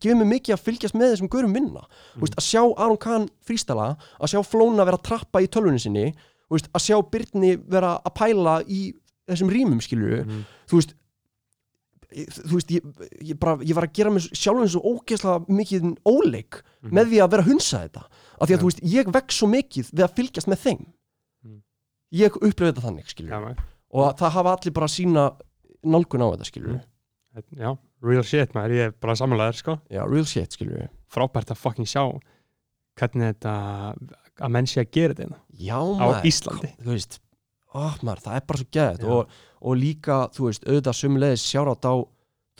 gefur mig mikið að fylgjast með þessum görum vinna? Mm. veist, að sjá Aron Kahn frístala að sjá flóna vera að trappa í tölvunni sinni veist, að sjá Byrni vera að pæla í þessum rýmum skilur Mhm. þú veist þú veist, ég, ég, bara, ég var að gera mér sjálf eins og ógeðslega mikið óleik Mhm. með því að vera að hunsa þetta af því að Já. þú veist, ég vex svo mikið við að fylgjast með þeim Mhm. ég upplifði þetta þannig, skilur Já, maður. og það hafa allir bara sína nálgun á þetta, skilur Mhm. já, real shit maður, ég er bara samanlegaður sko já, real shit, skilur frábært að fucking sjá hvernig þetta að menn sé að gera þetta hérna á Íslandi þú veist oh, maður, það er bara svo gæðið og, og líka, þú veist, auðvitað sumulegis sjárat á,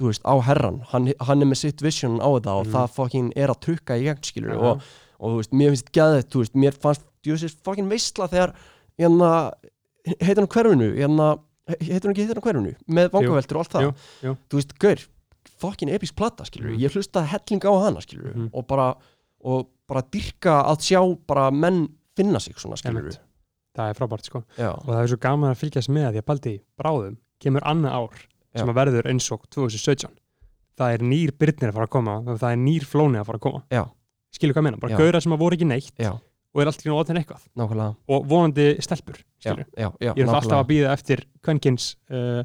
þú veist, á herran hann, hann er með sitt vision á þetta og Mhm. það fucking er að trukka í gegn, skilur Já. og, og þú veist, mér finnst gæðið, þú veist, mér fannst djúsins fucking veistla þegar hérna, heitir hann hverfinu hérna, heitir hann ekki heitir hann hverfinu með vangaveltur og allt það jú, jú. þú veist, gaur, fokkin episk plata skilur, Mhm. ég hlustaði helling á hana skilur Mhm. og bara, og bara dyrka að sjá bara menn finna sig svona skilur Einmitt. Það er frábært sko. Já, og það er svo gaman að fylgjast með því að Baldi bráðum kemur annað ár sem Já. að verður eins og 2017 það er nýr byrnir að fara að koma það er nýr flóni að fara að koma. Já, skilur hvað ég meina, bara gauðra sem að voru ekki neitt og er allt í nú ótinn eitthvað. Nákvæmlega. Og vonandi stelpur já, skilur. já, já, ég er alltaf að býða eftir kvenkins uh,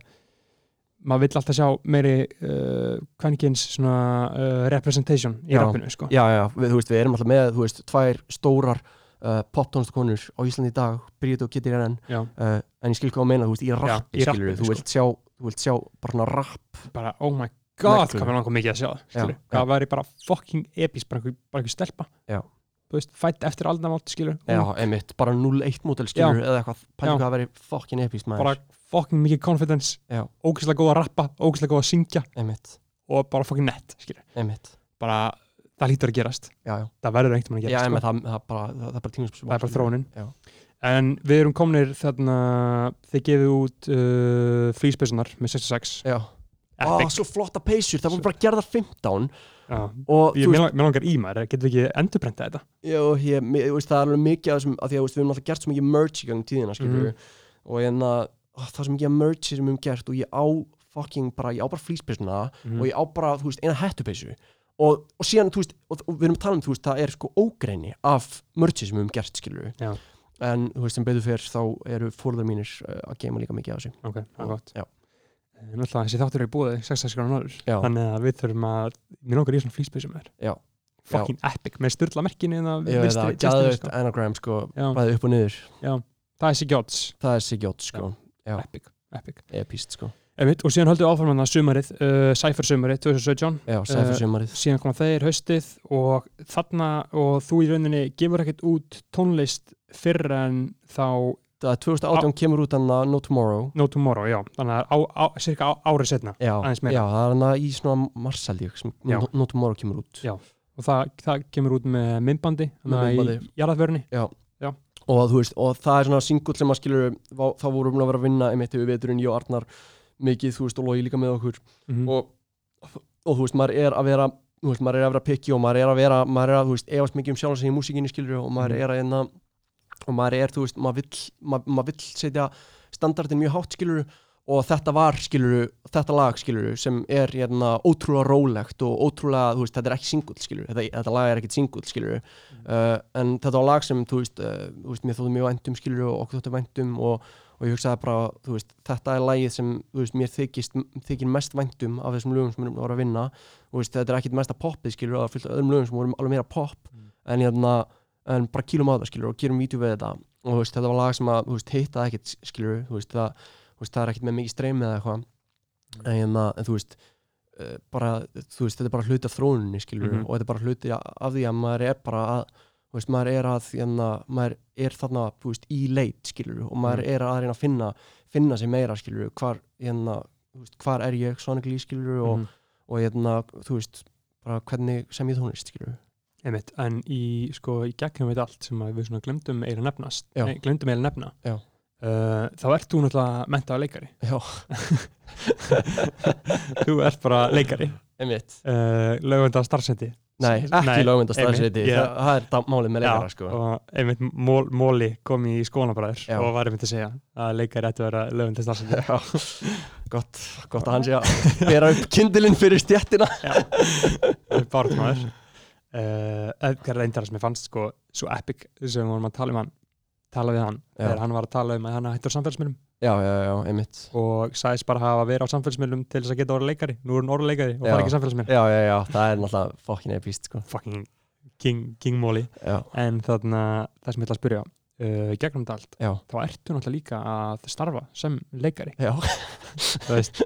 maður vill alltaf sjá meiri uh, kvenkins svona uh, representation í rappinu sko. já, já, við, þú veist, við erum alltaf með þú veist, tvær stórar uh, poptónstkonur á Íslandi í dag, Bríð og Rennen Já, uh, en ég skil hvað að meina, þú veist, í rappi í skilur rappinu, þú sko. vilt sjá, þú vilt sjá bara svona rapp bara oh my god Neglu. hvað við langar mikið að sjá það, skilur. Já, hvað væri bara fucking episk bara einhver, bara einhver stelpa Já. þú veist, fætt eftir aldamót skilur já, Ung, einmitt, bara 0-1 mótel skilur eða eitthvað, Já. hvað að veri fokkin epist maður, bara fucking mikið confidence Já. ógeðslega góð að rappa, ógeðslega góð að syngja einmitt, og bara fucking nett skilur. einmitt bara, það lítur að gerast. Já, já, það verður einhvern veginn að já, gerast einmitt, sko. það, það, bara, það, bara það er bara þróunin. Já, en við erum komnir þarna þið gefið út uh, flýspessunar með 66 já, epic. Svo flotta peysur, það voru bara gerðar 15 Já. og Ég, veist, langar í maður, getur við ekki endurprenta þetta? Já, ég, þú veist, það er alveg mikið af þessum, af því að veist, við erum alltaf gert svo mikið merch í gang tíðina, Mhm. og ég enna, það er svo mikið merch sem við höfum gert og ég á fucking bara, ég á bara flýspeysuna Mhm. og ég á bara, þú veist, eina hettupeysu og, og síðan, þú veist, og, og við erum að tala um, þú veist, það er sko ógreini af merchi sem við höfum gert, skilur Já. en, þú veist, sem betur fyrr þá eru fórðar mínir uh, að geima líka mikið af þessu ok, það er gott Já. En náttúrulega þessi þáttur er í búið 66 grána norður Já. þannig að við þurfum að mér langar í svona flýspesum með Já. fucking epic með styrla merkinu að vinstri- gæðut sko. anagram, sko, Já. bæði upp og niður það er Sigjóts það er Sigjótt, sko, Já. epic, epic. epíst, sko Einmitt, og síðan höldum við áfram hann að sumarið uh, Cypher sumarið 2017 Já, Eh, sumarið síðan koma þeir haustið og þarna og þú í rauninni gefur ekkert út tónlist fyrr en þá Það er 2018 kemur út hann að No Tomorrow. No Tomorrow, já, þannig að á, á, cirka árið setna Já, Aðeins meira. já, það er hann að í svona mars held ég sem Já. No, no Tomorrow kemur út. Já. og það, það kemur út með myndbandi Með með í jarðaförni og þú veist, og það er svona singull sem að skilur þá vorum við að vera að vinna einmitt við veturinn, ég og Arnar mikið, þú veist, og logi líka með okkur. Mm og, og þú veist, maður er að vera þú veist, maður er að vera pikki og maður er að vera maður er að, þú veist, efast mikið um sjálf sig í músíkinni skilur og maður Mhm. er að einna og maður er, þú veist, maður vill maður, maður vill setja standardin mjög hátt skilur og þetta var, skilur þetta lag, skilur, sem er hérna, ótrúlega rólegt og ótrúlega, þú veist, þetta er ekki singull, skilur, þetta, þetta lag er ekkit singull, skilur uh, en þetta var lag sem, þú veist, uh, þú veist mér þóttu mjög væntum, skilur, og okkur þóttu væntum og, og ég hugsaði bara, þú veist, þetta er lagið sem, þú veist, mér þykist, þykir mest væntum af þessum lögum sem við erum að að vinna. Og veist, þetta er ekkit mesta poppið, skilur, og það er fullt af öðrum lögum sem voru alveg meira pop. Mm. en, hérna, en bara kýlum á það, skilur, og gerum vídeo við þetta. Og veist, þetta var lag sem að, þú veist, hittaði ekkit, skilur, það, það er ekkit með mikið streymi eða eitthvað. En, hérna, en þú veist uh, bara, þú veist, þetta er bara hluti af þróuninni, skilur, Mhm. og þetta er bara hluti af því að maður er bara að veist, maður er að, hérna, maður er þarna, veist, í leit, skilur og maður Mhm. er að reyna að finna, finna sig meira, skilur, hvar, hérna þú veist, hvar er ég, sonically, skilur og, Mhm. og hérna, þú veist bara hvernig sem ég tónlist, skilur Einmitt, en í, sko, í gegnum við allt sem við svona glemdum eiginlega nefnast nei, glemdum eiginlega nefna uh, þá ert þú náttúrulega mentaða leikari. Já, þú ert bara leikari. Einmitt. Uh, lögvenda starfsendi nei, ekki lögmyndast það ég- er málið með leikara, sko. og einmitt mól, Móli kom í skólanabræður og var einmitt að segja að leikari ætti að vera já, gott, gott að hann sé að bera upp kindilinn fyrir stjettina barðmaður uh, Edgar Reindar sem ég fannst sko svo epic sem við vorum að tala um hann tala við hann, þegar hann var að tala um að hann hættur á samfélagsmiðlum já, já, já, einmitt. Og sagðist bara hafa verið á samfélagsmiðlum til þess að geta orðið leikari, nú er hann orðið leikari og Já. fara ekki samfélagsmiðl, já, já, já, það er náttúrulega fokkin epíst, sko. Fucking king, king Móli en þarna, það sem ég ætla að spyrja uh, gegnum þetta allt, já, þá ertu náttúrulega líka að starfa sem leikari. Já. Þú veist,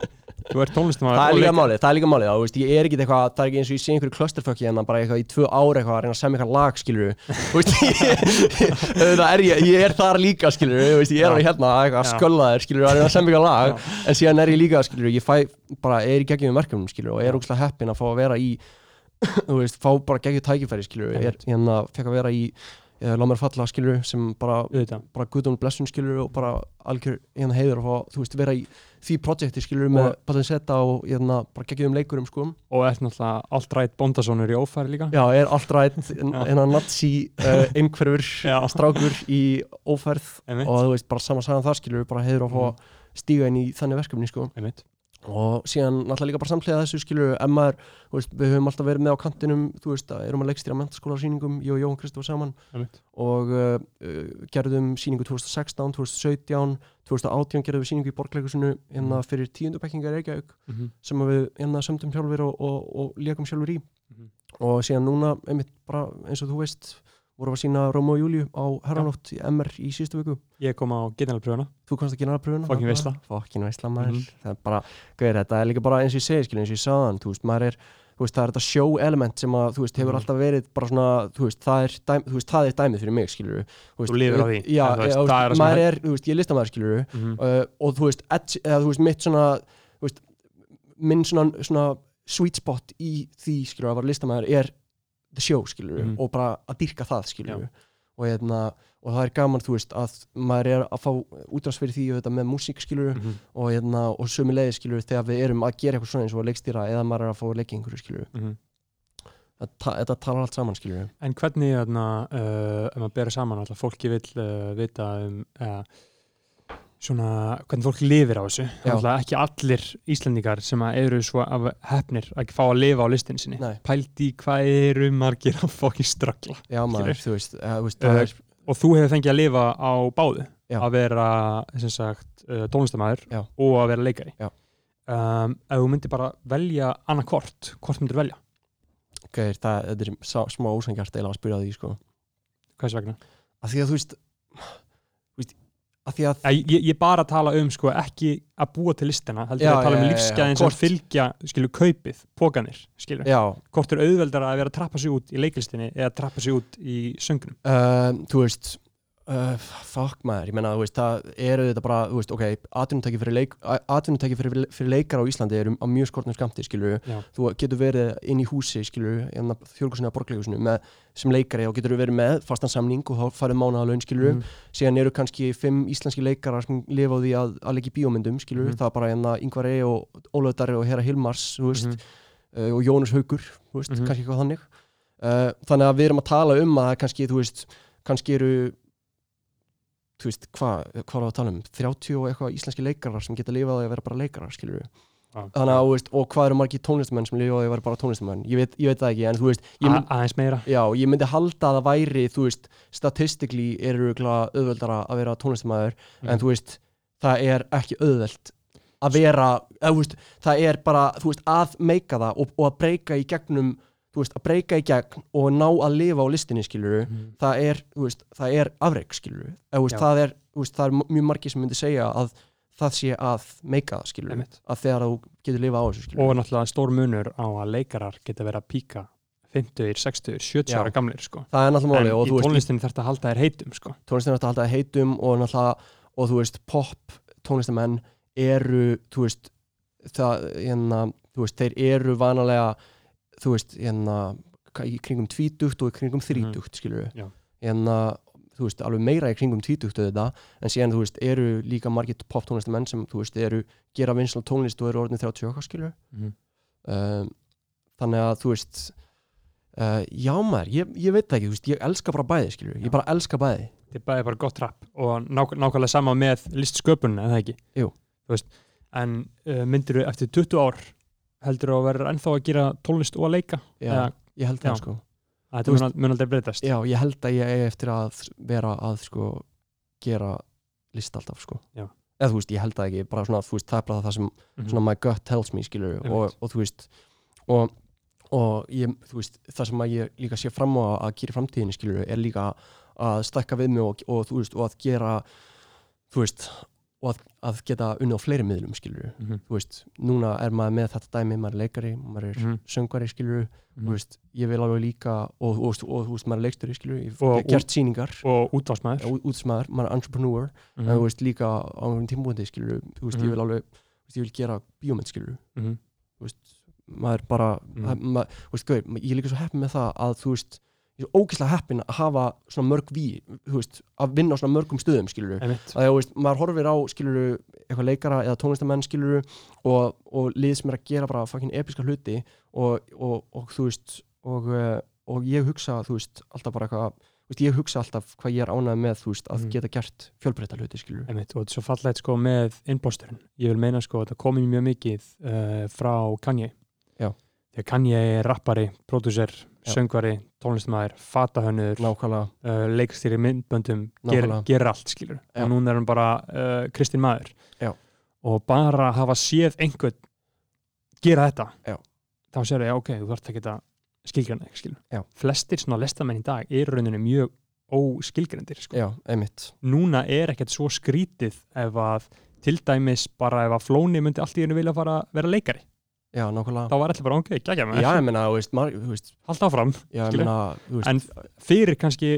þú ert tónlistamæður það er líka málið, það er líka málið, ég er ekki eitthvað, það er ekki eins og ég sé einhverju clusterfucki en bara eitthvað í tvö ára eitthvað að reyna að semja eitthvað lag, skilur þú veist, ég, er ég, ég er þar líka, skilur, þú veist, ég er alveg hérna að Já. skölda þér, skilur, að reyna að semja eitthvað lag, Já. en síðan er ég líka, skilur, ég fæ, bara er í geggjum verkefnum, skilur, og er ógslag heppin að fá að vera í, þú veist, fá bara geggjum tækifæri, skilur, er, hérna, ég lág mér falla skilur sem bara, auðvitað. bara guðdónu blessun skilur og bara algjör hérna heiður fá, þú veist, vera í því projekti skilur með Og- bara setta og hérna bara geggjum leikurum sko. Og er náttúrulega alltrætt bóndasónur í ófæri líka. Já, er allt rætt að nazi uh, einhverfur strákur í ófærð. Og þú veist, bara sama sagan þar skilur bara heiður að fá Mhm. stíga inn í þannig verkefni sko. Einmitt og síðan náttúrulega líka bara samhliða þessu skilur þú veist, við höfum alltaf verið með á kantinum þú veist, að erum að leikstýra mentaskólarsýningum ég og Jóhann Kristof saman einmitt og uh, uh, gerðum sýningu 2016, 2017 2018 gerðum við sýningu í borgleikusinu hérna Mhm. fyrir tíundubekkingar Reykjavík mm -hmm. sem við hérna sömdum sjálfur og, og, og lékum sjálfur í Mhm. og síðan núna, einmitt bara eins og þú veist vorum að sína Róma og Júliu á Herranótt í MR í síðustu viku ég kom á generalpröfuna þú komst að gera pröfuna Fucking veisla. fokkin veisla maður Mhm. það er bara, gauðir, þetta er líka bara eins og ég segi skilur, eins og ég sagðan, þú veist, maður er þú veist, það er þetta show element sem að, þú veist, hefur Mhm. alltaf verið bara svona, þú veist, það er, dæm, þú veist, það er dæmið fyrir mig, skilur Þú lifir á því, já, en þú veist, það er það sem maður er- er, þú veist, ég er listamæður, skilur mm -hmm. uh, og þú veist, edge, eða, þú veist, mitt svona þú veist, minn svona, svona sweet spot í því, skilur, að vera listamæður er the show, skilur, Mhm. og bara að dyrka það, skilur Já. og, hérna, og það er gaman, þú veist, að maður er að fá útráðs fyrir því þetta, með músík, skilur Mhm. og, hérna, og sömu leiði, skilur, þegar við erum að gera eitthvað svona eins og að leikstýra eða maður er að fá að í einhverju, skilur Mhm. þetta, þetta talar allt saman, skilur En hvernig, þarna, uh, ef maður bera saman alltaf, fólki vill uh, vita um uh, svona, hvernig fólk lifir á þessu ekki allir Íslendingar sem að eru svo af hefnir að fá að lifa á listinni sinni Nei. pældi í hvað eru margir að fokkin ströggla já, maður, þú veist, þú veist Uh, er, og þú hefur fengið að lifa á báðu Já. að vera sem sagt, uh, tónlistamæður og að vera leikari um, ef þú myndir bara velja annað hvort, hvort myndir velja? gauðir, það, þetta er smá ósangjart eða að spyrja því, sko Hvers vegna? að því að þú veist að að Ég, ég, ég bara tala um sko ekki að búa til listina heldur Já, að tala um já, lífsgæðin sem hvort- fylgja skilur kaupið, pókanir hvort er auðveldar að vera að trappa sig út í leiklistinni eða trappa sig út í söngunum uh, þú veist uh, fuck maður, ég menna, veist, það eru þetta bara, þú veist, ok, atvinnutæki fyrir, leik, fyrir, fyrir leikar á Íslandi eru á mjög skortnum skamti, skilur Já. þú getur verið inn í húsi, skilur þjórkursinu að borgleikursinu með, sem leikari og getur verið með fastan samning og þá farið mánaða laun, skilur Mhm. síðan eru kannski fimm íslenski leikarar sem lifa á því að, að leika í bíómyndum, skilur Mhm. það er bara hérna Ingvar E. og Darri og Hera Hilmars, þú veist, Mhm. uh, og Jónas Haugur, þú veist, Mhm. kannski eitthvað þannig uh, þannig að við erum að tala um að kannski, þú veist, kannski eru þú veist, hvað hva er það að tala um 30 og eitthvað íslenski leikarar sem geta lifað að vera bara leikarar, skilur við Já. þannig að, þú veist, og hvað eru margir tónlistamenn sem lifa að vera bara tónlistamenn, ég veit, ég veit það ekki en þú veist, ég, A- mynd, aðeins meira já, ég myndi halda að það væri, þú veist statistically eru auðveldara að vera tónlistamæður, Mhm. en þú veist það er ekki auðveld að vera, þú veist, það er bara þú veist, að meika það og, og að breyka í gegnum, þú veist, að breyka í gegn og ná að lifa á listinni, skilur Mhm. það er, þú veist, það er afreg, skilur eða, þú veist, Já. það er, þú veist, það er mjög margir sem myndi segja að það sé að meika það, skilur Einmitt. að þegar þú getur lifað á þessu, skilur og náttúrulega stór munur á að leikarar geta verið að píka 50, 60, 70 Já. ára gamlir sko. það er náttúrulega en máli og í tónlistinni þarf þetta að halda þér heitum sko. tónlistin er þetta alltaf heitum og náttúrulega, og þú veist, pop tónlistamenn eru þú veist, það, hérna þú veist, þeir eru vanalega þú veist, hérna í kringum tvítugt og í kringum þrítugt, skilur Mhm. Já. hérna, þú veist, alveg meira í kringum tvítugt auðvitað, en síðan, þú veist, eru líka margir pop tónlistamenn sem, þú veist, eru gera vinsal tónlist og eru orðin 30 okkar, skilur Mhm. um, þannig að, þú veist uh, já maður, ég, ég veit það ekki, þú veist, ég elska bara bæði, skilur, Já. ég bara elska bæði þetta er bara, bara gott rap og nák nákvæmlega sama með listsköpunna eða ekki Jú. Þú veist, en uh, myndir þú eftir 20 ár heldur þú að vera ennþá að gera tónlist og að leika Já. Eða, ég held það, sko þetta mun, mun aldrei breytast Já, ég held að ég eigi eftir að vera að sko gera list alltaf sko Já. eða þú veist, ég held það ekki, bara svona, þú veist, það er bara það sem Mhm. svona my gut tells me, skilur Einmitt. og, og þú veist og, og ég, þú veist, það sem að ég líka sé fram á að gera í framtíðinni, skilur er líka að stakka við mig og, og þú veist, og að gera þú veist, og að, að geta unni á fleiri miðlum, skilur Mhm. þú veist, núna er maður með þetta dæmi maður er leikari, maður er Mhm. söngvari, skilur Mhm. þú veist, ég vil alveg líka og, þú veist, maður er leiksturi, skilur ég hef gert sýningar, og útvarsmaður út- útsmaður, maður er entrepreneur Mhm. en þú veist, líka á einhvern tímabúndi, skilur þú veist, Mhm. ég vil alveg, ég vil gera bíómynd, skilur Mhm. þú veist, maður bara Mhm. mm. maður, þú veist, gauð, ég er líka svo heppin með það að þú veist, ég er ógeðslega heppin að hafa svona mörg ví, veist, að vinna á svona mörgum stöðum skilur einmitt, að þú veist, maður horfir á skiluru eitthvað leikara eða tónlistamenn skiluru og, og lið sem er að gera bara fucking episka hluti og, og, og þú veist og, og ég hugsa, þú veist, alltaf bara eitthvað ég hugsa alltaf hvað ég er ánægð með veist, að Mm. geta gert fjölbreytta hluti skiluru einmitt og þetta er svo fallegt sko með innblásturinn ég vil meina sko að þetta komi mjög mikið uh, frá Kanye Já. þegar Kanye er rappari, pródúser Já. Söngvari, tónlistamæður, fatahönnur uh, leikstýri myndböndum ger, gerir allt skilur Já. og núna er hann bara uh, Kristinn maður Já. og bara hafa séð einhvern gera þetta Já. þá sér ég, ok, þú þarft ekki að skilgræna þig, skilur Já. flestir svona lestamenn í dag eru rauninni mjög óskilgrændir sko. já, einmitt núna er ekkert svo skrítið ef að til dæmis bara ef að Flóni myndi allt í hennu vilja fara að vera leikari já, nákvæmlega þá var allir bara ok, gægja með já, ég meina, þú veist, haldt áfram já, ég meina, veist en fyrir kannski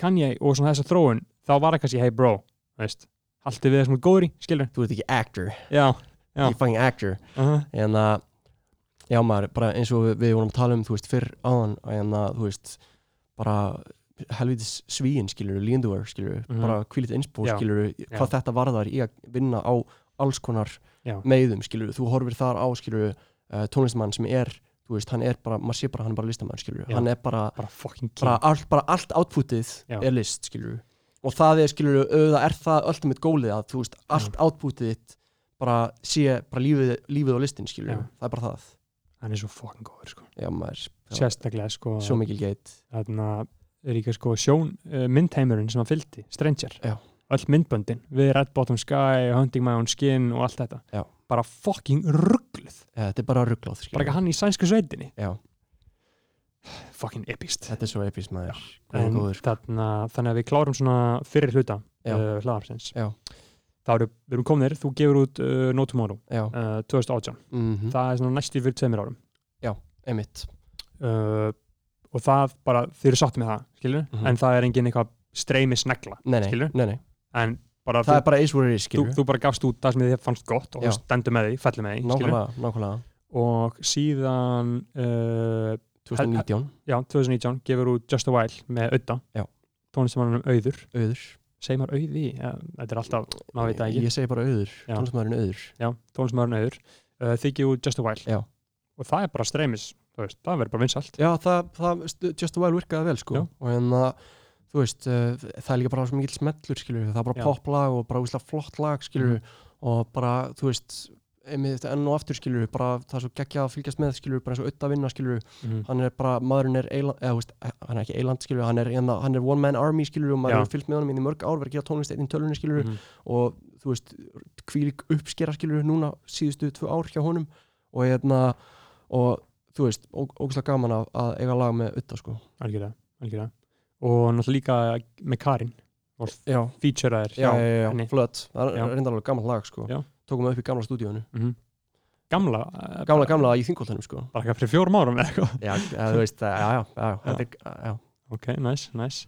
Kanye og svona þessa þróun þá var það kannski, hey bro, veist haltu við þessum góðri, skilur þú ert ekki actor, já, Já. ekki fucking actor uh -huh. en að já maður, bara eins og við, við vorum að tala um þú veist, fyrr áðan, en að þú veist bara helvitis svíin skilur, líndúar skilur, Mhm. bara kvílit insbú Já. skilur, hvað þetta varðar í að vinna á alls konar Já. meiðum skilur, þú horfir þar á skilur uh, tónlistamann sem er, þú veist, hann er bara maður sé bara, hann er bara listamann skilur, Já. hann er bara bara bara allt, bara allt outputið Já. er list skilur og það er skilur, auðvitað er það ultimate goalið að þú veist, allt outputið þitt bara sé bara lífið, lífið á listin skilur, Já. það er bara það hann er svo fucking góður sko. já maður, sérstaklega sko svo mikil geit þarna er líka sko sjón uh, myndheimurinn sem hann fylgdi, Stranger Já. öll myndböndin, við Red Bottom Sky Hunting My Own Skin og allt þetta Já. Bara fucking ruggluð. Ja, þetta er bara skilur. bara ekki hann í sænsku sveitinni. Já, fucking epist þetta er svo epís maður. Þannig að við klárum svona fyrir hluta Já. uh, hlaðarsins Já. þá eru, við erum kominir, þú gefur út uh, No Tomorrow já, uh, 2018, mm það er svona næstu fyrir tveimur árum. Emitt uh, og það bara, þið eru satt með það skilur, Mhm. en það er engin eitthvað streymi snegla, nei, nei, Skilur? nei, nei. en bara það þú, er bara is what it is þú, þú bara gafst út það sem þið fannst gott og þú stendur með því, fellir með því nákvæmlega, nákvæmlega. Og síðan uh, 2019, já, 2019 gefur út Just a While með Auða Já. tónlistamannum Auður. Auður. Segir maður Auði, ja, þetta er alltaf maður veit það ekki, ég segi bara auður, tónlismæðurinn auður. Já, tónlistamannum Auður. Uh, út Just a While. Já. og það er bara streymis, þú það verður bara vinsalt já, það, það st- Just a While virkaði vel sko. Já. og það, þú veist uh, það er líka bara svo mikill smellur skilur það er bara poplag og bara úslega flott lag skilur og bara, þú veist einmitt enn og aftur skilur bara það er svo geggjað að fylgjast með skilur bara eins og auðvitað vinna skilur mm hann er bara, maðurinn er eiland, eða, þú veist, hann er ekki eiland skilur, hann er, hérna- hann er one man army skilur og maður Já. hefur fylgt með honum í mörg ár verið að gera tónlist einn í tölunni skilur -hmm. og þú veist, kvílík uppskera skilur núna síðustu tvö ár hjá honum. Og hérna og þú veist, ó- ógeðslega gaman að, að eiga lag með Utta sko. Algjörlega, algjörlega og náttúrulega líka með Karin. Og já, já, henni. flött það er reyndar alveg gaman lag sko. Tókum við upp í gamla stúdíónu Mhm. gamla eh, gamla, gamla í þingoltanum sko. Bara eitthvað fyrir fjórum árum eða eitthvað. Já, þú veist, já, já, já, ok, nice, nice.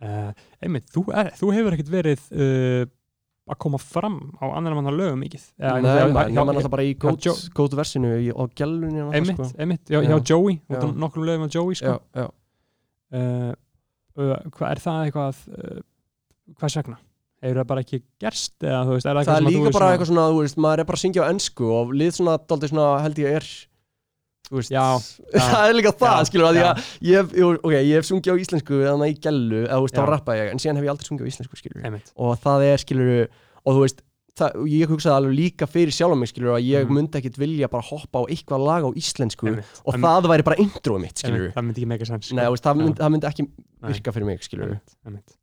Uh, einmitt, þú, er, þú hefur ekkert verið uh, að koma fram á annar manna lögum mikið? Nei, ég man alltaf bara í góð, versinu og einmitt, sko. einmitt, já, Já. hjá Joey nokkrum lögum á Joey sko. Uh, hvað er það eitthvað uh, hvers vegna? hefur það bara ekki gerst eða þú veist, er það, það er eitthvað sem að líka þú bara eitthvað svona, þú veist, maður er bara að syngja á ennsku og lið svona, daldið svona, held ég er þú veist, Já, það er líka það, Já, skilur, að já. ég, ég, ok, ég hef sungið á íslensku eða í gellu, eða þú veist, þá rappa ég en síðan hef ég aldrei sungið á íslensku, skilur einmitt, og það er, skilur, og þú veist það, ég hugsaði alveg líka fyrir sjálf mig, skilur, að ég Mhm. myndi ekkit vilja bara hoppa á eitthvað lag á íslensku einmitt og En- það væri bara introið mitt, skilur það myndi ekki mega sens Nei, þú veist, það, myndi, það myndi ekki Nei. virka fyrir mig, einmitt, einmitt.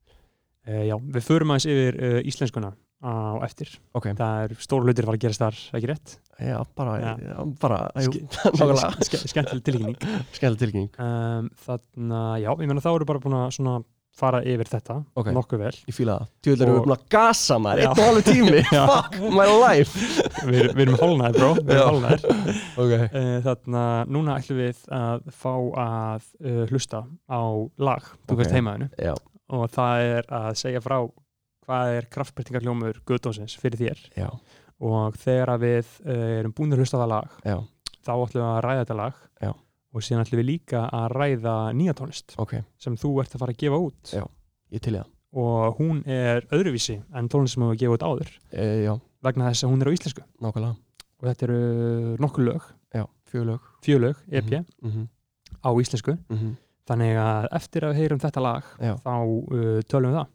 Uh, já, við förum aðeins yfir uh, íslenskuna á eftir Ok, það er stór hlutir að fara að gerast þar, ekki rétt já, bara, Já. já. bara, skemmtileg tilkynning skemmtileg tilkynning, um, þannig að já, ég meina þá eru bara búin að svona fara yfir þetta Ok. nokkuð vel. Ég fíla það. Tjóðlega erum við búin að gasa maður, einn og halvu tími. Fuck my life. Við, við erum hálnaðir bró, við erum hálnaðir Ok, uh, þannig að núna ætlum við að fá að uh, hlusta á lag, þú Ok. veist heimaðinu já, og það er að segja frá hvað er kraftbyrtingarljómur Guðdósins fyrir þér. Já, og þegar við uh, erum búin að hlusta það lag já. þá ætlum við að ræða þetta lag. Já. Og síðan ætlum við líka að ræða nýja tónlist ok, sem þú ert að fara að gefa út. Já. ég til í það. Og hún er öðruvísi en tónlist sem við gefa út áður. E, vegna þess að hún er á íslensku. Nákvæmlega, og þetta eru nokkur lög, fjölög fjölög, EP mm -hmm. á íslensku. Þannig að eftir að við heyrum þetta lag já, þá uh, tölum við það.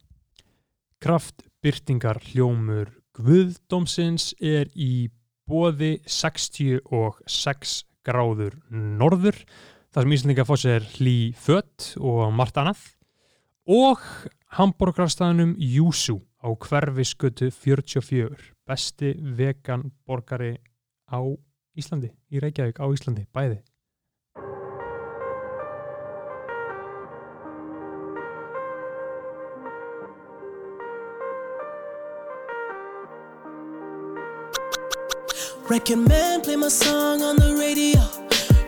Kraftbyrtingar hljómur Guðdómsins er í bóði 66 gráður norður þar sem Íslandinga fór sér hlý fött og margt annað og hambúrgarstæðanum Júsú á hverfiskötu 44 besti vegan borgari á Íslandi, í Reykjavík á Íslandi, bæði Record man, play my song on the.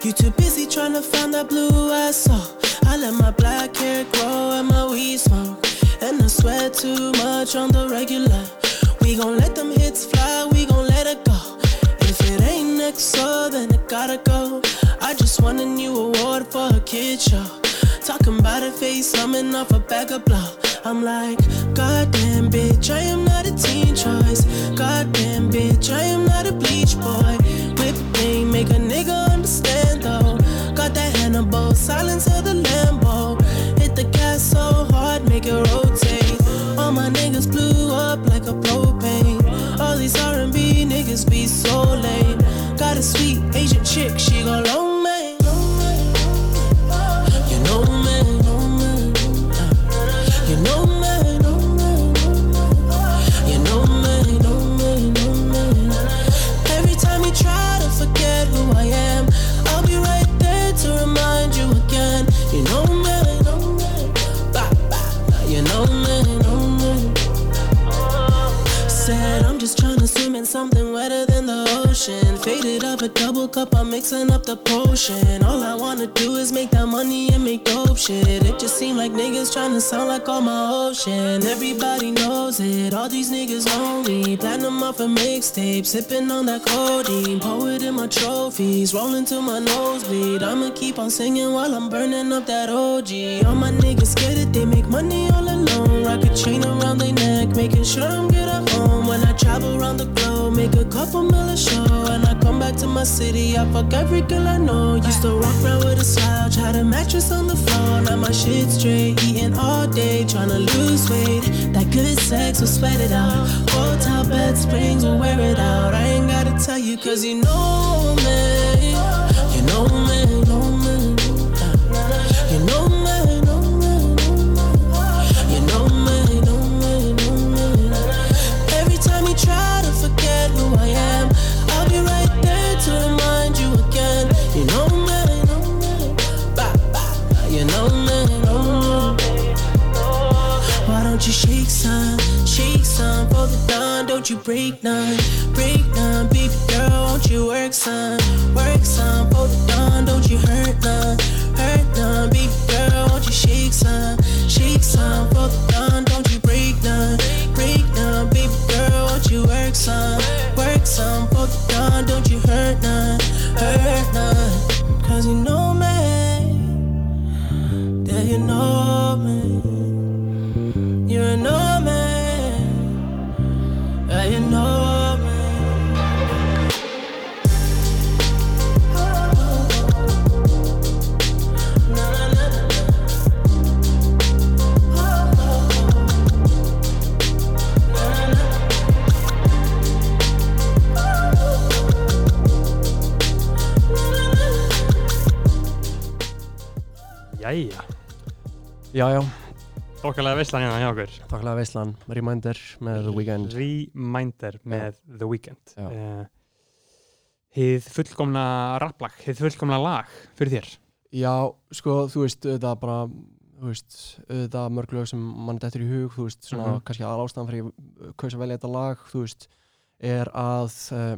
You too busy trying to find that blue I saw. I let my black hair grow and my weed smoke. And I sweat too much on the regular. We gon' let them hits fly, we gon' let it go. If it ain't next, so then it gotta go. I just won a new award for a kid show. Talking about a face, coming off a bag of blow. I'm like, goddamn bitch, I am not a teen choice. Goddamn bitch, I am not a bleach boy. Silence of the Lambo. Hit the gas so hard, make it rotate. All my niggas blew up like a propane. All these R&B niggas be so lame. Got a sweet Asian chick, she go long something Faded up a double cup, I'm mixing up the potion. All I wanna do is make that money and make dope shit. It just seem like niggas trying to sound like all my ocean. Everybody knows it, all these niggas lonely. Platinum off a mixtape, sipping on that codeine. Poet in my trophies, rolling to my nosebleed. I'ma keep on singing while I'm burning up that OG. All my niggas scared that they make money all alone. Rock a chain around their neck, making sure I'm good at home. When I travel around the globe, make a couple million a And I come back to my city, I fuck every girl I know. Used to walk around with a slouch, had a mattress on the floor. Now my shit straight, eating all day, tryna lose weight. That good sex will sweat it out. Hotel bed springs will wear it out. I ain't gotta tell you, cause you know me. You know me. Shake some, for the dawn? Don't you break none, break none, baby girl. Won't you work some, work some for the dawn? Don't you hurt none, hurt none, baby girl. Won't you shake some, shake some for the dawn? Don't you break none, break none, baby girl. Won't you work some, work some for the dawn? Don't you hurt none, hurt none? Cause you know me, yeah, you know me. Jæja, já, já, okkarlega veistlan hérna hjá okkur. Þakklega Veislan, Reminder með The Weeknd. Reminder með The Weeknd. Já. uh, Hið fullkomna rapplag, hið fullkomna lag fyrir þér? Já, sko, þú veist, auðvitað bara þú veist, auðvitað mörg lög sem mann dettur í hug, þú veist, svona Mhm. kannski aðal ástæðan fyrir að velja þetta lag, þú veist er að uh,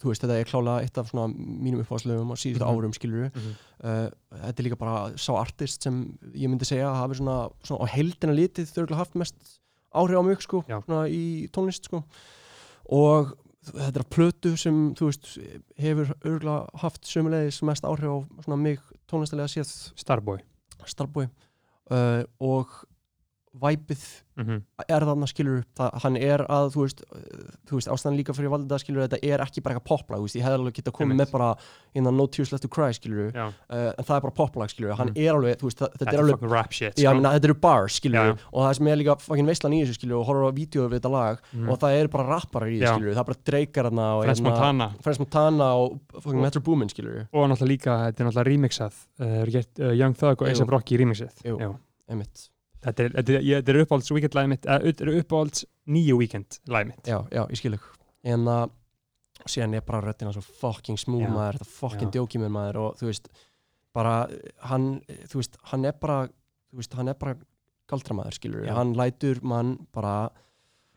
þú veist, þetta er klálega eitt af svona mínum uppáðslögum á síðustu Mhm. árum, skilur Mhm. uh, þetta er líka bara sá artist sem ég myndi segja að hafi svona, svona á heldina litið þau haft mest áhrif á mig, sko, Já. svona í tónlist, sko og þetta er plötu sem þú veist hefur örgulega haft sömulegis mest áhrif á svona mig tónlistalega séð Starboy Starboy uh, og væpið mm er þarna skilur það, hann er að þú veist, veist ástæðan líka fyrir valda skilur þetta er ekki bara eitthvað poplag ég hefði alveg geta komið Einmitt. með bara innan No Tears Left to Cry skilur uh, en það er bara poplag skilur hann Mhm. er alveg, veist, það, þetta er alveg shit Já, sko. menna, þetta eru bars, skilur Já. og það sem er líka fucking veistlan í þessu, skilur og horfður á vídeo við þetta lag Mhm. og það eru bara rapparar í þessu, skilur það er bara dreikar þarna og Frans hérna- Montana Frans Montana og fucking Metro Boomin, skilur og náttúrulega líka, þetta er náttúrulega remixað uh, Young Thug og. A$AP Rocky remixið Þetta er, þetta er, er uppáhalds weekend lagið mitt þetta er uppáhalds nýju weekend lagið mitt já, já, ég skilur en að síðan er bara röddina svo fucking Já. maður, þetta fucking Já. djóki með maður og þú veist, bara hann, þú veist, hann er bara þú veist, hann er bara galdramæður, skilur Já. hann lætur mann bara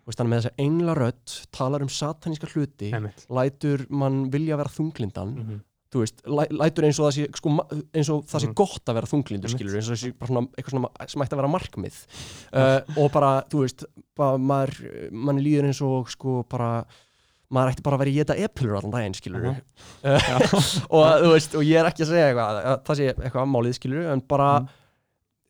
þú veist, hann er með þessa engla rödd talar um sataníska hluti Einmitt. lætur mann vilja vera þunglindan Mhm. Þú veist, læ, lætur eins og það sé sko, eins og það sé Mhm. gott að vera þunglindur Einmitt. skilur, eins og það sé bara svona eitthvað svona sem ætti að vera markmið uh, og bara, þú veist, bara maður manni líður eins og sko bara maður ætti bara að vera í geta epilur allan daginn skilur Aha. og þú veist, og ég er ekki að segja eitthvað að það sé eitthvað málið skilur en bara, Mhm.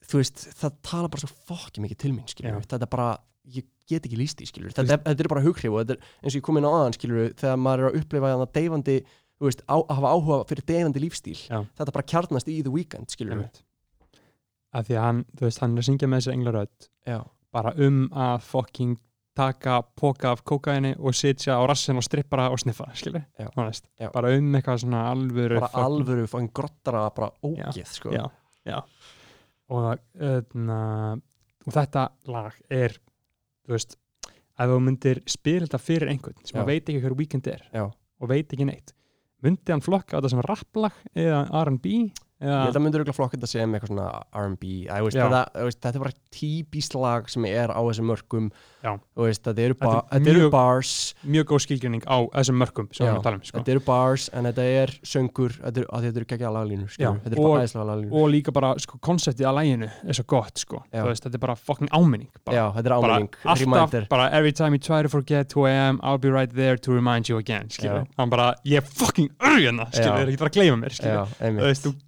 þú veist, það tala bara svo fokki mikið til mín skilur, Já. þetta er bara ég get ekki líst í skilur, þetta, þetta er bara hughrif og þetta er eins og ég kom inn á aðan skilur þegar maður er að þú veist, á, að hafa áhuga fyrir deyfandi lífstíl Já. þetta bara kjarnast í The Weeknd skilur Einmitt. að því að hann, þú veist, hann er að syngja með þessi englarödd já, bara um að fucking taka póka af kókaini og sitja á rassin og strippara og sniffa, veist, Já. bara um eitthvað svona alvöru bara fucking- alvöru fangin grottara bara ógeð sko já, já og, öðna, og þetta lag er þú veist ef þú myndir spila þetta fyrir einhvern sem að veit ekki hver weekend er Já. og veit ekki neitt myndi hann flokka þetta sem rapplag eða R&B Ég held að myndur auðvitað flokk þetta sem eitthvað svona R&B þetta, er bara típist lag sem er á þessum veist, þetta eru, Þetta ba er þetta eru mjög- bars. mjög góð skilgjörning á þessum við Já. um sko. þetta eru bars en þetta er söngur þetta eru, geggja skilur. þetta eru bara æðislega laglínur og líka bara sko, konseptið að læginu er svo gott sko. Veist, þetta er bara fucking áminning bara, Já, þetta er bara ámenning, alltaf bara every time you try to forget who I am I'll be right there to remind you again hann bara, ég er fucking örgjörna Já. er ekki bara að gleyma mér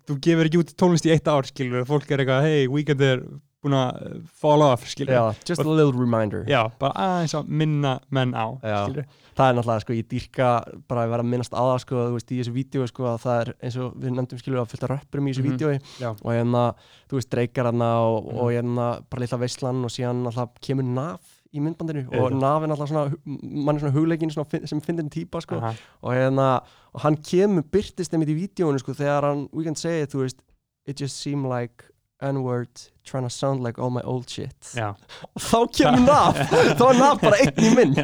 þú gefur ekki út tónlist í eitt ár skilur, fólk er eitthvað, hey, weekend er búin að uh, fall off, skilur Já, just a little reminder Já, bara aðeins að minna menn á Já. skilur, Það er náttúrulega, sko, ég dýrka bara að vera að minnast á það, sko, þú veist, í þessu vídeo, sko, að það er eins og við nefndum skilur að fylgta röppurum í þessu Mhm. vídeo Já. og hérna, þú veist, dreikar hana og, Mhm. og hérna, bara litla veislan og síðan alltaf kemur naf í myndbandinu og Auðvitað. naf er alltaf svona, mann er svona hugleikin sem fyndin típa, sko. Aha. og hérna, og hann kemur, byrtist þeim í vídeóinu, sko, þegar hann, we can say it, þú veist, it just seemed like n-word trying to sound like all my old shit. Já, og þá kemur naf, þá er naf bara einn í mynd.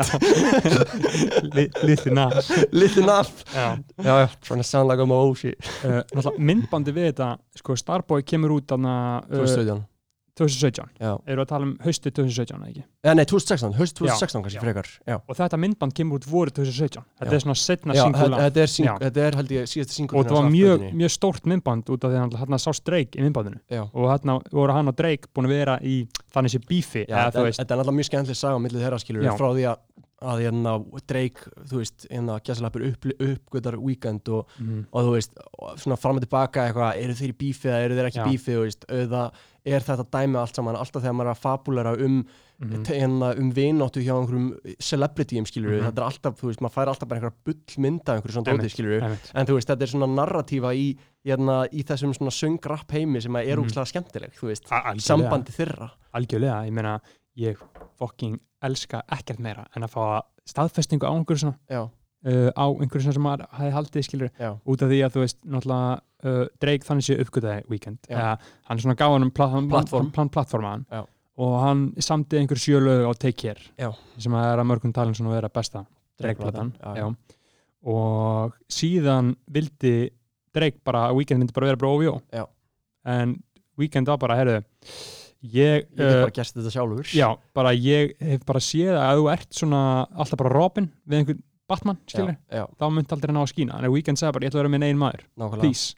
Li- litli nas litli naf Já. Já, já, trying to sound like all my old shit. Uh, náttúrulega myndbandi við þetta sko Starboy kemur út þarna uh, 2017 2017 já, eru að tala um haustu 2017 eða ekki? Eða nei, 2016, haust 2016 kannski já. frekar já, og þetta myndband kemur út voru 2017 þetta Já. er svona setna já singul þetta þetta er, sing, Já. þetta er held ég síðasti single og það var mjög, mjög stórt myndband út af því að hérna sást Drake í myndbandinu. Já, og hérna voru hann og Drake búin að vera í þannig sé bífi já eða þetta, þetta er náttúrulega mjög skemmtileg saga á milli þeirra skilur Já. frá því að að hérna Drake, þú veist, hérna gæsalappur upp, uppgötar weekend og, mm, og þú veist, og svona fram og tilbaka eitthvað, eru þeir í bífi eða eru þeir ekki í bífi, þú veist, auða er þetta dæmi allt saman, alltaf þegar maður er að fabulera um mm, hérna, um vináttu hjá einhverjum celebrityum skilur Mhm. þetta er alltaf, þú veist, maður fær alltaf bara einhverja bullmynda einhverju svona dóti Einmitt. skilur einmitt. en þú veist, þetta er svona narratífa í, hérna, í þessum svona söngrapp heimi sem er Mhm. úkslega skemmtileg, þú veist sambandi þeirra algjörlega, ég meina ég fucking elska ekkert meira en að fá staðfestingu á einhverju svona já, uh, á einhverju svona sem maður hefði haldið skilur já, út af því að þú veist náttúrulega uh, Drake þannig sé uppgötaði weekend. Eða hann svona gaf hann pla hann, Plattform. hann, hann plattformaðan og hann samti einhver sjölög á Take Care Já. sem að er að mörgum talin svona vera besta Drake-platan. Og síðan vildi Drake bara weekend myndi bara vera bara Já. en weekend var bara, herðu ég, ég get uh, bara gert þetta sjálfur. já, bara ég hef bara séð að þú ert svona alltaf bara Robin við einhvern Batman, skilur, já, já, þá myndi aldrei ná að skína. En weekend sagði bara, ég ætla að vera minn einn maður. Please.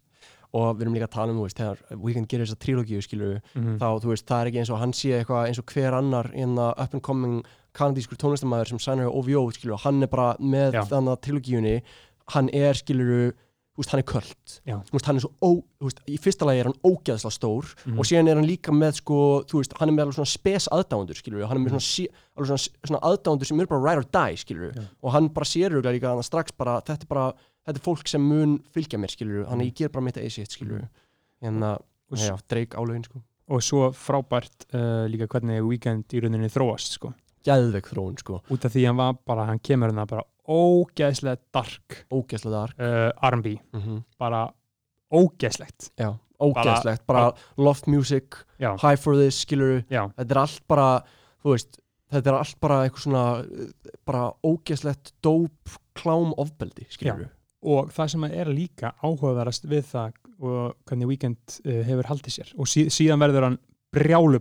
Og við erum líka að tala um, þú veist, þegar Weekend gerir þessa trílógíu skilur mm þá, þú veist, það er ekki eins og hann sé eitthvað eins og hver annar in the up and coming kanadískur tónlistamæður sem sænar á OVO skilur, hann er bara með þannig að trilogíunni hann er skilur veist, hann er veist, hann er svo ó, veist, í fyrsta lagi er hann ógeðslega stór Mhm. og síðan er hann líka með sko, veist, hann er með alveg svona spes aðdáendur skilur, hann er með Mhm. svona, svona, svona aðdáendur sem eru bara ride or die Já. og hann bara sér örugglega líka strax bara, þetta er bara, þetta er fólk sem mun fylgja mér skilur, hann Mhm. ég ger bara mitt að Og s- já, dreik álögin sko, og svo frábært uh, líka hvernig Weekend í rauninni þróast sko. gæðveg þróun sko, út af því hann var bara, hann kemur hann bara ógeðslega dark. Ógeðslega dark. Uh, R&B, mm bara ógeðslegt. Já, ógeðslegt, bara, loft music já, high for this skilur, já, þetta er allt bara þú veist, þetta er allt bara eitthvað svona bara ógeðslegt dóp, klám, ofbeldi skilur og það sem er líka áhugaverðast við það og hvernig Weekend uh, hefur haldið sér. Og sí, síðan verður hann brjálu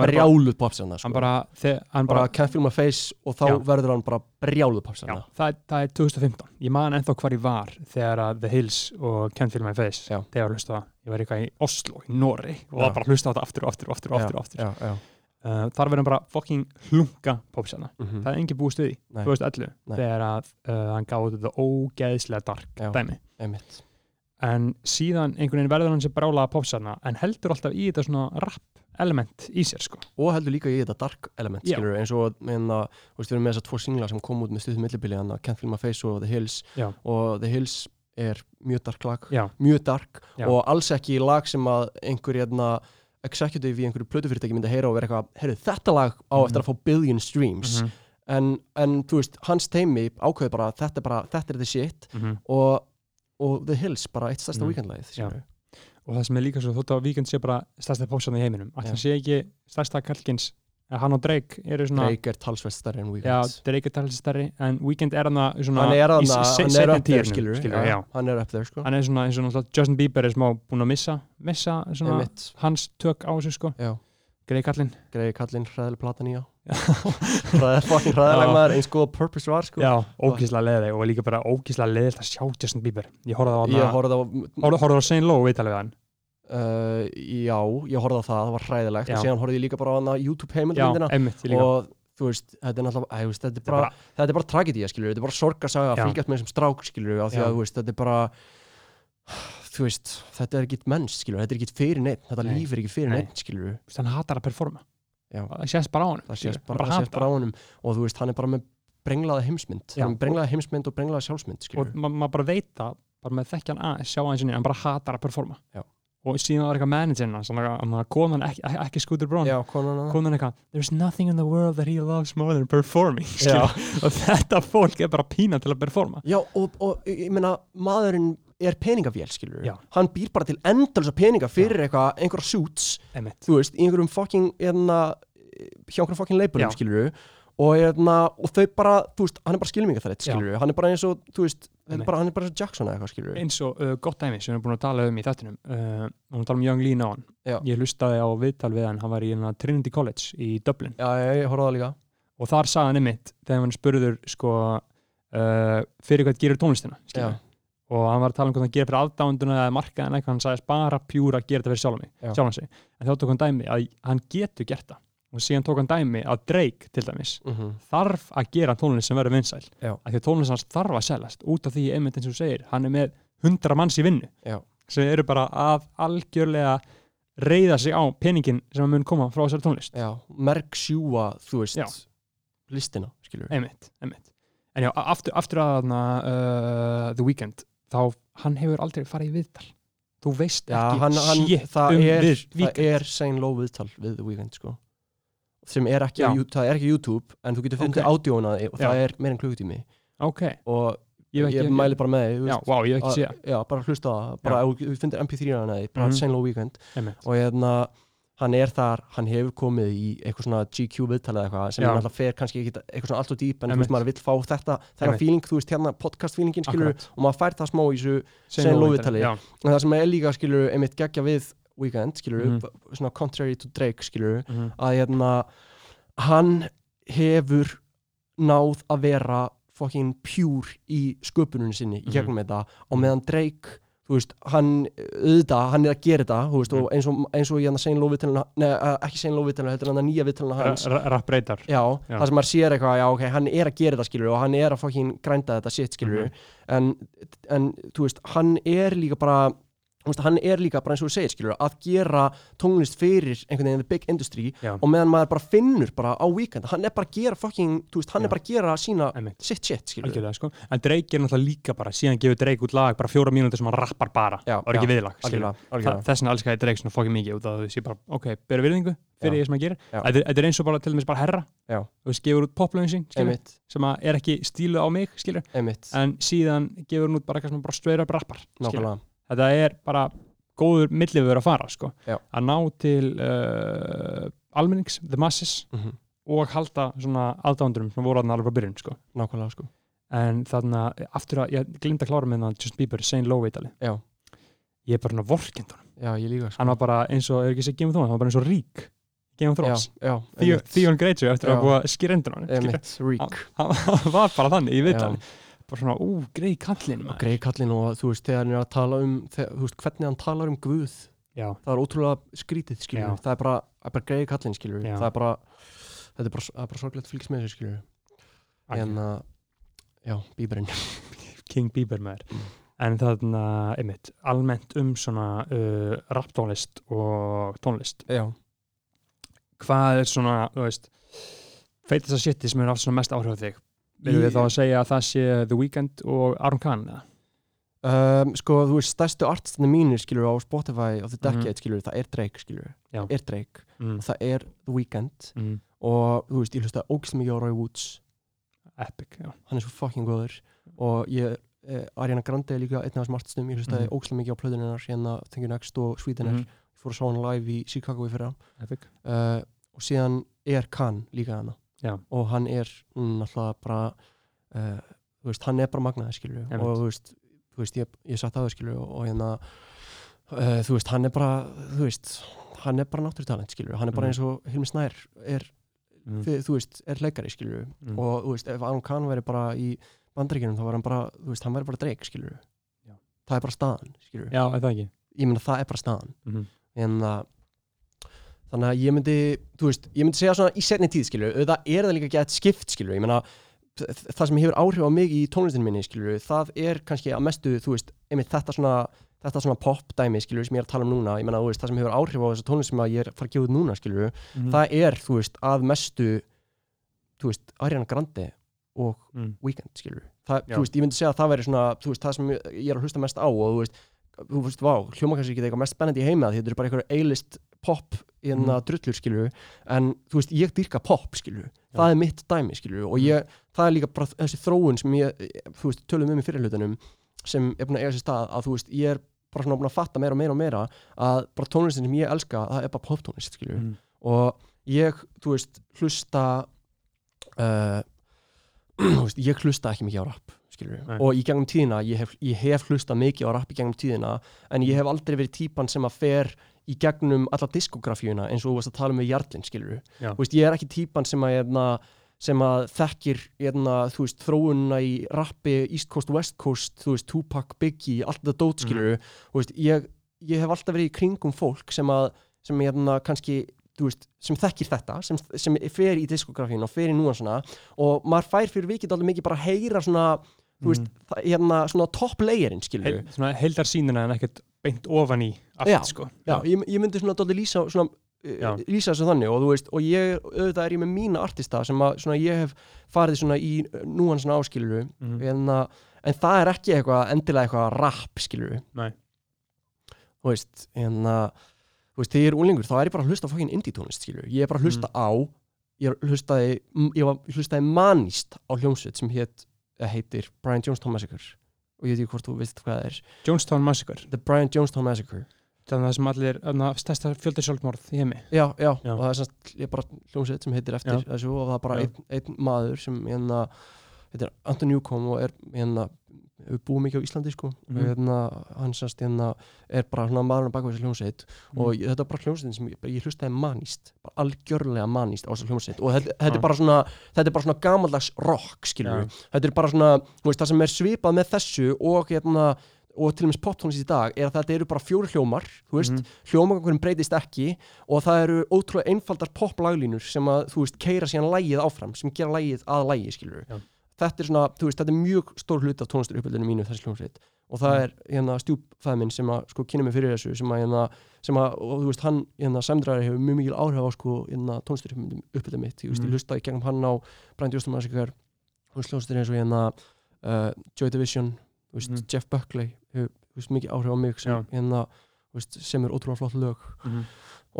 bara- brjáluð popsana sko. hann bara, hann bara bara can't feel my face og þá Já. verður hann bara brjáluð já, popsana það, það er 2015 ég man ennþá hvar ég var þegar að The Hills og Can't Feel My Face Já. þegar að hlusta á það, ég var eitthvað í Oslo í Norri og var bara hlusta á þetta aftur og aftur og aftur, og aftur, og aftur. já, já. Uh, þar verður hann bara fucking hlunga popsana Mm það er engin búið stuði, Nei. 2011 Nei. þegar að uh, hann gáði þetta ógeðslega dark Já. dæmi einmitt en síðan einhvern veginn verður hann sér brálaða popsarna en heldur alltaf í þetta svona rap element í sér sko og heldur líka í þetta dark element skilur eins og meina, þú veist, við erum með þessar tvo singla sem kom út með stuðum millibili hann Can't Feel My Face og The Hills Já. og The Hills er mjög dark lag já, mjög dark Já. og alls ekki lag sem að einhver hérna, executive í einhverju plötufyrirtæki myndi að heyra og vera eitthvað, heyrðu þetta lag á Mhm. eftir að fá billion streams mhm, en, en þú veist, hans teimi ákveði bara þetta er bara, þetta er the shit mhm. og, og The Hills bara eitt stærsta Já. skilurðu. og það sem er líka svo þótt að Víkend sé bara stærsta popsarna í heiminum að það sé ekki stærsta kalkins að hann og Drake eru svona Drake er talsvert stærri en Weekend Drake er talið stærri en Weekend er hann svona hann er, hana, se- hann er seinni up there tíunum, skilur, hann er up there sko. Hann er svona eins og Justin Bieber er smá búinn að missa missa hans tök á þessu sko. Grey kallinn. Greiði kallinn hræðileg platan í á hræðileg fucking hræðileg Já. maður eins góða purpose var sko. Já, ógíslega leðileg og líka bara ógíslega leðilegt að sjá Justin Bieber. Ég horfði á hann Saint Lowe viðtalið við hann? Uh, já, ég horfði á það, það var hræðilegt. Já. og síðan horfði ég líka bara á YouTube heimildmyndina einmitt, ég líka. Og þú veist, þetta er náttúrulega æ, þú veist, þetta er er bara, þetta er bara tragedía skilur, þetta er bara sorgarsaga að fylgjast með þessum strák skilur, af því að veist, þetta er bara þú veist, þetta er ekki menns skilur, þetta er ekki fyrir neitt, þetta Nei. líf er ekki fyrir Nei. neitt skilur, hann hatar að performa Já. það sést bara á hann það sést bara, það sést bara á honum. Og þú veist, hann er bara með brenglaða heimsmynd. Hann er brenglaða heimsmynd og brenglaða sjálfsmynd og skilur, ma maður bara veit það bara með þekkjan að sjá hans hann bara hatar að performa. Já. og síðan var eitthvað managerinn að maður konan ekki, ekki, já, konan að konan eitthvað there's nothing in the world that he loves more than performing og þetta fólk er bara pína til að performa. Já, og, og ég meina, maðurinn er peningavél, skilur Já. Hann býr bara til endalsa peninga fyrir eitthvað, einhverja suits, Einmitt. þú veist, í einhverjum fucking, hérna, hjá einhverjum fucking leipulum, Já. skilur og, hérna, og þau bara, þú veist, hann er bara skilminga þrætt, Já. skilur Hann er bara eins og, þú veist, þetta er Einmitt. bara, hann er bara eins og Jackson eða eitthvað, skilur eins og uh, gott dæmi sem við erum búin að tala um í þettinum uh, og hún tala um Young Lee Náan Já. ég hlustaði á viðtal við hann, hann var í hérna, Trinity College í Dublin Já, ég, ég horfði á það líka og þar sagði hann einmitt þegar hann spurður sko, uh, fyrir hvað gerir tónlistina skilur Já. Og hann var að tala um hvað hann gerir fyrir aðdánduna eða markaðin eitthvað, hann sagðist bara pjúra að gera þetta fyrir sjálfan, Já. mig, sjálfan sig. En þá tók hann dæmi að hann getur gert það. Og síðan tók hann dæmi að Drake til dæmis mm þarf að gera tónlist sem verður vinsæl. Já. að því að tónlist hans þarf að seljast. Út af því einmitt eins og þú segir, hann er með hundra manns í vinnu. Já. sem eru bara að algjörlega reyða sig á peningin sem mun koma frá þessari tónlist. Já, merk sjúa, þú veist Já. listina, einmitt en já, aftur, aftur að uh, The Weeknd þá hann hefur aldrei farið í viðtal þú veist Já, ekki hann, hann, shit það, um er, við það Weeknd er Sane Low viðtal við The Weeknd sko. sem er ekki, Já. á, Jú- það er ekki YouTube en þú getur fundið Ok. okay. ádjóna og það Já. er meira en klukkutími ok, og ég, hef ekki, mæli bara með því þú já, veist, wow, ég hef ekki að- séð já, bara hlusta á það bara ef þú finnir MP3 hana því, bara Mhm. Sane Low Weekend einmitt, og hérna hann er þar, hann hefur komið í eitthvað svona GQ viðtalið eða eitthvað sem náttúrulega fer kannski ekki eitthvað svona allt og dýp en þú veist maður vill fá þetta þennan feeling, þú veist hérna podcast feelingin skilur akkurat og maður fær það smá í þessu Shane Shane Lowe Lowe viðtalið. já, en það sem er líka skilur einmitt geggja við Weekend skilur Mhm. svona contrary to Drake skilur mhm, að hérna hann hefur náð að vera fucking pure í sköpuninu sinni í Mhm. gegnum þetta og meðan Drake þú veist, hann auðvitað, hann er að gera þetta þú veist, og eins og, eins og ég hann að segja lóvitalina neða, ekki segja lóvitalina, þetta er hann að nýja vitalina hans Rapp breytar Já, Já. það sem maður sér eitthvað, já ok, hann er að gera þetta skilur og hann er að fokkin grænda þetta shit skilur Mhm. en, en þú veist, hann er líka bara hann er líka bara eins og þú segir skilur að gera tónlist fyrir einhvern veginn the big industry Já. og meðan maður bara finnur bara á weekend, hann er bara að gera fokkin, þú veist, hann Já. er bara að gera sína sitt shit skilur algjörlega sko. En Drake er náttúrulega líka bara síðan gefur Drake út lag bara fjóra mínútur sem hann rappar bara Já, og er ekki viðlag þess vegna elskar ég Drake svona fokkið mikið út af sé bara ok, beru virðingu fyrir því sem hann gerir. Já. þetta er- eins og bara til dæmis bara herra. Þú veist, gefur út poplöfin sín skilur, einmitt, sem að er ekki stílu á mig skilur, einmitt, en síðan gefur hún út bara eitthvað sem bara straight up rappar skilur. Þetta er bara góður millifur að fara sko. Að ná til uh, almennings, the masses mm og halda svona aðdándurum sem voru aðna alveg frá byrjun sko. nákvæmlega sko. En þarna, aftur að ég glinda að klára með það Justin Bieber, Saint Lowe vitali Já. ég er bara svona vorkind honum já, ég líka sko. Hann var bara eins og, er ekki sér Game of Thrones, hann var bara eins og rík í Game of Thrones, Theon Greyjoy eftir að Já. búa skýrendur hann hann hann var bara þannig í vitali Já. Bara svona, ú, greið kallinn og maður. greið kallinn og þú veist, þegar hann er að tala um þegar, þú veist, hvernig hann talar um Guð já, það er ótrúlega skrítið, skilur Já. það er bara, það er bara greið kallinn, skilur Já. það er bara, þetta er bara, það er bara sorglegt að fylgjast með þessu, skilur en að, já, bíberinn. King Bieber maður. Mm. en þarna, einmitt, almennt um svona uh, rapptónlist og tónlist. Já, hvað er svona, þú veist feitast að shiti sem er átt svona mest áhrif á þig Ég- við þá að segja að það sé The Weeknd og Aron Khan eða? um, sko, þú veist, stærstu artistinu mínir, skilur á Spotify of the Mhm. Decade, skilur, það er Drake, skilur Já. er Drake, Mm. og það er The Weeknd Mm. og, þú veist, ég hlusta ógst mikið á Roy Woods Epic, já hann er svo fucking góður og ég, eh, Ariana Grande er líka einn af þessum artistum, ég hlustaði Mhm. ógst mikið á plöðuninnar hérna Thank You Next og Sweetener Mhm. fór að sá hann live í Chicago í fyrra Epic uh, og síðan er Khan líka hana Já. og hann er mm, náttúrulega bara uh, þú veist, hann er bara magnaði skilju og þú veist, þú veist ég, ég satt að það skilju og, hérna uh, þú veist, hann er bara þú veist, hann er bara náttúrutalent skilju hann er bara Mhm. eins og Hilmi Snær er, mm. þið, þú veist, er leikari skilju Mm. og þú veist, ef Aron Kahn væri bara í bandaríkjunum þá var hann bara, þú veist, hann væri bara dreik skilju það er bara staðan skilju það ég meina það er bara staðan mm. en að þannig að ég myndi, þú veist, ég myndi segja svona í setni tíð skilju, auðvitað er það líka gett skipt skilju, ég meina þ- það sem hefur áhrif á mig í tónlistinu minni skilju, það er kannski að mestu, þú veist, einmitt þetta svona þetta svona pop dæmi skilju sem ég er að tala um núna ég meina, þú veist, það sem hefur áhrif á þessu tónlist sem ég er að fara að gefa út núna skilju, Mm. það er, þú veist, að mestu þú veist, Ariana Grande og mm. Weekend, skilur það, Já. þú veist, ég myndi segja að það þú veist, vá, hljóma kannski ekki eitthvað mest spennandi í heima því þetta er bara einhverju A-list pop í enna Mhm. drullur, skilur en þú veist, ég dyrka pop, skilur það er mitt dæmi, skilur og Mhm. ég, það er líka bara þessi þróun sem ég, þú veist, tölum um í fyrirlutunum sem er búin að eiga sér stað að þú veist, ég er bara svona búin að fatta meira og meira og meira að bara tónlistin sem ég elska, það er bara poptónlist, skilur Mm. og ég, þú veist, hlusta uh, þú veist, ég hlusta ekki mikið á rap. Og í gegnum tíðina ég hef, ég hef hlusta mikið á rap í gegnum tíðina en ég hef aldrei verið típan sem að fer í gegnum alla diskografíuna eins og þú veist að tala um með Jarlinn skilur Já. veist, ég er ekki típan sem að hérna, sem að þekkir hérna, þú veist, þróunna í rappi East Coast, West Coast, þú veist, Tupac, Biggie allt þetta dót skilur veist, ég, ég hef alltaf verið í kringum fólk sem að, sem hérna kannski þú veist, sem þekkir þetta, sem, sem fer í diskografínu og fer í núan svona. Og maður fær fyrir vikið alveg mikið bara að heyra svona, þú veist, það, hérna svona top layerinn, skilur Heil, svona heildar sínuna en ekkert beint ofan í allt Já, sko Já, ég, ég myndi svona dálítið lýsa svona, Já. uh, lýsa þessu þannig og þú veist, og ég, auðvitað er ég með mína artista sem að svona ég hef farið svona í núan svona áskiluru Mhm. en, að- en það er ekki eitthvað endilega eitthvað rap skiluru Nei. þú veist, en að þú veist, þegar ég er úlingur þá er ég bara að hlusta fokkin indie tónlist skiluru, ég er bara að hlusta Mm. á ég hlustaði, ég, var, hlustaði manist á hljómsveit sem heit, heitir Brian Jonestown Massacre. Og ég veit ekki hvort þú veist hvað það er. Jonestown Massacre. The Brian Jonestown Massacre. Þannig að það sem allir, þannig að stærsta fjöldi sjálfmorð í heimi. Já, já, Já. og það er semst ég er bara hljómsveit sem heitir eftir Já. þessu og það er bara einn, einn maður sem hérna, heitir Anton Newcomb og er hérna, við búum ekki á Íslandi sko Mhm. og hérna, hann semst hérna er bara svona maðurinn á bakveg þessu hljómsveit og ég, þetta er bara hljómsveitin sem ég, ég hlustaði manist bara algjörlega manist á þessu hljómsveit og þetta, þetta er bara svona þetta er bara svona gamaldags rock skilur Já. þetta er bara svona, veist, það sem er svipað með þessu og hérna og til og með poptónlist í dag er að þetta eru bara fjóri hljómar þú veist, Mhm. hljómagangurinn breytist ekki og það eru ótrúlega einfaldar poplaglínur sem að, þú veist, keira síðan lægið áfram sem gera lægið að lægi, skilur Já. Þetta er svona, þú veist, þetta er mjög stór hluti af tónlistur uppbyldinu mínu þessi hljómsveit og það Mm. er hérna stjúpfæð minn sem að sko kynna mig fyrir þessu sem að hérna, sem að, og þú veist, hann hérna Samdræðari hefur mjög mikil áhrif á sko hérna tónlistur uppbyldinu mitt, ég veist, Mm. ég hlusta í gegnum hann á Brandi Jóstum Asikar, hún sljóðstur eins og hérna uh, Joy Division þú veist, Mhm. Jeff Buckley hefur þú veist, mikið áhrif á mig sem, hérna, þú veist, sem er ótrúlega flott lög Mhm.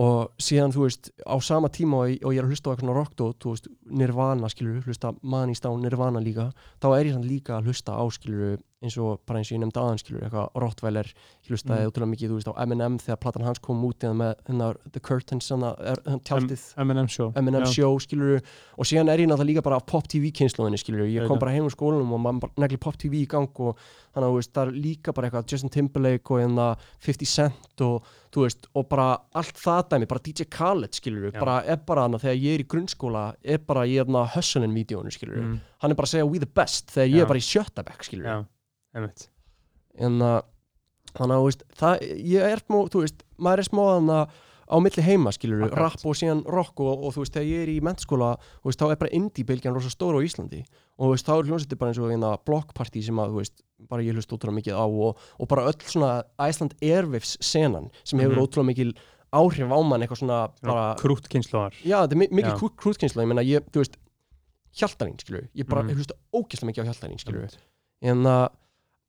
Og síðan þú veist á sama tíma og, og ég er að hlusta á eitthvað rockdót, þú veist, Nirvana skilur hlusta Manis Down Nirvana líka þá er ég samt líka að hlusta á skilur eins og bara eins og ég nefndi aðan skilur eitthvað Rottweiler, ég hlustaði Mm. ótrúlega mikið þú veist á Eminem þegar platan hans kom út eða með hennar The Curtains er, tjaldið M&M show M&M show skilur og síðan er ég náttúrulega líka bara af pop tv kynnslóðinni skilur ég kom bara heim úr skólanum og maður negli pop tv í gang og þannig að þú veist það er líka bara eitthvað Justin Timberlake og hérna 50 Cent og þú veist og bara allt það dæmi bara DJ Khaled skilur Já. bara er bara hana þegar ég er í grunnskóla er bara ég er hana hustlin vídjónu skilur Mm. hann er bara að segja we the best þegar ég Já. er bara í sjötta bekk skilur Já, einmitt en að þannig að þú veist, það, ég er smá, þú veist, maður er smá þannig á milli heima, skilur Akkurat. rap og síðan rock og, og þú veist, þegar ég er í mennskóla, þú veist, þá er bara indie-bylgjan rosa stóra á Íslandi og þú veist, þá er hljómsveitir bara eins og hérna blockparty sem að, þú veist, bara ég hlust ótrúlega mikið á og, og bara öll svona Iceland Airwaves senan sem hefur Mhm. ótrúlega mikil áhrif á mann eitthvað svona bara, Krútt kynnslóðar já, þetta er mi- mikil Já. krútkynsla, ég meina, ég, þú veist Hjaltarín, skilur, ég bara, Mhm. ég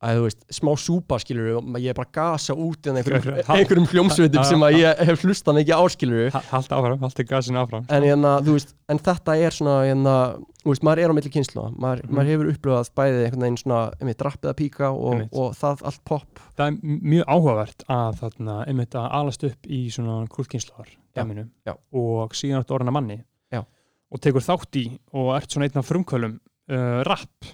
að, að þú veist, smá súpa skilur ég er bara að gasa út en einhverjum, einhverjum hljómsveitum sem að ég hef hlustað mikið á skilur Haldt áfram, haldt gasinu áfram. En, hérna, þú veist, en þetta er svona hérna, þú veist, maður er á milli kynslu maður, Mhm. maður hefur upplifað bæði einhvern veginn svona, einmitt, rappið að píka og, og það allt pop. Það er mjög áhugavert að þarna einmitt að alast upp í svona Já, já. og síðan áttu orðina manni Já. og tekur þátt í og ert svona einn af frumkvölum uh, rap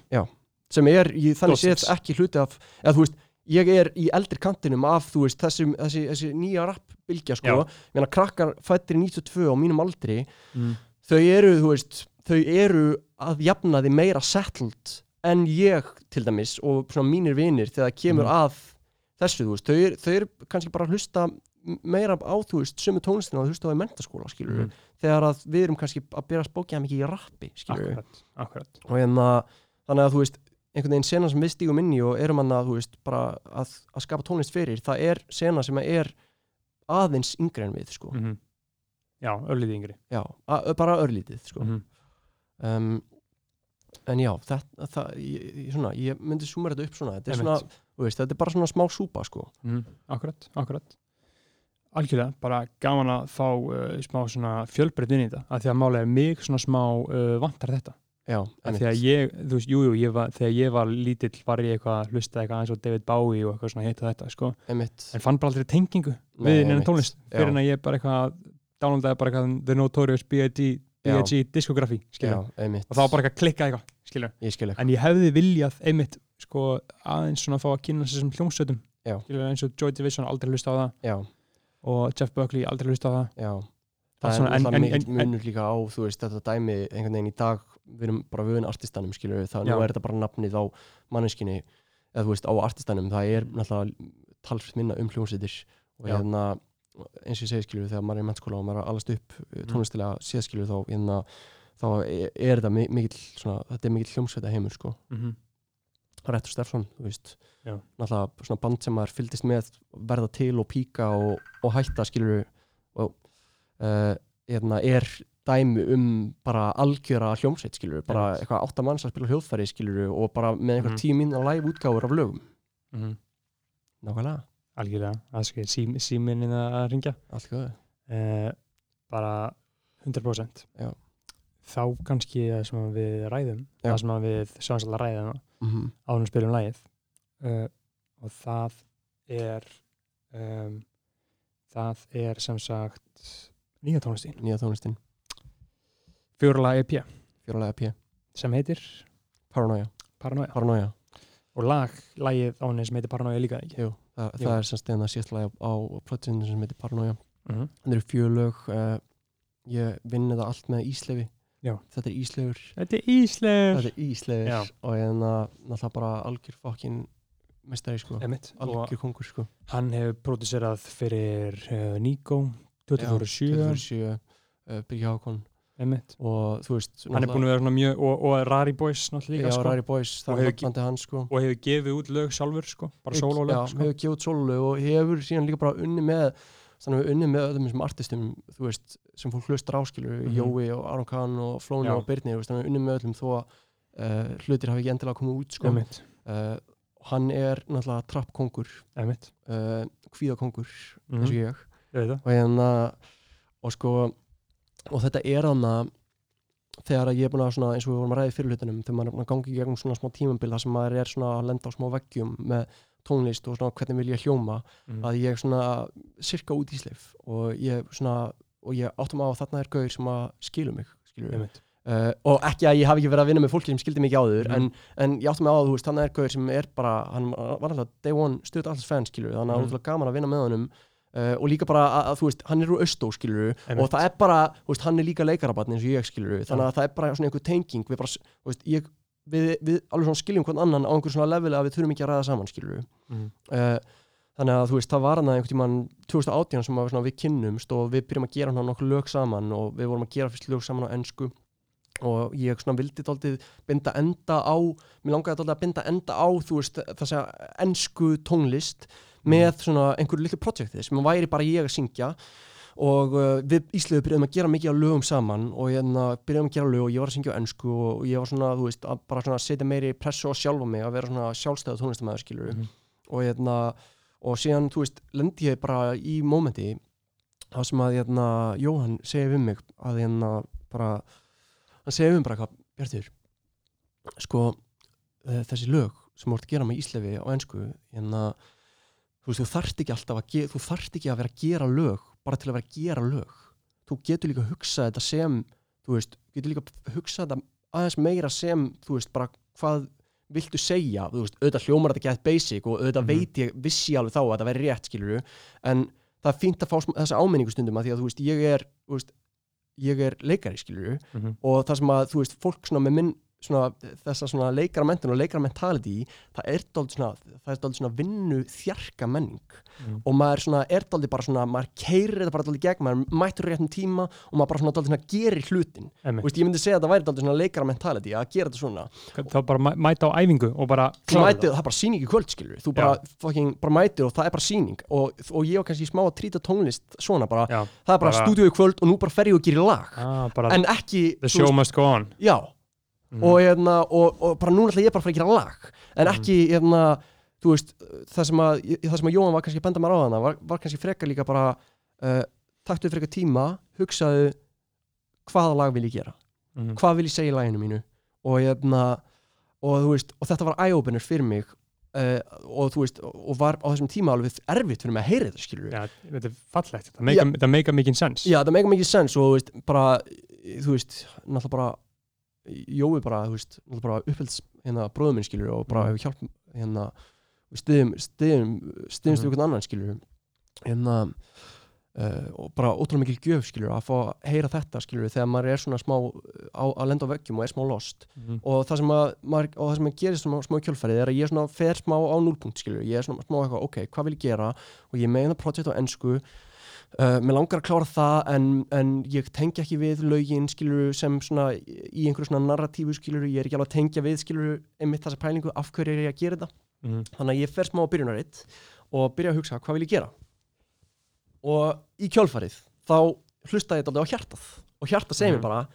sem er í þannig séð ekki hluti af eða þú veist, ég er í eldri kantinum af þú veist, þessi, þessi, þessi nýja rappbylgja sko, ég meina krakkar fættir í 92 á mínum aldri mm. þau eru, þú veist, þau eru að jafna því meira settled en ég til dæmis og svona mínir vinir þegar það kemur Mhm. að þessu, þú veist, þau, eru- þau eru kannski bara að hlusta meira á, þú veist, sömu tónlistina þau hlusta á í mentaskóla, skilur Mm. þegar að við erum kannski að byrja að spókja mikið í rappi, skilur Akkurat, akkurat. Og hérna, þannig að þú veist einhvern veginn sena sem við stígum inn í og erum hann að, veist, bara að, að skapa tónlist fyrir það er sena sem er aðeins yngri en við, sko. Mm Já, örlítið yngri. Já, að, bara örlítið, sko. Mm um, en já, þetta það, ég, svona, ég myndi sumera þetta upp svona þetta er, svona, veist, þetta er bara svona smá súpa sko. mm. Akkurat, akkurat. Algjörlega, bara gaman að fá uh, smá inn í þetta að því að málega mig svona smá uh, vantar þetta já, að ég, þú veist, jújú, jú, þegar ég var lítill var ég eitthvað að hlusta eitthvað eins og David Bowie og eitthvað svona hitt og þetta, sko einmitt, en fann bara aldrei tengingu við einmitt. tónlist Já. fyrir en að ég bara eitthvað downloadaði bara eitthvað The Notorious B.I.G. B.I.G. diskografi, já, skilja einmitt og þá bara eitthvað klikkað eitthvað, skilja ég skil ekki, en ég hefði viljað einmitt sko aðeins svona að fá að kynna sér sem hljómsveitum Já. skilja eins og Joy Division aldrei hlusta á það já, og Jeff Buckley aldrei hlusta á það já það svona, er en- munur líka á þú veist, þetta dæmi einhvern veginn í dag við erum bara vöðin artistanum, skilur við. Það, nú er þetta bara nafnið á manneskinni eða þú veist, á artistanum, það er náttúrulega talsveit minna um hljómsveitir og hérna, eins og ég segi skilur við, þegar maður er í mennskóla og maður er að alast upp Mm. tónlistilega séð skilur við, þá hérna, þá er, þetta mi- mikill svona, þetta er mikill hljómsveita heimur sko. Mm Rettur Steffson, þú veist Já. náttúrulega svona band sem maður fylgdist með verða til og píka og, og hætta skilur og uh, hérna, er dæmi um bara algjöra hljómsveit skilur bara Einmitt. eitthvað átta manns að spila hljóðfæri skilur og bara með einhver Mhm. tíu mínna live útgáfur af lögum -hmm. nákvæmlega, algjörlega, það skal sí, síminni að ringja uh, bara 100% Já. þá kannski það sem við ræðum Já. það sem við að ræða mm -hmm. við spilum lagið uh, og það er um, það er sem sagt nýja tónlistin, nýja tónlistin, fjórala EP fjóralega EP sem heitir? Paranoia, Paranoia. Paranoia. Og lag, lagið á henni sem heitir Paranoia líka ekki? Jú, það, Jú. það er semst eina síðast lagi á, plötinu sem heitir Paranoia. Mm -hmm. það eru fjölög uh, ég vinn þetta allt með Íslefi Já. þetta er Íslefur Þetta er Íslegur þetta er Ísleifur Já. og ég er náttúrulega bara algjör fokkin mestari sko, emitt algjör kongur sko. hann hefur pródúserað fyrir uh, Nico 24-7 24-7 uh, Byrja Hákon emitt og þú veist hann er búin að vera mjög og, og Rari Boys náttúrulega líka Já, sko. Boys, Og hefur hans sko. og hefur gefið út lög sjálfur sko. Bara Já, sólólög sko. hefur gefið út sólulög og hefur síðan líka bara unni með þannig að unni með öllum þessum artistum þú veist, sem fólk hlustar áskilur Mhm. Jói og Aron Kahn og Flóni og Birnir þú veist, þannig að unni með öllum þó að uh, hlutir hafi ekki endilega komið út sko. uh, hann er náttúrulega trappkongur uh, kvíðakongur Mhm. eins og ég. Ég og hérna og sko og þetta er hann að þegar ég er búin að svona eins og við vorum að ræði fyrir hlutunum þegar maður er gangi í gegnum svona smá tímabil þar sem maður er svona að lenda á smá veggjum með tónlist og svona hvernig vil ég hljóma Mhm. að ég svona sirka út íslif og ég svona og ég áttum á að þarna er gauður sem að skilu mig skilur emitt uh, og ekki að ég hafi ekki verið að vinna með fólki sem skildi mig ekki áður Mhm. en, en ég áttum mig á að þú veist, þannig er gauður sem er bara hann var alltaf day one stuð alls fans skilur þannig að það Mhm. er útrúlega gaman að vinna með honum uh, og líka bara að, að þú veist, hann er úr austó skilur Einmitt. og það er bara, þú veist, hann er líka leikarabatn eins og ég skilur þannig að það er bara svona einhver tenging við bara, þú veist, ég við, við alveg svona skiljum hvern annan á einhver svona leveli að við þurfum ekki að ræða saman skilur Mhm. uh, þannig að þú veist, það var hann einhvern tímann 2018 sem að, svona, við kynnumst og við byrjum að gera hann nokkuð lög saman og við vorum að gera fyrst lög saman á ennsku og ég svona vildi dálítið binda enda á, mér langaði dálítið að binda enda á, þú veist, þess að ennsku tónlist með svona einhverju litlu projekti sem væri bara ég að syngja og uh, við Ísliðu byrjuðum að gera mikið af lögum saman og hérna byrjuðum að gera lög og ég var að syngja á ennsku og ég var svona, þú veist, að bara svona setja meiri pressu á sjálfa mig að vera svona sjálfstæða tónlistamæður skilur Mhm. og hérna og síðan, þú veist, lendi ég bara í mómenti það sem að hérna, Jóhann segir við mig að hérna bara hann við mig bara eitthvað, Bjartur sko, uh, þessi lög sem ert að gera með Íslefi á ensku hérna, þú veist, þú þarft ekki alltaf að þú þarft ekki að vera að gera lög bara til að vera að gera lög þú getur líka að hugsa þetta sem þú veist, getur líka að hugsa þetta aðeins meira sem, þú veist, bara hvað viltu segja, þú veist, auðvitað hljómar þetta gett basic og auðvitað Mhm. veit ég vissi alveg þá að þetta væri rétt, skilur en það er fínt að fá þessa áminningu stundum að því að, þú veist, ég er þú veist, ég er leikari, skilur Mhm. og það sem að, þú veist, fólk svona með minn svona, þessa svona leikaramentin og leikaramentality, það er dálítið svona svona vinnu þjarka menning. Mhm. og maður svona, er dálítið bara svona maður keirir þetta bara dálítið gegn, maður mættur réttum tíma og maður bara svona dálítið svona gerir hlutin. Veist, ég myndi segja að það væri dálítið svona leikaramentality að gera þetta svona. Þá bara mæ- mæta á æfingu og bara mætir, það er bara síning í kvöld skilur þú bara, fucking, bara mætir og það er bara síning og, og ég var kannski smá að trýta tónlist svona bara, Já, það er bara, bara- stúdíu í kvöld og nú bara fer ég og gerir lag. Ah, en ekki, the show must go on. Já Mhm. og, hérna, og, og bara núna ætla ég bara að fara að gera lag en Mhm. ekki, hérna, þú veist það sem að, það sem að Jóhann var kannski að benda mér á hana var, var kannski frekar líka bara uh, taktu frekar tíma, hugsaðu hvaða lag vil ég gera Mhm. hvað vil ég segja í læginu mínu og, hérna, og, veist, og þetta var eye-opener fyrir mig uh, og þú veist og var á þessum tíma alveg erfitt fyrir mig að heyra þetta skilur Já, þetta er fallegt, það meika, það meika mikið sens Já, það meika mikið sens og þú veist, bara, þú veist, náttúrulega bara Jói bara, þú veist, bara upphelds hérna bróðum minn skilur og bara Mhm. hefur hjálp hérna, stiðum stiðum, stiðumst Mhm. við einhvern annan skilur hérna uh, og bara ótrúlega mikil gjöf skilur að fá að heyra þetta skilur þegar maður er svona smá á, að lenda á veggjum og er smá lost Mhm. og það sem að, maður, og það sem að gerist smá, smá kjölfærið er að ég svona fer smá á núlpunkt skilur, ég er svona smá eitthvað, ok, hvað vil ég gera og ég meina projekt á ennsku uh, mér langar að klára það en, en ég tengja ekki við lögin skilur sem svona í einhverju svona narratífu skilur, ég er ekki alveg að tengja við skilur einmitt þessa pælingu, af hverju er ég að gera þetta Mhm. þannig að ég fer smá á byrjunaritt og byrja að hugsa, hvað vil ég gera og í kjölfarið þá hlusta ég þetta á hjartað og hjartað segir mér Mhm. bara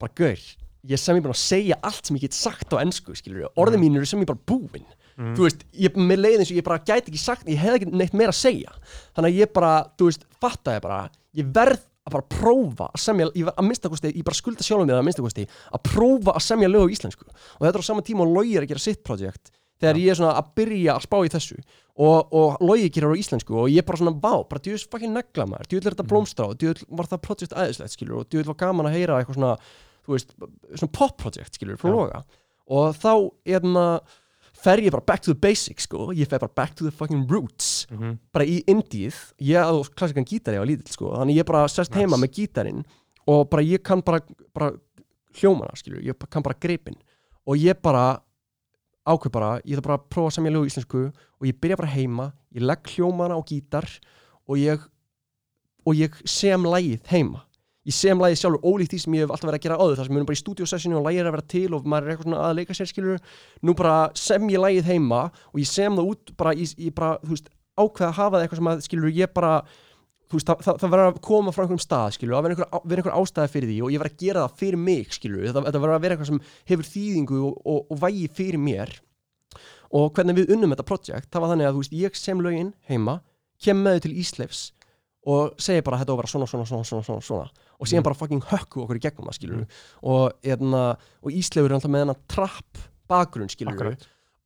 bara gaur, ég sem ég bara að segja allt sem ég get sagt á ennsku, skilur orðin Mhm. mín eru sem ég bara búin Mhm. þú veist, ég, með leið eins og ég bara gæti ekki sagt ég hef ekki neitt meira að segja. Þannig að ég bara, þú veist, fatta ég bara ég verð að bara prófa að semja ég, ver- að minnsta kosti, ég bara skulda sjálfum mér að minnsta kosti að prófa að semja lög á íslensku. Og þetta er á sama tíma og Logi er að gera sitt projekt þegar ég er svona að byrja að spá í þessu. Og, og Logi gerir á íslensku og ég bara svona, vá, bara djúðis fucking negla maður djúðil er þetta blómstrá, djúðil var það projekt aðeinslegt skilur og djúðil var gaman að heyra eitthvað svona þú veist, svona pop project skilur frá Já. Loga. Og þá, hérna fer ég bara back to the basics sko, ég fer bara back to the fucking roots. Mhm. bara í indíð, ég á klassikan gítari á lítill sko, þannig ég bara sest heima Nice. með gítarinn og bara ég kann bara, bara hljómana, skilur, ég kann bara greipin og ég bara ákveð bara, ég ætla bara að prófa að semja lög í íslensku og ég byrja bara heima ég legg hljómana á gítar og ég og ég sem lægið heima ég sem lægið sjálfur ólíkt því sem ég hef alltaf verið að gera áður þar sem við erum bara í stúdíosessinu og lægið er að vera til og maður er eitthvað svona að leika sér skilur nú bara sem ég lægið heima og ég sem það út bara, ég, ég bara, þú veist ákveð að hafa það eitthvað sem að skilur ég bara þú veist, það, það, það verður að koma frá einhverjum stað skilur, að vera einhver, einhver ástæði fyrir því og ég verður að gera það fyrir mig skilur, þetta, þetta verður að vera eitthvað sem hefur þýðingu og, og, og vægi fyrir mér. Og hvernig við unnum þetta projekt, það var þannig að þú veist, ég sem lögin heima, kem með þau til Ísleifs og segi bara þetta á að vera svona, svona, svona, svona, svona, svona. Og síðan Mm. bara fucking hökku okkur í gegnum það skilur og, eðna, og Ísleifur er alltaf með hennar trapp bakgrunn skilur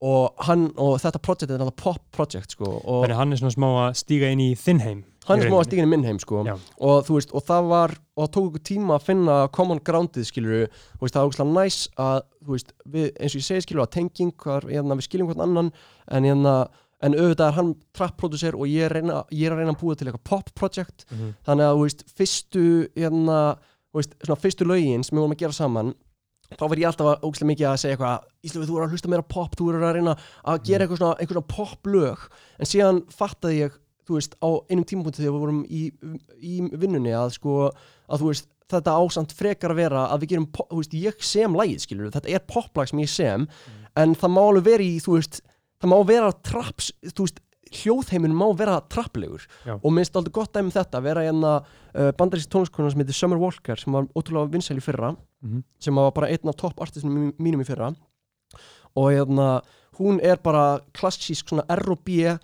og, hann, og þetta projekt er alltaf pop project sko, Þannig hann er svona smá að stíga inn í þinn heim hann er smá að rauninni. stígin í minn heim sko. Og veist, og það var og það tók ykkur tíma að finna common groundið skilur, það var ógslag næs að, þú veist, við, eins og ég segi skilur að tenging, hvar, hérna, við skiljum hvern annan en hérna, en auðvitað er hann trap-producer og ég er, reyna, ég er að reyna að búa til eitthvað pop-project, Mhm. þannig að, veist, fyrstu, hérna, veist, svona fyrstu lögin sem við vorum að gera saman þá var ég alltaf að ógæslega mikið að segja eitthvað Íslöfi, þú er að hlusta meira pop, þú er að reyna að gera eitthvað svona, eitthvað svona pop-lög en síðan fattaði ég, þú veist, á einum tímapunkti þegar við vorum í, í vinnunni að sko, að þú veist þetta ásamt frekar að vera að við gerum þú veist, ég sem lagið, skilur þetta er poplag sem ég sem, en það má alveg vera í, þú veist, það má vera traps, þú veist, hljóðheimin má vera trapplegur Já. og minnst aldrei gott dæmi um þetta, vera hérna uh, bandarísk tónlistkona sem heitir Summer Walker sem var ótrúlega vinsæl í fyrra Mhm. sem var bara einn af topp artistum mínum í fyrra og hérna hún er bara klassísk svona R&B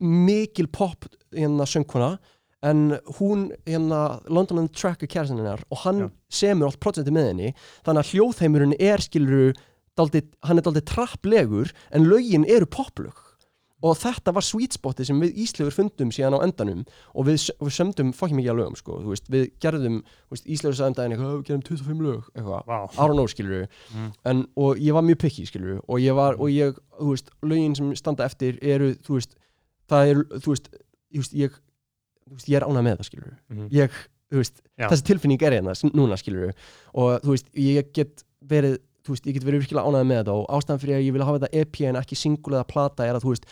mikil pop hérna söngkona en hún hérna London and Track er kærasin hennar og hann Já. semur allt projekti með henni þannig að hljóðheimurinn er skiluru daldið, hann er daldið trapplegur en lögin eru poplög og þetta var sweet spotið sem við Íslefur fundum síðan á endanum og við, við sömdum fokkið mikið að lögum sko, þú veist, við gerðum Íslefur sagði endaginn eitthvað, "Ó, við gerum 25 lög eitthvað, Vá. I don't know skilur Mm. en, og ég var mjög picky skilur og ég var, og ég, þú veist, lögin sem standa eftir eru, þú veist það eru, þú veist, ég, þú veist, ég er ánægð með það skilur Mhm. ég, þú veist, Já. þessi tilfinning er hérna núna skilur og þú veist, ég get verið veist, ég get verið virkilega ánægð með þetta og ástæðan fyrir að ég vil hafa þetta EP en ekki single eða plata er að þú veist,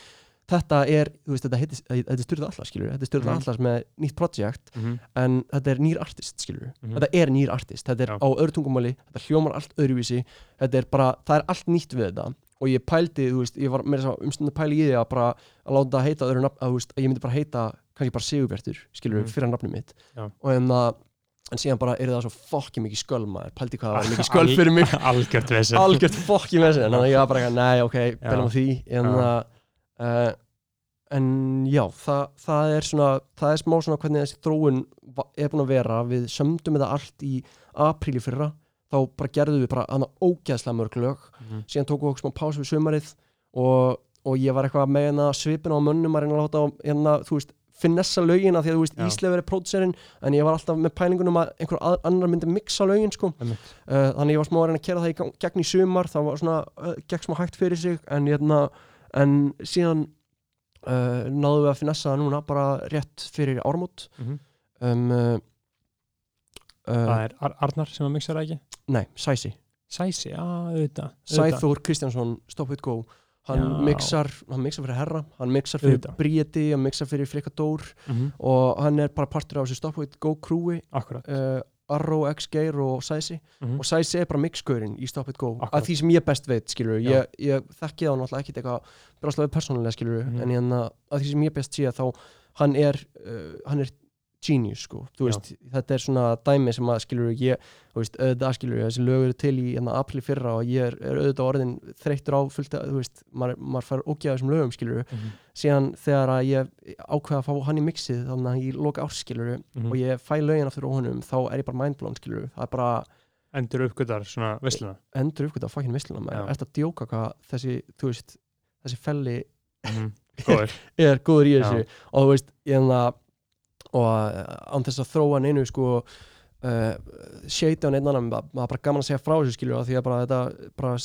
þetta er, veist, þetta heitir, þetta er styrðað allar skilur, þetta er styrðað Mhm. allar með nýtt projekt Mhm. en þetta er nýr artist skilur Mhm. þetta er nýr artist, þetta er Já. á öðru tungumáli þetta hljómar allt öðruvísi þetta er bara, það er allt nýtt við þetta og ég pældi, þú veist, ég var með þess að umstundin pæli í því að bara að láta heita öðru nafn, að, þú veist, að ég myndi bara heita kannski bara Sigurbjartur, skilur Mhm. fyrir nafnum mitt Já. og en það en síðan bara er það svo fokki mikið sköl maður. Pældi hvað það var mikið sköl fyrir mig. Algjört vesen. Algjört fokki með þessi þannig að ég var bara, nei, ok, belum á því. En, Já. uh, en já, það, það er svona það er smá svona hvernig þessi þróun er búin að vera, við sömdum þetta allt í apríli fyrra. Þá bara gerðum við bara annað ógeðslega mörg lög. Mhm. síðan tókum við okkur smá pásu við sumarið og, og ég var eitthvað með svipin á mönnum að reyna að láta á, hérna, þú veist, finessa lögina því að þú veist, Já. Ísleifur er pródúserinn en ég var alltaf með pælingunum að einhver að- annar myndi mixa lögin sko uh, þannig ég var smá að reyna að kera það í gegn í sumar það var svona, uh, gegn smá hægt fyrir sig en, hérna, en síðan uh, náðum við að finessa það núna bara rétt fyrir ármót Mhm. um, uh, uh, Það er Ar Arnar sem að mixa það ekki nei, Sæsi Sæsi, já, auðvitað. Sæþór Kristjánsson, Stop It Go hann Já. mixar, hann mixar fyrir Herra hann mixar fyrir Auðvitað. Bríeti hann mixar fyrir Frikadór Mhm. og hann er bara partur af þessu Stop It Go crewi Akkurat uh, Arrow, X Geir og Sæsi Mhm. og Sæsi er bara mixgörinn í Stop It Go Akkurat. að því sem ég best veit, skilur ég, ég þekki það náttúrulega ekkit eitthvað bráslega persónulega, skilur Mhm. en hérna, að því sem ég best sé þá hann er, uh, hann er genius, sko, þú Já. veist þetta er svona dæmi sem að, skilur ég þú veist, auðvitað, skilur þessi lög eru til í hérna, april fyrra og ég er, er auðvitað orðin þreyttur á fullt að, þú veist, maður, maður fær ógeða þessum lögum, skilur Mhm. síðan þegar að ég ákveða að fá hann í mixið þannig að ég loka árs, skilur Mhm. og ég fæ lögin aftur á honum, þá er ég bara mindblown, skilur það er bara Endur uppgötar svona vesluna endur uppgöta fucking vissluna Já. maður, ert að djóka hvað þessi, þú veist, þessi felli Mhm. Góður er góður í Já. þessu og þú veist, ég en að og uh, án þess að þróa neinu sko uh, shade á neitt annan, ma- maður bara gaman að segja frá þessu skilur því að bara þetta bara,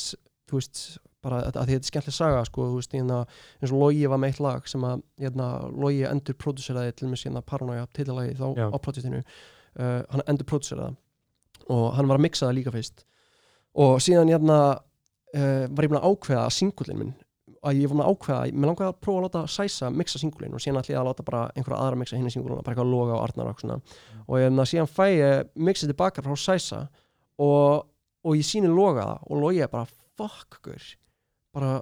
þú veist, bara að að að þetta er skemmtileg saga sko, þú veist, hérna, eins og Logi var með eitt lag sem að, hérna, Logi endur prodúseraði til með síðan Paranoia titilagi þá Já. á projektinu uh, hann endur prodúseraði og hann var að mixa það líka fyrst og síðan hérna uh, var ég búin að ákveða að singullin minn að ég var að ákveða, mér langaði að prófa að láta Sæsa mixa singullin og síðan ætla ég að láta bara einhverja aðra mixa hinni singullin, bara eitthvað loga og arnar og svona. Og hérna, síðan fæ ég mixið tilbaka frá Sæsa og, og ég síni loga það og logi ég bara fuck gur bara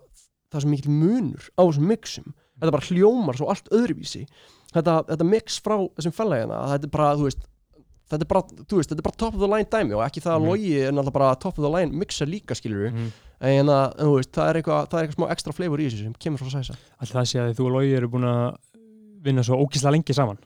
það er svo mikil munur á þessum mixum. Þetta bara hljómar svo allt öðruvísi. Þetta, þetta mix frá þessum fellagina þetta er bara, þú veist þetta er bara, veist, þetta er bara top of the line dæmi og ekki það að Mhm. logi er náttúrulega bara top of the line mixa líka skilur Mhm. En að, en þú veist, það er eitthvað, það er eitthvað smá ekstra flavor í þessu sem kemur frá sæsa Alltaf það sé að þú og Logi eru búin að vinna svo ókísla lengi saman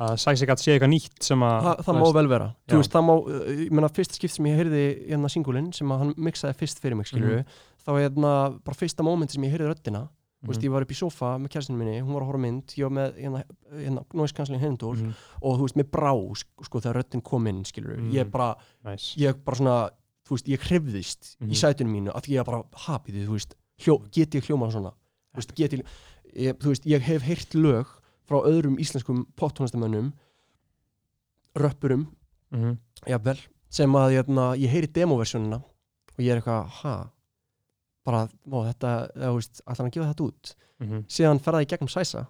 að Sæsi gætt sé eitthvað nýtt sem að Þa, það má vel vera, Já. þú veist, það má uh, ég meina, fyrst skipt sem ég heyrði hérna singulinn sem að hann mixaði fyrst fyrir mig, skilur Mhm. þá hérna, bara fyrsta momenti sem ég heyrði röddina þú veist, Mhm. ég var upp í sofa með kærstinu minni, hún var að horfa mynd ég var með hérna, hérna noise cancelling heyrndól Mhm. og þú veist, mér brá, sko, þegar röddin kom inn, skilur, Mhm. ég bara Nice. ég bara svona, þú veist, ég hrifðist Mhm. í sætinu mínu, af því ég bara hapið, þú veist, hljó, get ég hljómað svona þú veist, get ég, ég, þú veist, ég hef heyrt lög frá öðrum íslenskum poptónastamönnum röppurum, Mhm. jafnvel sem að hérna, ég heyri demoversjónina og ég er eitthvað, ha bara, ó, þetta, þú veist, ætlar hann að gefa þetta út Mhm. síðan ferða ég gegnum sæsa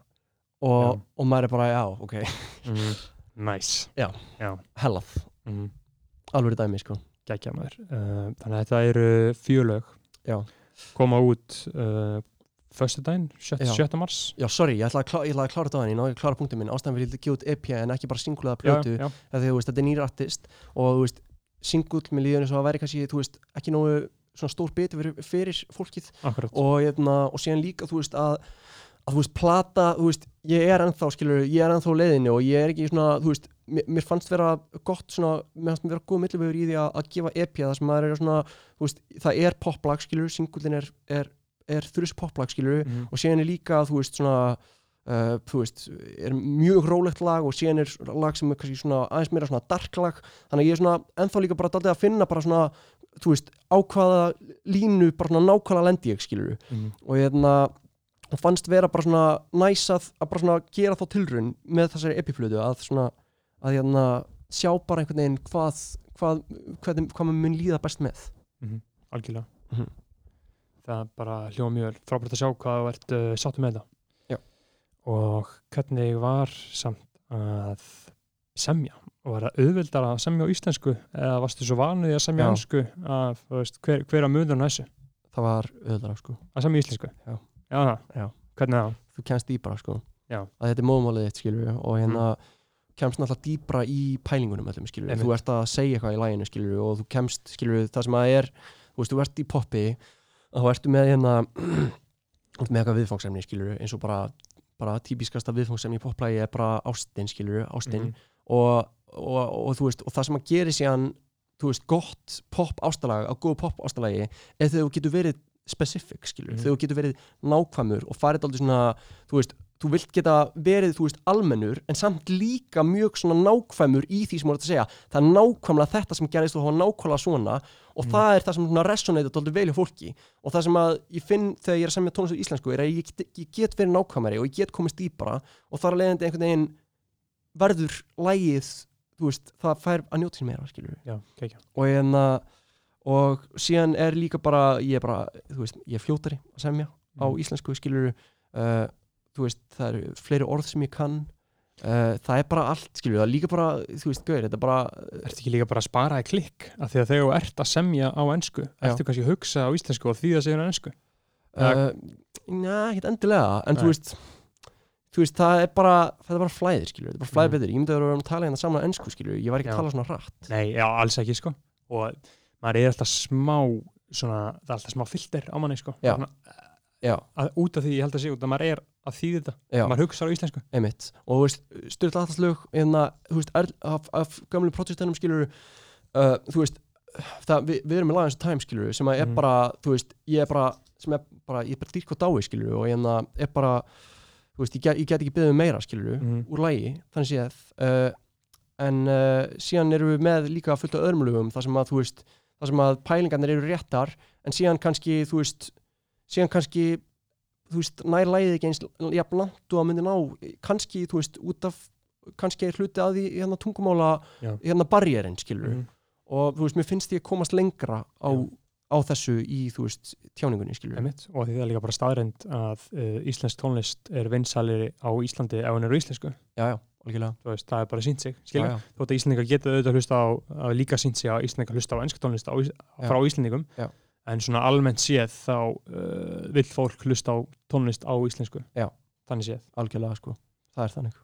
og, Já. og maður er bara, já, ok Mhm. Nice. Já. Já. hellað, Mhm. alveg dæmi, sko Gækja maður. Uh, þannig að þetta eru fjölög. Já. Koma út uh, föstudaginn, 7. Já. 7. mars. Já, sorry, ég ætlaði að, klá, ég ætlaði að klára þetta á henni, ég náði að klára punktum minn, ástæðan fyrir að gefa út EP en ekki bara singulega plötu, já. eða því veist, þetta er nýr artist og veist, singull með líðunni svo að væri kannski, veist, ekki nógu stór fyrir, fyrir fólkið Akkurat. og, hérna, og síðan líka, þú veist, að að þú veist, plata, þú veist, ég er ennþá skilur, ég er ennþá á leiðinni og ég er ekki svona, þú veist, mér, mér fannst vera gott svona, mér fannst vera góð millivögur í því að, að gefa EP, það sem maður er svona þú veist, það er poplag, skilur, singullin er, er, er þrjus poplag, skilur Mhm. og síðan er líka, þú veist, svona uh, þú veist, er mjög rólegt lag og síðan er lag sem er kannski svona aðeins meira svona dark lag, þannig að ég er svona ennþá líka bara daldið að finna bara svona þú veist, á hvaða línu bara svona nákvæmlega lendi ég, skilur Mhm. og hérna og fannst vera bara svona næsað að bara svona gera þá tilraun með þessari epiflötu að svona að hérna sjá bara einhvern veginn hvað hvað, hvað, hvað maður mun líða best með Mhm. Algjörlega. Mhm. Það er bara hljóma mjög frábært að sjá hvað þú ert uh, sáttu með þetta. Já. Og hvernig var samt að semja? Og var það auðvildar að semja á íslensku eða varstu svo vanuð í að semja á Já. ennsku að, veist, hver, hver að munur þessu? það var öðlara sko Að semja í íslensku? Já. Já. Já. Hvernig það? þú kemst dýbra sko Já. að þetta er móðmálið þitt skilur og hérna kemst náttúrulega dýbra í pælingunum öllum skilur Einmitt. þú ert að segja eitthvað í læginu skilur og þú kemst skilur það sem að er þú veist þú ert í poppi og þú ertu með hérna ert með eitthvað viðfangsefni skilur eins og bara bara típiskasta viðfangsefni í poplægi er bara ástin skilur ástin Mhm. og, og, og, þú veist, og það sem að gera síðan þú veist, gott pop ástalag á góðu pop ástalagi er þegar þú getur verið specific, skilur, Mhm. þegar þú getur verið nákvæmur og farið aldrei svona þú veist, þú vilt geta verið, þú veist, almennur en samt líka mjög svona nákvæmur í því sem þú ert að segja, það er nákvæmlega þetta sem gerist og það var nákvæmlega svona og Mhm. það er það sem svona resonate aldrei vel hjá fólki. Og það sem að ég finn þegar ég er að semja tónlist á íslensku er að ég, get- ég get verið nákvæmari og ég get komist dýpara og þar að leiðandi einhvern veginn verður lægið þú veist, það fær að njóta og síðan er líka bara ég er bara, þú veist, ég er fljótari að semja á Mhm. íslensku skilur uh, þú veist, það eru fleiri orð sem ég kann uh, það er bara allt skilur, það er líka bara, þú veist, gauður þetta er bara, Ertu ekki líka bara að spara í klikk? Af því að þegar þú ert að semja á ennsku, ertu kannski að hugsa á íslensku og því að segja á ennsku? uh, njá, ekkert endilega en Nei. þú veist þú veist, það er bara, það er bara flæðir skilur, þetta er bara flæðir Mhm. betur, ég myndi að vera að tala hérna saman á ennsku skilur, ég var ekki Já. að tala svona hratt Nei, já, alls ekki, sko. Og maður er alltaf smá, svona, það er alltaf smá filter á manni, sko. Já. Svona, já, að, út af því, ég held að sé út að maður er að þýði þetta. já, Maður hugsa á íslensku. einmitt og þú veist, styrla allaslög hérna, þú veist, er, af, af gamlu protestænum skilur uh, þú veist það, við, við erum með lagans time skilur sem er Mhm. bara, þú veist, ég er bara sem er bara, ég er bara dýrk og dái skilur og hérna er bara, þú veist, ég get, ég get ekki beðið um meira skilur Mhm. úr lægi, þannig séð uh, en uh, síðan erum við með líka fullt af öðrum lögum, þar sem að þú veist þar sem að pælingarnir eru réttar en síðan kannski, þú veist síðan kannski, þú veist, nær lægið ekki eins jafn langt og að myndi ná kannski, þú veist, út af kannski er hluti að því hérna tungumála Já. hérna barjerinn, skilur Mhm. og þú veist, mér finnst ég að komast lengra á, á þessu í, þú veist, tjáningunni, skilur Einmitt. og því það er líka bara staðreind að uh, íslensk tónlist er vinsalir á Íslandi ef hann er á íslensku Já, já, veist, það er bara sínt sig þótt að Íslandingar geta auðvitað hlusta á að líka sínt sig að Íslandingar hlusta á ennska tónlist á, Ís- frá Íslandingum Já. en svona almennt séð þá uh, vill fólk hlusta á tónlist á íslensku. Já. þannig séð. Algjörlega, sko. Það er þannig.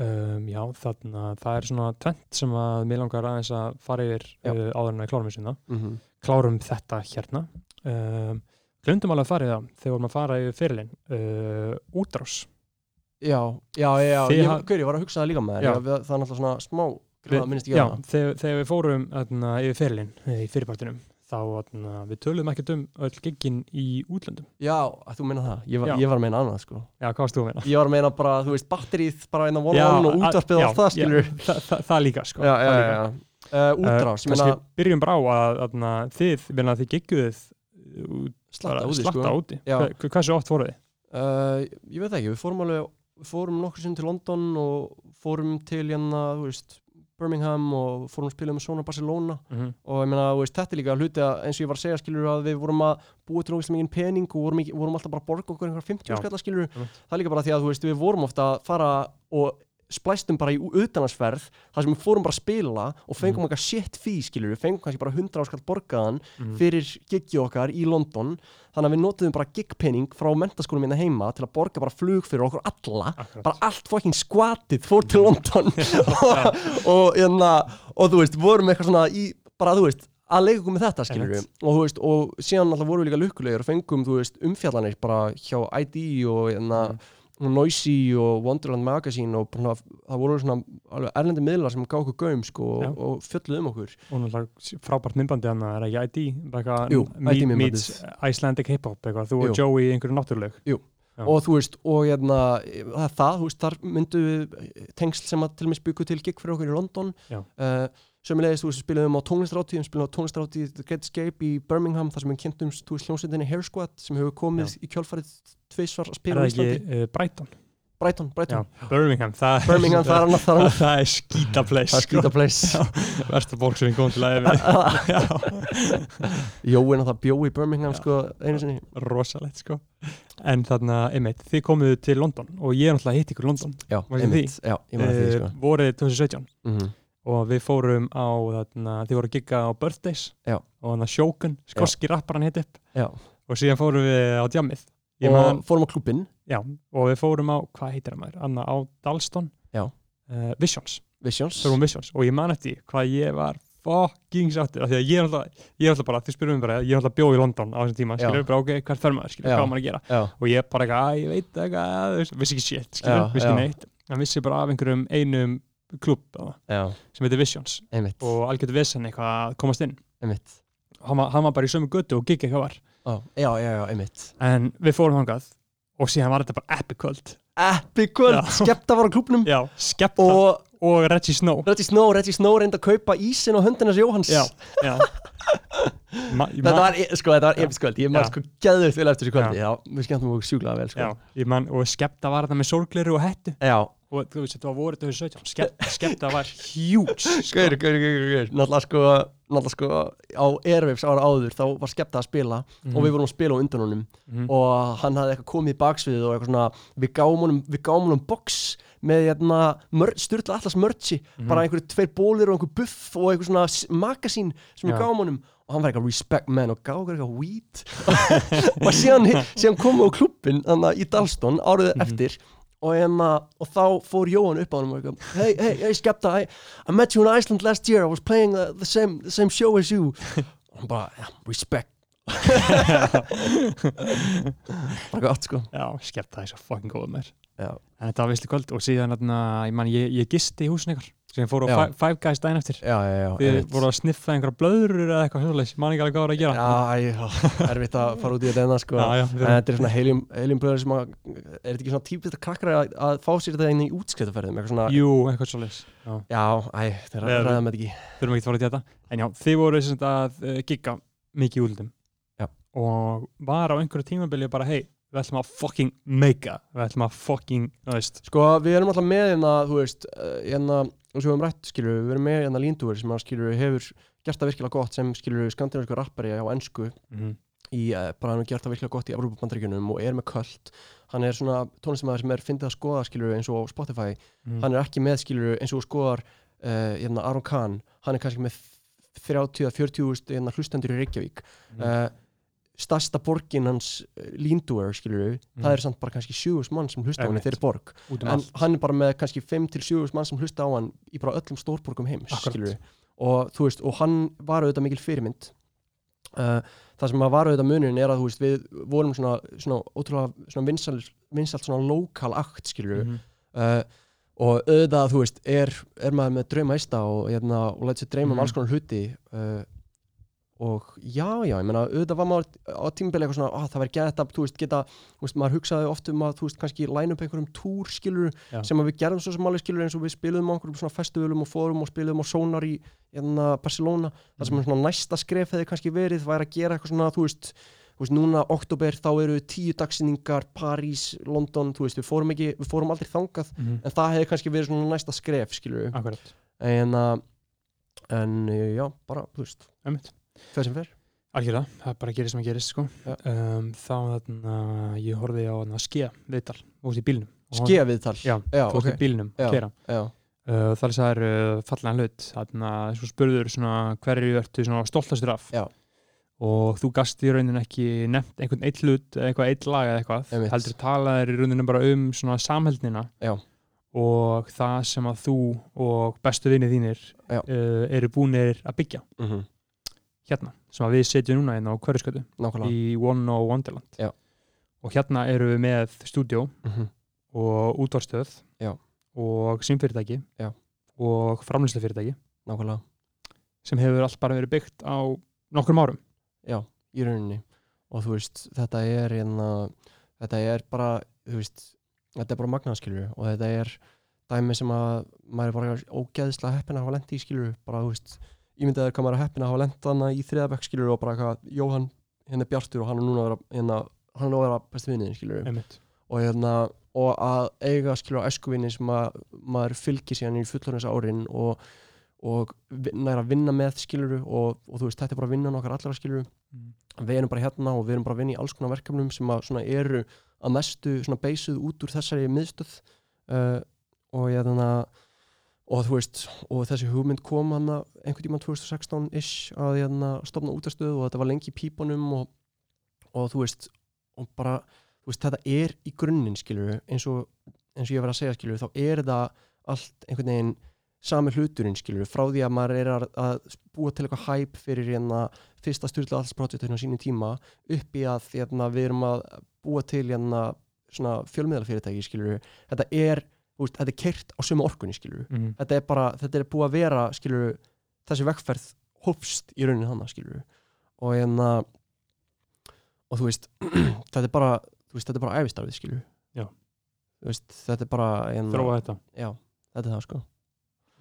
Um, já, þannig að það er svona tvent sem að mér langar aðeins að fara yfir uh, áður en að klárum sinna mm klárum þetta hérna. Um, glundum alveg að fara í það þegar að fara yfir fyrirlin uh, útrás Já, já, já, ég, ha- gaur, ég var að hugsa það líka með Já. Já, við, Það er náttúrulega svona smá gríða, minnst ekki já, á það þegar, þegar við fórum þarna, yfir fyrirlin í fyrirpartinum þá þarna, við töluðum ekkert um öll giggin í útlöndum Já, að þú meina það, ég var, Já. ég var að meina annað, sko já, hvað varst þú að meina? Ég var að meina bara, þú veist, batterið bara einn Já, one-on og að- útvarpið já, og allt það, já, skilur það, það, það líka sko Já, já, það já, líka. já. Uh, Útrás, ég meina, byrjum bara á að þarna, þið, meina, þið gigguðuð út- slatta úti, sko úti. Já. Hversu oft fóruð þið? Uh, ég veit ekki, við fórum alveg fórum nokkur sinn til London og fórum til hérna, þú veist Birmingham og fórum að spila með svona Barcelona og ég meina, veist, þetta er líka hluti að eins og ég var að segja, skilur að við vorum að búa til ógeðslega mikið pening og vorum, ekki, vorum alltaf bara að borga okkur einhver 50 Já. skalla, skilur Einmitt. það er líka bara því að, þú veist, við vorum ofta að fara og splæstum bara í utanarsferð þar sem við fórum bara að spila og fengum Mhm. eitthvað shit fee, skilur við fengum kannski bara 100 áskall borgaðan Mhm. fyrir giggi okkar í London. Þannig að við notuðum bara gigpenning frá mentaskólum hérna heima til að borga bara flug fyrir okkur alla. Akkurat. bara allt fucking skvatið fór til London. Og, og, hérna, og þú veist, vorum eitthvað svona í, bara þú veist, að leika okkur með þetta skilur við, og þú veist, og síðan alltaf vorum við líka lukkulegir og fengum, þú veist, umfjallanir bara hjá ID og hérna Noisy og Wonderland Magazine og bara, það voru svona alveg erlendi miðlar sem gá okkur gaum sko og, og fjölluð um okkur. Og náttúrulega frábært myndbandi hann er ekki ID Jú, meets Icelandic hip-hop þú Jú. og Joey í einhverju náttúruleg. Og þú veist, og hérna það það, veist, þar myndu við tengsl sem að til og með spyku til gig fyrir okkur í London. Já. Sömulegis, þú veist, spilum á tónlistaráttíð við spilum á tónlistaráttíð The Great Escape í Birmingham þar sem við kynntum, þú veist, hljómsveitinni Hair Squad sem hefur komið í kjálfarið tveisvar að er spila á það Íslandi. ekki uh, Brighton? Brighton, Já, Brighton, Birmingham það Birmingham, það er annað það er annað. Það er skýta place það er skýta place. Versta fólk sem við komum til að yfir Jóin að það bjó í Birmingham, sko, einu sinni. Rosalegt sko. En þarna, einmitt, þið komuðu til London og ég er náttúrulega hitt ykkur í London. Já, einmitt, já, ég maður því, uh, sko. vorið 2017 mm og við fórum á þarna, þið voru að gigga á Birthdays. Já. og hann að Sjókun, skoski rapparan hitt upp Já, og síðan fórum við á djammið. Ég og man, fórum á klubbin já, og við fórum á, hvað heitir það maður, Anna á Dalston. Uh, Visions, Visions. Visions. Og ég man eftir hvað ég var fucking sáttur því að ég er alltaf, ég er alltaf bara, þið spyrum mig bara ég er alltaf bjóð í London á þessum tíma, skilur bara ok, hvað fer maður, skilur, hvað maður að gera? Já, og ég bara eitthvað, að ég veit eitthvað vissi ekki shit, skilur, vissi ekki neitt. En vissi bara af einhverjum einum klubb sem heitir Visions. Einmitt, og algjörðu vesen eitthvað að komast inn. Einmitt. Hann var, hann var bara í sömu götu og gigg eitthvað var. Ó, Já, já, já, einmitt. En við fórum hangað og síðan var þetta bara epic kvöld. Epic kvöld, Já. skepta var á klubnum já, skepta og, og Reggie Snow. Reggie Snow, Reggie Snow reyndi að kaupa ísinn á höndinars Jóhanns. Já, já. Ma, ég Þetta man- var, e- sko, þetta var episk kvöld, ég Já. sko geðuð vel eftir þessu kvöldi, já, við skemmtum okkur sjúklega vel, sko. Já, ég man, og skepta var þetta með sólgleru og hettu. Já, og þú veist, þetta var voruð 2017 Skep, skepta var huge sko. gaur, gaur, gaur, gaur, náttúrulega sko, náttúrulega sko, á Airwaves ára áður, þá var skepta að spila Mhm. og við vorum að spila á undan honum Mhm. og hann hafði eitthvað komið í baksviðið og eitthvað svona, við gáum honum, við gáum honum box með hérna, styrla allas mörci, Mhm. bara einhverju tveir bólir og einhver buff og eitthvað svona magasín sem við Já. gáum honum og hann var eitthvað respect man og gáði eitthvað weed og síðan, síðan komum við á klubbin þannig í Dalston árið Mhm. eftir og, hérna, og þá fór Jóhann upp á hann og eitthvað hey, hey, hey Skepta, I, I met you in Iceland last year. I was playing the, the, same, the same show as you. Og hann bara, yeah, respect. Bara gott sko. Já, skepta er svo fucking góð mér en þetta var vissli kvöld og síðan ég, ég gisti í húsin ykkur sem fór á. Five, five Guys daginn eftir. Já, já, já, þið voru að sniffa einhverja blöðrur eða eitthvað hjóðleis, man ekki alveg hvað var að gera. Já, æ, já, erfitt að fara út í þetta enna sko. Já, já, En þetta er svona helium, heliumblöður sem að er þetta ekki svona típist að krakkar að, að fá sér þetta inn í útskriðaferðum eitthvað svona, jú, eitthvað svolítið já, já, æ, þeir Við- ræða með þetta ekki. þurfum ekki að fara út í þetta. En já, þið voru sem sagt að uh, gigga mikið úldum Já. og var á einhverju tímabili bara hei, við ætlum að fucking make við ætlum að fucking, þú veist. Sko, við erum alltaf með hérna, þú veist, uh, hérna, eins og við höfum rætt, skilur við, við erum með hérna Líndúver sem að skilur við hefur gert það virkilega gott sem skilur skandinavísku rappari á ennsku Mhm. í, eh, bara hann hefur gert það virkilega gott í Evrópabandaríkjunum og er með köld hann er svona tónlistamæður sem er fyndið að skoða skilur eins og Spotify Mhm. hann er ekki með skilur eins og skoðar uh, hérna Aron Kahn, hann er kannski með 30-40 hérna, hlustendur í Reykjavík Mhm. uh, stærsta borgin hans uh, Linduer skilur Mhm. það er samt bara kannski 7 mann sem hlusta á hann í þeirri borg um en allt hann er bara með kannski 5-7 mann sem hlusta á hann í bara öllum stórborgum heims Akkurat. skilurðu. og þú veist, og hann var auðvitað mikil fyrirmynd uh, það sem að var auðvitað munin er að þú veist, við vorum svona, svona ótrúlega svona vinsal, vinsalt svona lokal akt skilur Mhm. uh, og auðvitað, þú veist, er, er maður með drauma eista og, hérna, og læt sér dreyma um Mhm. alls konar hluti uh, og já, já, ég meina auðvitað var maður á tímabili eitthvað svona, að það verði gett að, þú veist, geta þú veist, maður hugsaði oft um að, þú veist, kannski line upp einhverjum túr, skilur, Já. sem við gerðum svo sem alveg, skilur, eins og við spiluðum á einhverjum svona festivalum og fórum og spiluðum á Sonar í hérna, Barcelona, það sem Mhm. er svona næsta skref hefði kannski verið, væri að gera eitthvað svona, þú veist, þú veist, núna oktober þá eru tíu dagsynningar, París, London, þú veist, við fórum ekki, við fórum aldrei þangað, Mhm. en það hefði kannski verið svona næsta skref, skilur akkurat, en, uh, en já, bara, fer sem fer. Algjörða, það bara gerir sem að gerist sko. Um, þá þarna ég horfði á þarna skia viðtal og í bílnum. Skeið viðtal, já, já, þú veist ok. í bílnum Já. að já, uh, þar er uh, fallega hlut. Þarna svo spurður hverju ertu stoltastur af? Já. og þú gast í raunin ekki nefnt einhvern eitt hlut eitthvað eitt lag eða eitthvað. Heldur talaðir í rauninu bara um Já. og það sem að þú og bestu vinni þínir uh, eru búinir að byggja. Mm hérna, sem að við setjum núna hérna á nákvæmlega. í One og Wonderland. Já. og hérna eru við með stúdjó mm og útvarstöð Já. og símfyrirtæki Já. og framlýslufyrirtæki nákvæmlega, sem hefur allt bara verið byggt á nokkrum árum. Já, í rauninni. Og þú veist, þetta er hérna, þetta er bara, veist þetta er bara magnaðskilur og þetta er dæmi sem að maður er bara ógeðslega heppin að hafa lent í skilur bara, þú veist, ímyndaður hvað maður er heppin að hafa lent þarna í þriðabæk skilur og bara hvað Jóhann, hérna er Bjartur og hann er núna að vera, hérna, hann er að vera bestu vinniðin skilur og hérna og að eiga skilur æskuvinni sem að maður fylgir síðan í fullorins árin og, og næra að vinna með skilur og, og þú veist, þetta er bara vinnan okkar allra skilur Mm. við erum bara hérna og við erum bara að vinna í alls konar verkefnum sem að svona eru að mestu svona beisuð út úr þessari miðstöð uh, og ég þannig að og þú veist, og þessi hugmynd kom hann einhvern tímann 2016-ish að hérna stopna útastöð og þetta var lengi í pípunum og, og þú veist og bara, þú veist, þetta er í grunninn skilur, eins og eins og ég var að segja skilur, þá er þetta allt einhvern veginn sami hluturinn skilur, frá því að maður er að, búa til eitthvað hæp fyrir hérna fyrsta styrla alls projektinu á sínum tíma upp í að hérna, við erum að búa til hérna svona fjölmiðalfyrirtæki skilur, þetta er veist, þetta er kert á sömu orkunni skilur mm. þetta er bara, þetta er búið að vera skilur, þessi vekkferð hófst í rauninni þannig skilur og hérna og þú veist, þetta er bara veist, þetta er bara æfistarfið skilur veist, þetta er bara hérna, þróa þetta. Já, þetta er það sko.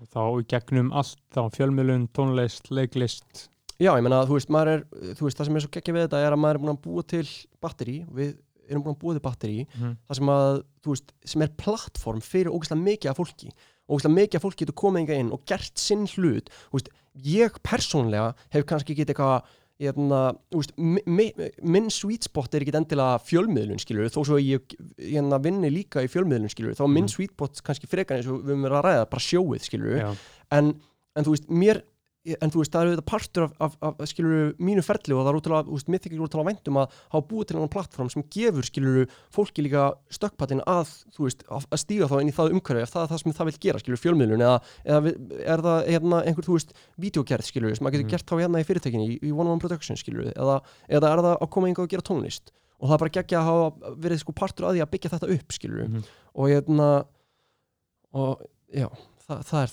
Þá í gegnum allt þá fjölmiðlun, tónlist, leiklist. Já, ég meina, þú veist, maður er, þú veist, það sem er svo geggja við þetta er að maður er búin að búa til batteri, við erum búin að búa til batteri, mm. það sem að, þú veist, sem er plattform fyrir ógeðslega mikið af fólki, ógeðslega mikið af fólki getur komið inga inn og gert sinn hlut, þú veist, ég persónlega hef kannski getið eitthvað, hérna, minn sweet spot er ekki endilega fjölmiðlun, skilur, þó svo ég, hérna, vinni líka í fjölmiðlun, skilur, þá minn Mhm. sweet spot kannski frekar eins og við verið að ræða, bara sjóið, skilur, en, en þú veist, mér en þú veist, það eru þetta partur af, af, af skilur mínu ferli og það er útrúlega, þú veist, mér þykir útrúlega væntum að hafa búið til einhvern plattform sem gefur, skilur fólki líka stökkpattin að, þú veist, að stíga þá inn í það umhverfi ef það er það sem það vil gera, skilur, fjölmiðlun eða, eða er það, hérna, einhver, þú veist videogerð, skilur, sem maður getur Mhm. gert þá hérna í fyrirtækinni, í, í One One Production, skilur eða, eða er það að koma einhver að gera tónlist og það er bara geggja að hafa verið sko partur að því að byggja þetta upp, skilur mm. og hérna og já, það, það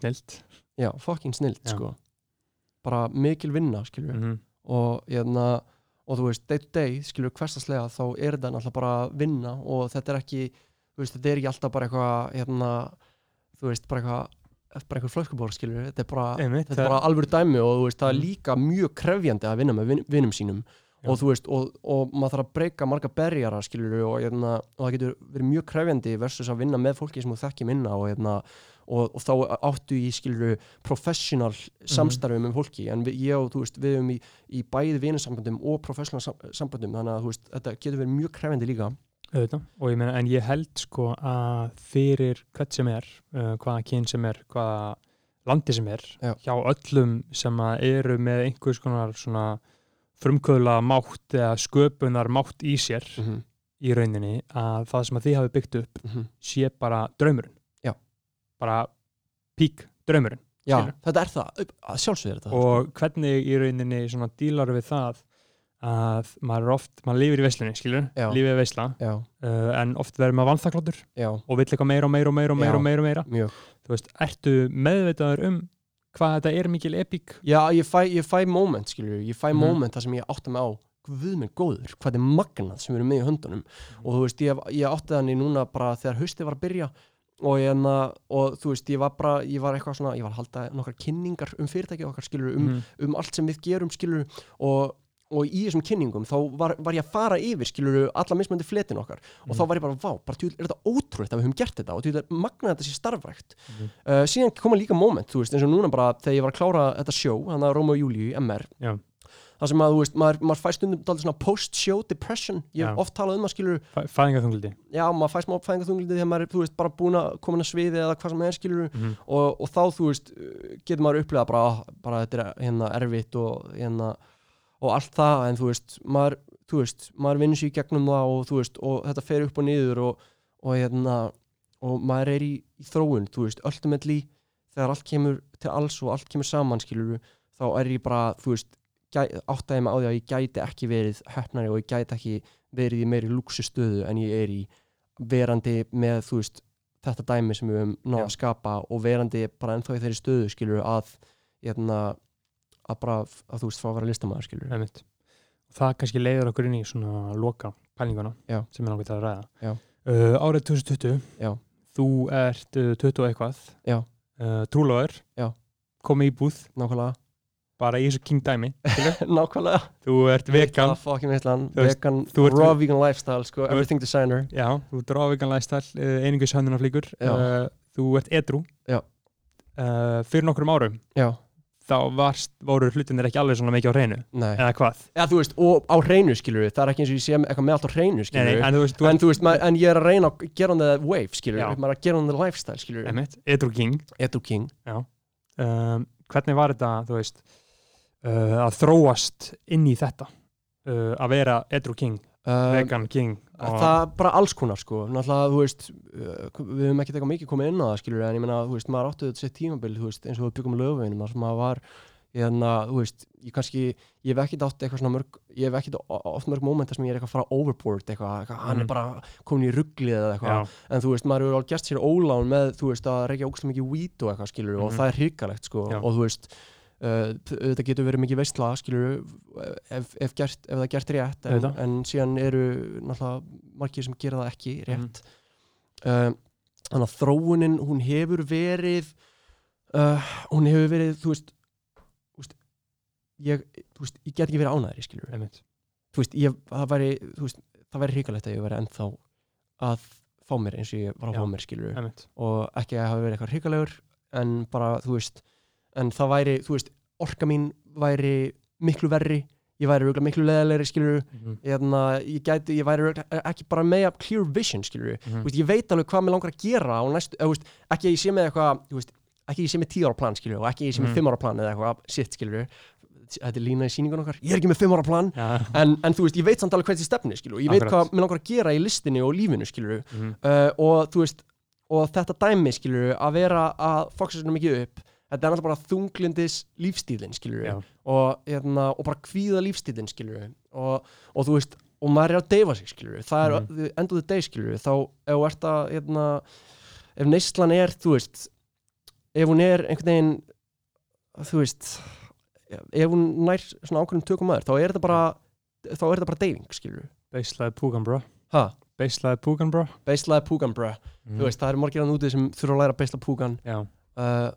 snilt Já, fucking snilt, Já. sko bara mikil vinna, skilur mm. og, hérna, og þú veist, day to day skilur hverstaslega, þá er þetta náttúrulega bara vinna og þetta er ekki þú veist, þetta er ekki alltaf bara eitthvað hérna, þú veist, bara eitthvað bara einhver flöskubor, skilur, þetta er bara Einmitt, þetta er bara alvöru dæmi og þú veist, það er Mm. líka mjög krefjandi að vinna með vin, vinnum sínum Já. og þú veist, og, og maður þarf að breyka marga berjara, skilur, og, hérna, og það getur verið mjög krefjandi versus að vinna með fólki sem þú þekki minna og, hérna, og, og þá áttu í skilur professional samstarfi með fólki en við, ég og þú veist, við erum í, í bæði vinasambandum og professional sam sambandum þannig að veist, þetta getur verið mjög krefendi líka auðvitað, og ég meina, en ég held sko að fyrir hvert sem er uh, hvaða kyn sem er, hvaða landi sem er, Já. hjá öllum sem eru með einhvers konar svona frumkvöðla mátt eða sköpunar mátt í sér mm -hmm. í rauninni að það sem að þið hafi byggt upp sé bara draumurinn. Bara pík draumurinn Já, Skilur. þetta er það, að sjálfsögðu er þetta og hvernig í rauninni svona dílar við það að maður er oft, maður lifir í veislunni skilur, Já. lífið er veisla Já, uh, en oft verður maður vanþakláttur já, og vill eitthvað meira og meira og meira og meira Já. og meira, og meira. mjög þú veist, ertu meðvitaður um hvað þetta er mikil epík Já, ég fæ, ég fæ moment, skilur ég fæ Mhm. moment þar sem ég átta mig á Guð minn góður, hvað er magnað sem við erum með í höndunum og þú veist, ég, ég átti þannig núna bara þegar haustið var að byrja og, ég, og þú veist, ég var bara ég var eitthvað svona, ég var að halda nokkar kynningar um fyrirtæki okkar, skilur, um, Mhm. um allt sem við gerum, skilur og, og í þessum kynningum, þá var, var ég að fara yfir, skilur, alla mismöndi fletin okkar og þá var ég bara, vá, bara tjúl, er þetta ótrúið að við höfum gert þetta og tjúl, er magnað að þetta sé starfrækt Mhm. uh, síðan koma líka moment, þú veist, eins og núna bara þegar ég var að klára þetta sjó, hann að Róma og Júlíu í MR Já. Það sem að, þú veist, maður, maður fæ stundum dálítið svona post-show depression, ég hef oft talað um að skilur, Fæ- fæðingarþunglindi já, maður fæ smá fæðingaþunglindi þegar maður er, þú veist, bara búin að koma inn að sviði eða hvað sem er skilur Mhm. og, og þá, þú veist, getur maður upplegað bara, ah, bara þetta er hérna erfitt og hérna, og allt það. En þú veist, maður, þú veist maður vinnur sér í gegnum það og þú veist og þetta fer upp og niður og, og hérna og maður er í, í þróun, þú veist, ultimately þegar allt kemur til alls og allt kemur saman skilur þá er ég bara, þú veist áttaði mig á því að ég gæti ekki verið hefnari og ég gæti ekki verið í meiri luxustöðu en ég er í verandi með, þú veist þetta dæmi sem við höfum náð að skapa og verandi bara ennþá í þeirri stöðu skilur að, hérna, að bara að þú veist fá að vera listamaður skilur Einmitt. það kannski leiður okkur inn í svona loka pælinguna Já. sem er náttúrulega að ræða. Uh, árið 2020 Já. þú ert uh, 20 og eitthvað. Uh, trúlóður komið í búð nákvæmlega, bara í þessu king dæmi nákvæmlega. Þú ert vegan. Þú vegan, raw vegan lifestyle sko, everything designer. Já, þú ert rávegan lifestyle uh, einingis höndunarflíkur. Já. uh, þú ert edru Já. uh, fyrir nokkrum árum Já, þá varst, voru hlutinir ekki alveg svona mikið á hreinu eða hvað? Já, þú veist, og á hreinu skilur það er ekki eins og ég sé eitthvað með allt á hreinu skilur nei, en þú veist, þú en þú veist, maður, en ég er að reyna að gera on the wave skilur, Já. maður er að gera on the lifestyle skilur ert edru king. Edu King. Um, hvernig var þetta þú veist uh, að þróast inn í þetta uh, að vera edru king, uh, vegan king Það er bara alls konar sko náttúrulega, þú veist, uh, við höfum ekkert eitthvað mikið komið inn á það skilur, en ég meina, þú veist, maður áttu þetta sér tímabil, þú veist, eins og við byggum lögveginum þar sem maður var, hérna, þú veist ég kannski, ég hef ekkert átt eitthvað svona mörg ég hef ekkert oft mörg mómenta sem ég er eitthvað að fara overboard, eitthvað, eitthvað hann Mhm. er bara komin í rugglið eða eitthvað já, en þú veist, maður hefur alveg gert sér ólán með, þú veist, að reykja ógst mikið weed og eitthvað, skilur, og Mhm. það er hrikalegt, sko, Já. og þú veist þetta getur verið mikið veistla, skilur ef, ef, gert, ef það er gert rétt en, en síðan eru náttúrulega margir sem gera það ekki rétt. Uh, þannig að þróunin, hún hefur verið uh, hún hefur verið, þú veist, þú veist ég, veist, ég get ekki verið einmitt. Þú veist, ég, það væri veist, það væri hrikalegt að ég væri ennþá að fá mér eins og ég var að Já. fá mér skilur og ekki að hafa verið eitthvað hrikalegur en bara, þú veist en það væri, þú veist, orka mín væri miklu verri ég væri örugglega miklu leðalegri skilur Mhm. Eðna, ég gæti, ég væri örugglega ekki bara með clear vision skilur Mhm. þú veist, ég veit alveg hvað mér langar að gera á næstu, eða, veist, ekki að ég sé með eitthvað ekki að ég sé með 10 ára plan skilur og ekki að ég sé með Mhm. 5 ára plan eða eitthvað shit skilur þetta er lína í síningun okkar, ég er ekki með 5 ára plan já, en, en þú veist, ég veit samt alveg hvert ég stefni skilur, ég veit Akkurat. hvað mér langar að gera í listinni og lífinu skilur, mhm, uh, og þú veist og þetta dæmi skilur, að vera að foksa svona mikið upp, þetta er náttúrulega bara þunglindis lífstílinn skilur já, og, hérna, og bara kvíða lífstílinn skilur og, og þú veist, og maður er að deyfa sig skilur, það er Mhm. mm. endur þið dey skilur, þá ef þú ert að hérna, ef neyslan er, þú veist ef hún er einhvern veginn þú veist ef hún nær svona ákveðnum tökum maður þá er þetta bara þá er þetta bara deyfing, skilur beislaði púkan bro. Ha, beislaði púkan bro. Beislaði púgan bruh Mhm. þú veist, það eru margir að nútið sem þurfa að læra beisla púgan já, uh,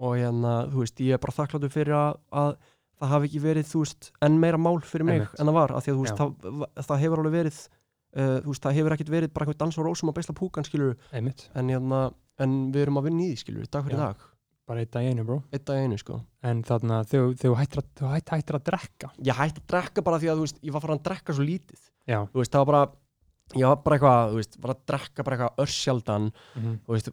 og hérna, þú veist, ég er bara þakkláttur fyrir að, að það hafi ekki verið, þú veist, enn meira mál fyrir mig Einmitt. en það var, af því að þú veist, það, það hefur alveg verið uh, þú veist, það hefur ekkert verið bara eitthvað dans og rósum að beisla púkan, skilur einmitt. En hérna, en við erum að vinna í því skilur, dag fyrir Já. dag. Bara eitt dag einu, bro. Einn dag einu sko. En þarna, þegar þegar þú hættir að, þú hættir, hættir að drekka. Ég hætti að drekka bara því að þú veist, ég var farin að drekka svo lítið. Já, þú veist, það var bara ég var bara eitthvað, þú veist, var að drekka bara eitthvað örsjaldan, mm þú veist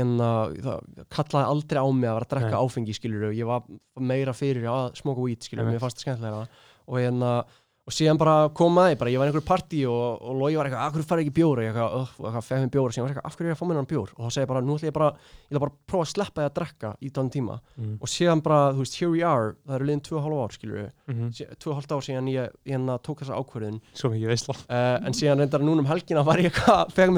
en að, það kallaði aldrei á mig að vera að drekka Nei. áfengi, skilur ég var meira fyrir að smoka weed, Einmitt. mér fannst það skemmtilega og en að og síðan bara kom að því, bara ég var í einhverju partí og, og Logi var eitthvað, af hverju farið ekki bjór? Og ég eitthvað, uh, og eitthvað, fegð mér bjór? Og síðan var ég eitthvað, af hverju er ég að fá mér hann bjór? Og þá segi ég bara, nú ætla ég bara, ég ætla bara að prófa að sleppa því að drekka í þann tíma. Mm. og síðan bara, þú veist, here we are það eru liðin 2,5 ár, skilur við Mm 2,5 ár síðan ég, ég hérna tók þessa ákvörðun. Svo mikið veisla. Uh, en síðan reyndar núna um helgina var ég eitthvað fegð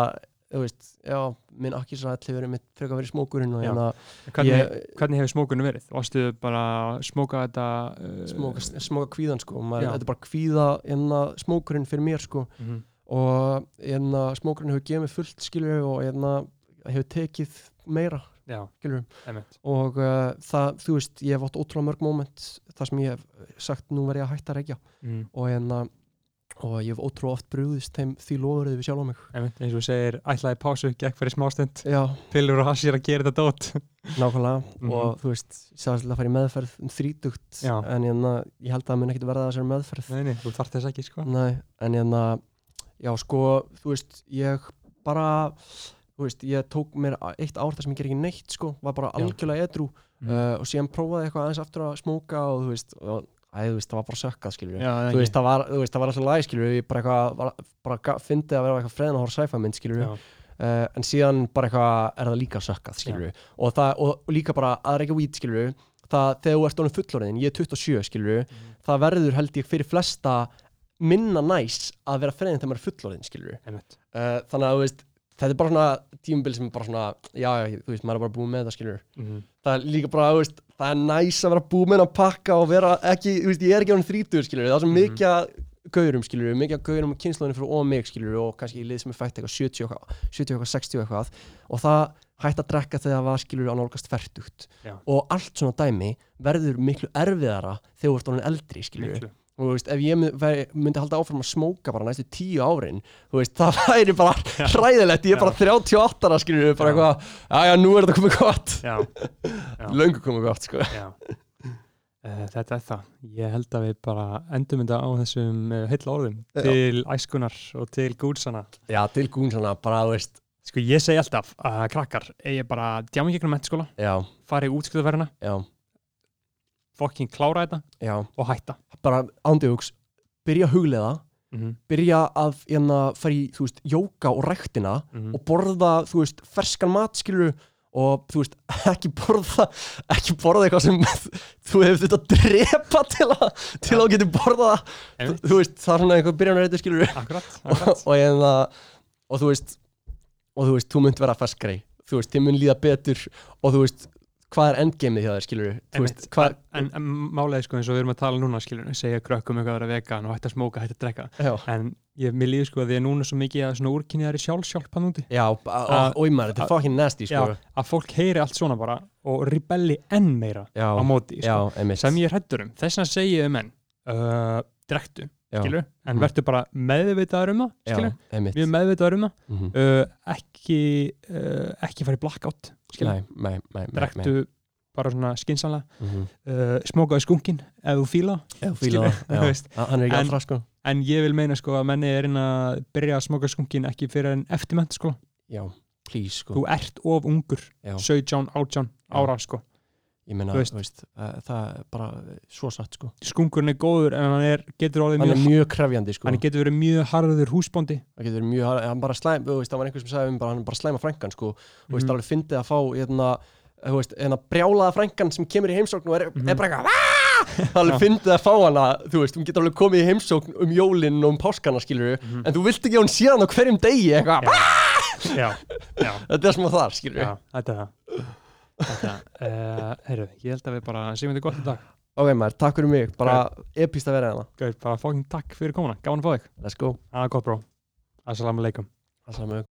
þú veist, Já. minn akkis að allir verið mitt frekar verið smókurinn og hérna, hvernig, hvernig hefur smókunum verið? Varstu bara smóka þetta uh, smóka, smóka kvíðan sko, maður, þetta er bara kvíða hérna, smókurinn fyrir mér sko. Mm og hérna, smókurinn hefur gefið mig fullt skilur og hérna, hefur tekið meira já, skilur og uh, það, þú veist, ég hef átt ótrúlega mörg moment þar sem ég hef sagt nú verð ég að hætta að reykja. Mm. og, hérna, og ég hef ótrúlega oft brúðist þeim því lofurðið við sjálf á mig. Emitt, eins og þú segir ætlaði pásu, gekk fyrir smástund. Já, pillur og hassir að gera þetta dót. Nákvæmlega. Mhm. og þú veist, ég sagðist að fara í meðferð um þrítugt Já. en hérna, ég held að það mun ekkert verða þessari meðferð. Nei, nei, þú þarft þess ekki, sko. Nei, en hérna já, sko, þú veist, ég bara þú veist, ég tók mér eitt ár þar sem ég ger ekki neitt, sko var bara algjörlega edru Mm. uh, og síðan prófaði eitthvað aðeins aftur að smóka og þú veist, og, æ, veist, það var bara sökkað, skilur já, þú veist, var, þú veist, það var alltaf læg, skilur ég bara eitthvað, bara fyndið að vera eitthvað freðin að horfa sci-fi mynd, skilur uh, en síðan bara eitthvað er það líka sökkað, skilur og, það, og, líka bara að reykja weed, skilur það, þegar þú ert honum fullorðin, ég er 27, skilur það verður held ég fyrir flesta minna næs að vera freðin þegar maður er fullorðin, skilur uh, þannig að, þú veist, þetta er bara svona tímabil sem er bara svona, já, já, þú veist, maður er bara búið með það, skilur mm. það er líka bara, þú veist, það er næs að vera búið með að pakka og vera ekki, þú veist, ég er ekki ánum þrítur, skilur það er svo Mhm. mikið að gaurum, skilur mikið að gaurum og kynnslóðinu fyrir og mig, skilur og kannski í lið sem er fætt eitthvað 70 og eitthvað 70 og eitthvað, 60 og eitthvað og það hætti að drekka þegar það var, skilur, að nálgast færtugt Já. og allt svona dæmi verður miklu erfiðara þegar þú ert orðin eldri, skilur miklu og þú veist, ef ég myndi, halda áfram að smóka bara næstu tíu árin þú veist, það væri bara hræðilegt. Ég er bara 38 ára, skilur bara Já. eitthvað, já, já, nú er þetta komið gott. Já, Já. löngu komið gott, sko. Já. Uh, þetta er það, ég held að við bara endum þetta á þessum uh, heilla orðum. Já. til æskunar og til gúrsana Já, til gúnsana, bara, þú veist. Sko ég segi alltaf að krakkar eigi bara djámi gegnum mentaskóla, Já, fara í útskriðverðina já, fokking klára þetta já. og hætta. Bara ándjóks, byrja að huglega mm -hmm. Byrja að, hérna, fara í, þú veist, jóka og ræktina og borða, þú veist, ferskan mat, skilur og, þú veist, ekki borða ekki borða eitthvað sem þú hefur þetta að drepa til að til að þú getur borða það. Þú, veist, það er svona einhver byrjanarreitur, skilur Akkurat, og, akkurat. og, hérna, og þú veist og þú veist, þú munt vera ferskri þú veist, þið mun líða betur og þú veist, hvað er endgameið hjá þér, skilur veist, hvað En, en málega sko eins og við erum að tala núna skilur, segja krökkum eitthvað að vera vegan og hætta að smóka, hætta að drekka. Já, en ég, mér líður sko að því að núna svo mikið að svona úrkynniðar í sjálfsjálf hann úti. Já, Að- oi maður, þetta er fucking nasty, Já, sko að fólk heyri allt svona bara og rebelli enn meira já, á móti já, sko, einmitt. Sem ég er hrættur um. Þess að segja um enn uh, drektu, Já. Skilur en Mhm. verður bara meðvitaður um það skilur, já, einmitt. Mjög meðvitaður um það. Mhm. uh, ekki uh, ekki fara í blackout skilur, drektu bara svona skinsanlega Mhm. uh, smókaðu skungin ef þú fíla fíla þú já. Hann er ekki allra, sko. en ég vil meina sko að menni er inn að byrja að smóka skungin ekki fyrir en eftir mentaskóla Já, please, sko. Þú ert of ungur, Já, 17, 18 ára sko, ég meina, þú veist. veist, uh, það er bara svo satt, sko. Skungurinn er góður en hann er, getur Hann er mjög mjög krefjandi, sko. Hann getur verið mjög harður húsbóndi. Það getur verið mjög, har- hann bara slæm, þú veist, það var einhver sem sagði um bara, hann er bara slæma frængan, sko. Þú veist, Mhm. alveg fyndið að fá, hérna hérna brjálaða frængan sem kemur í heimsókn og er, Mhm. er bara eitthvað alveg fyndið að fá hana, þú veist, hún getur alveg komið í heimsókn um jólinn og um páskana, skilur Mhm. en þú vilt ekki að hún sé hann á hverjum degi, eitthvað Þetta er að þar, skilur uh, heyrðu, ég held að við bara segjum þetta gott í dag. Ok, maður, takk fyrir mig, bara epíst að vera hérna. Gauð, bara fókin takk fyrir komuna, gaman að fá þig. Let's go. Það er gott bró, assalamu alaikum. Assalamu alaikum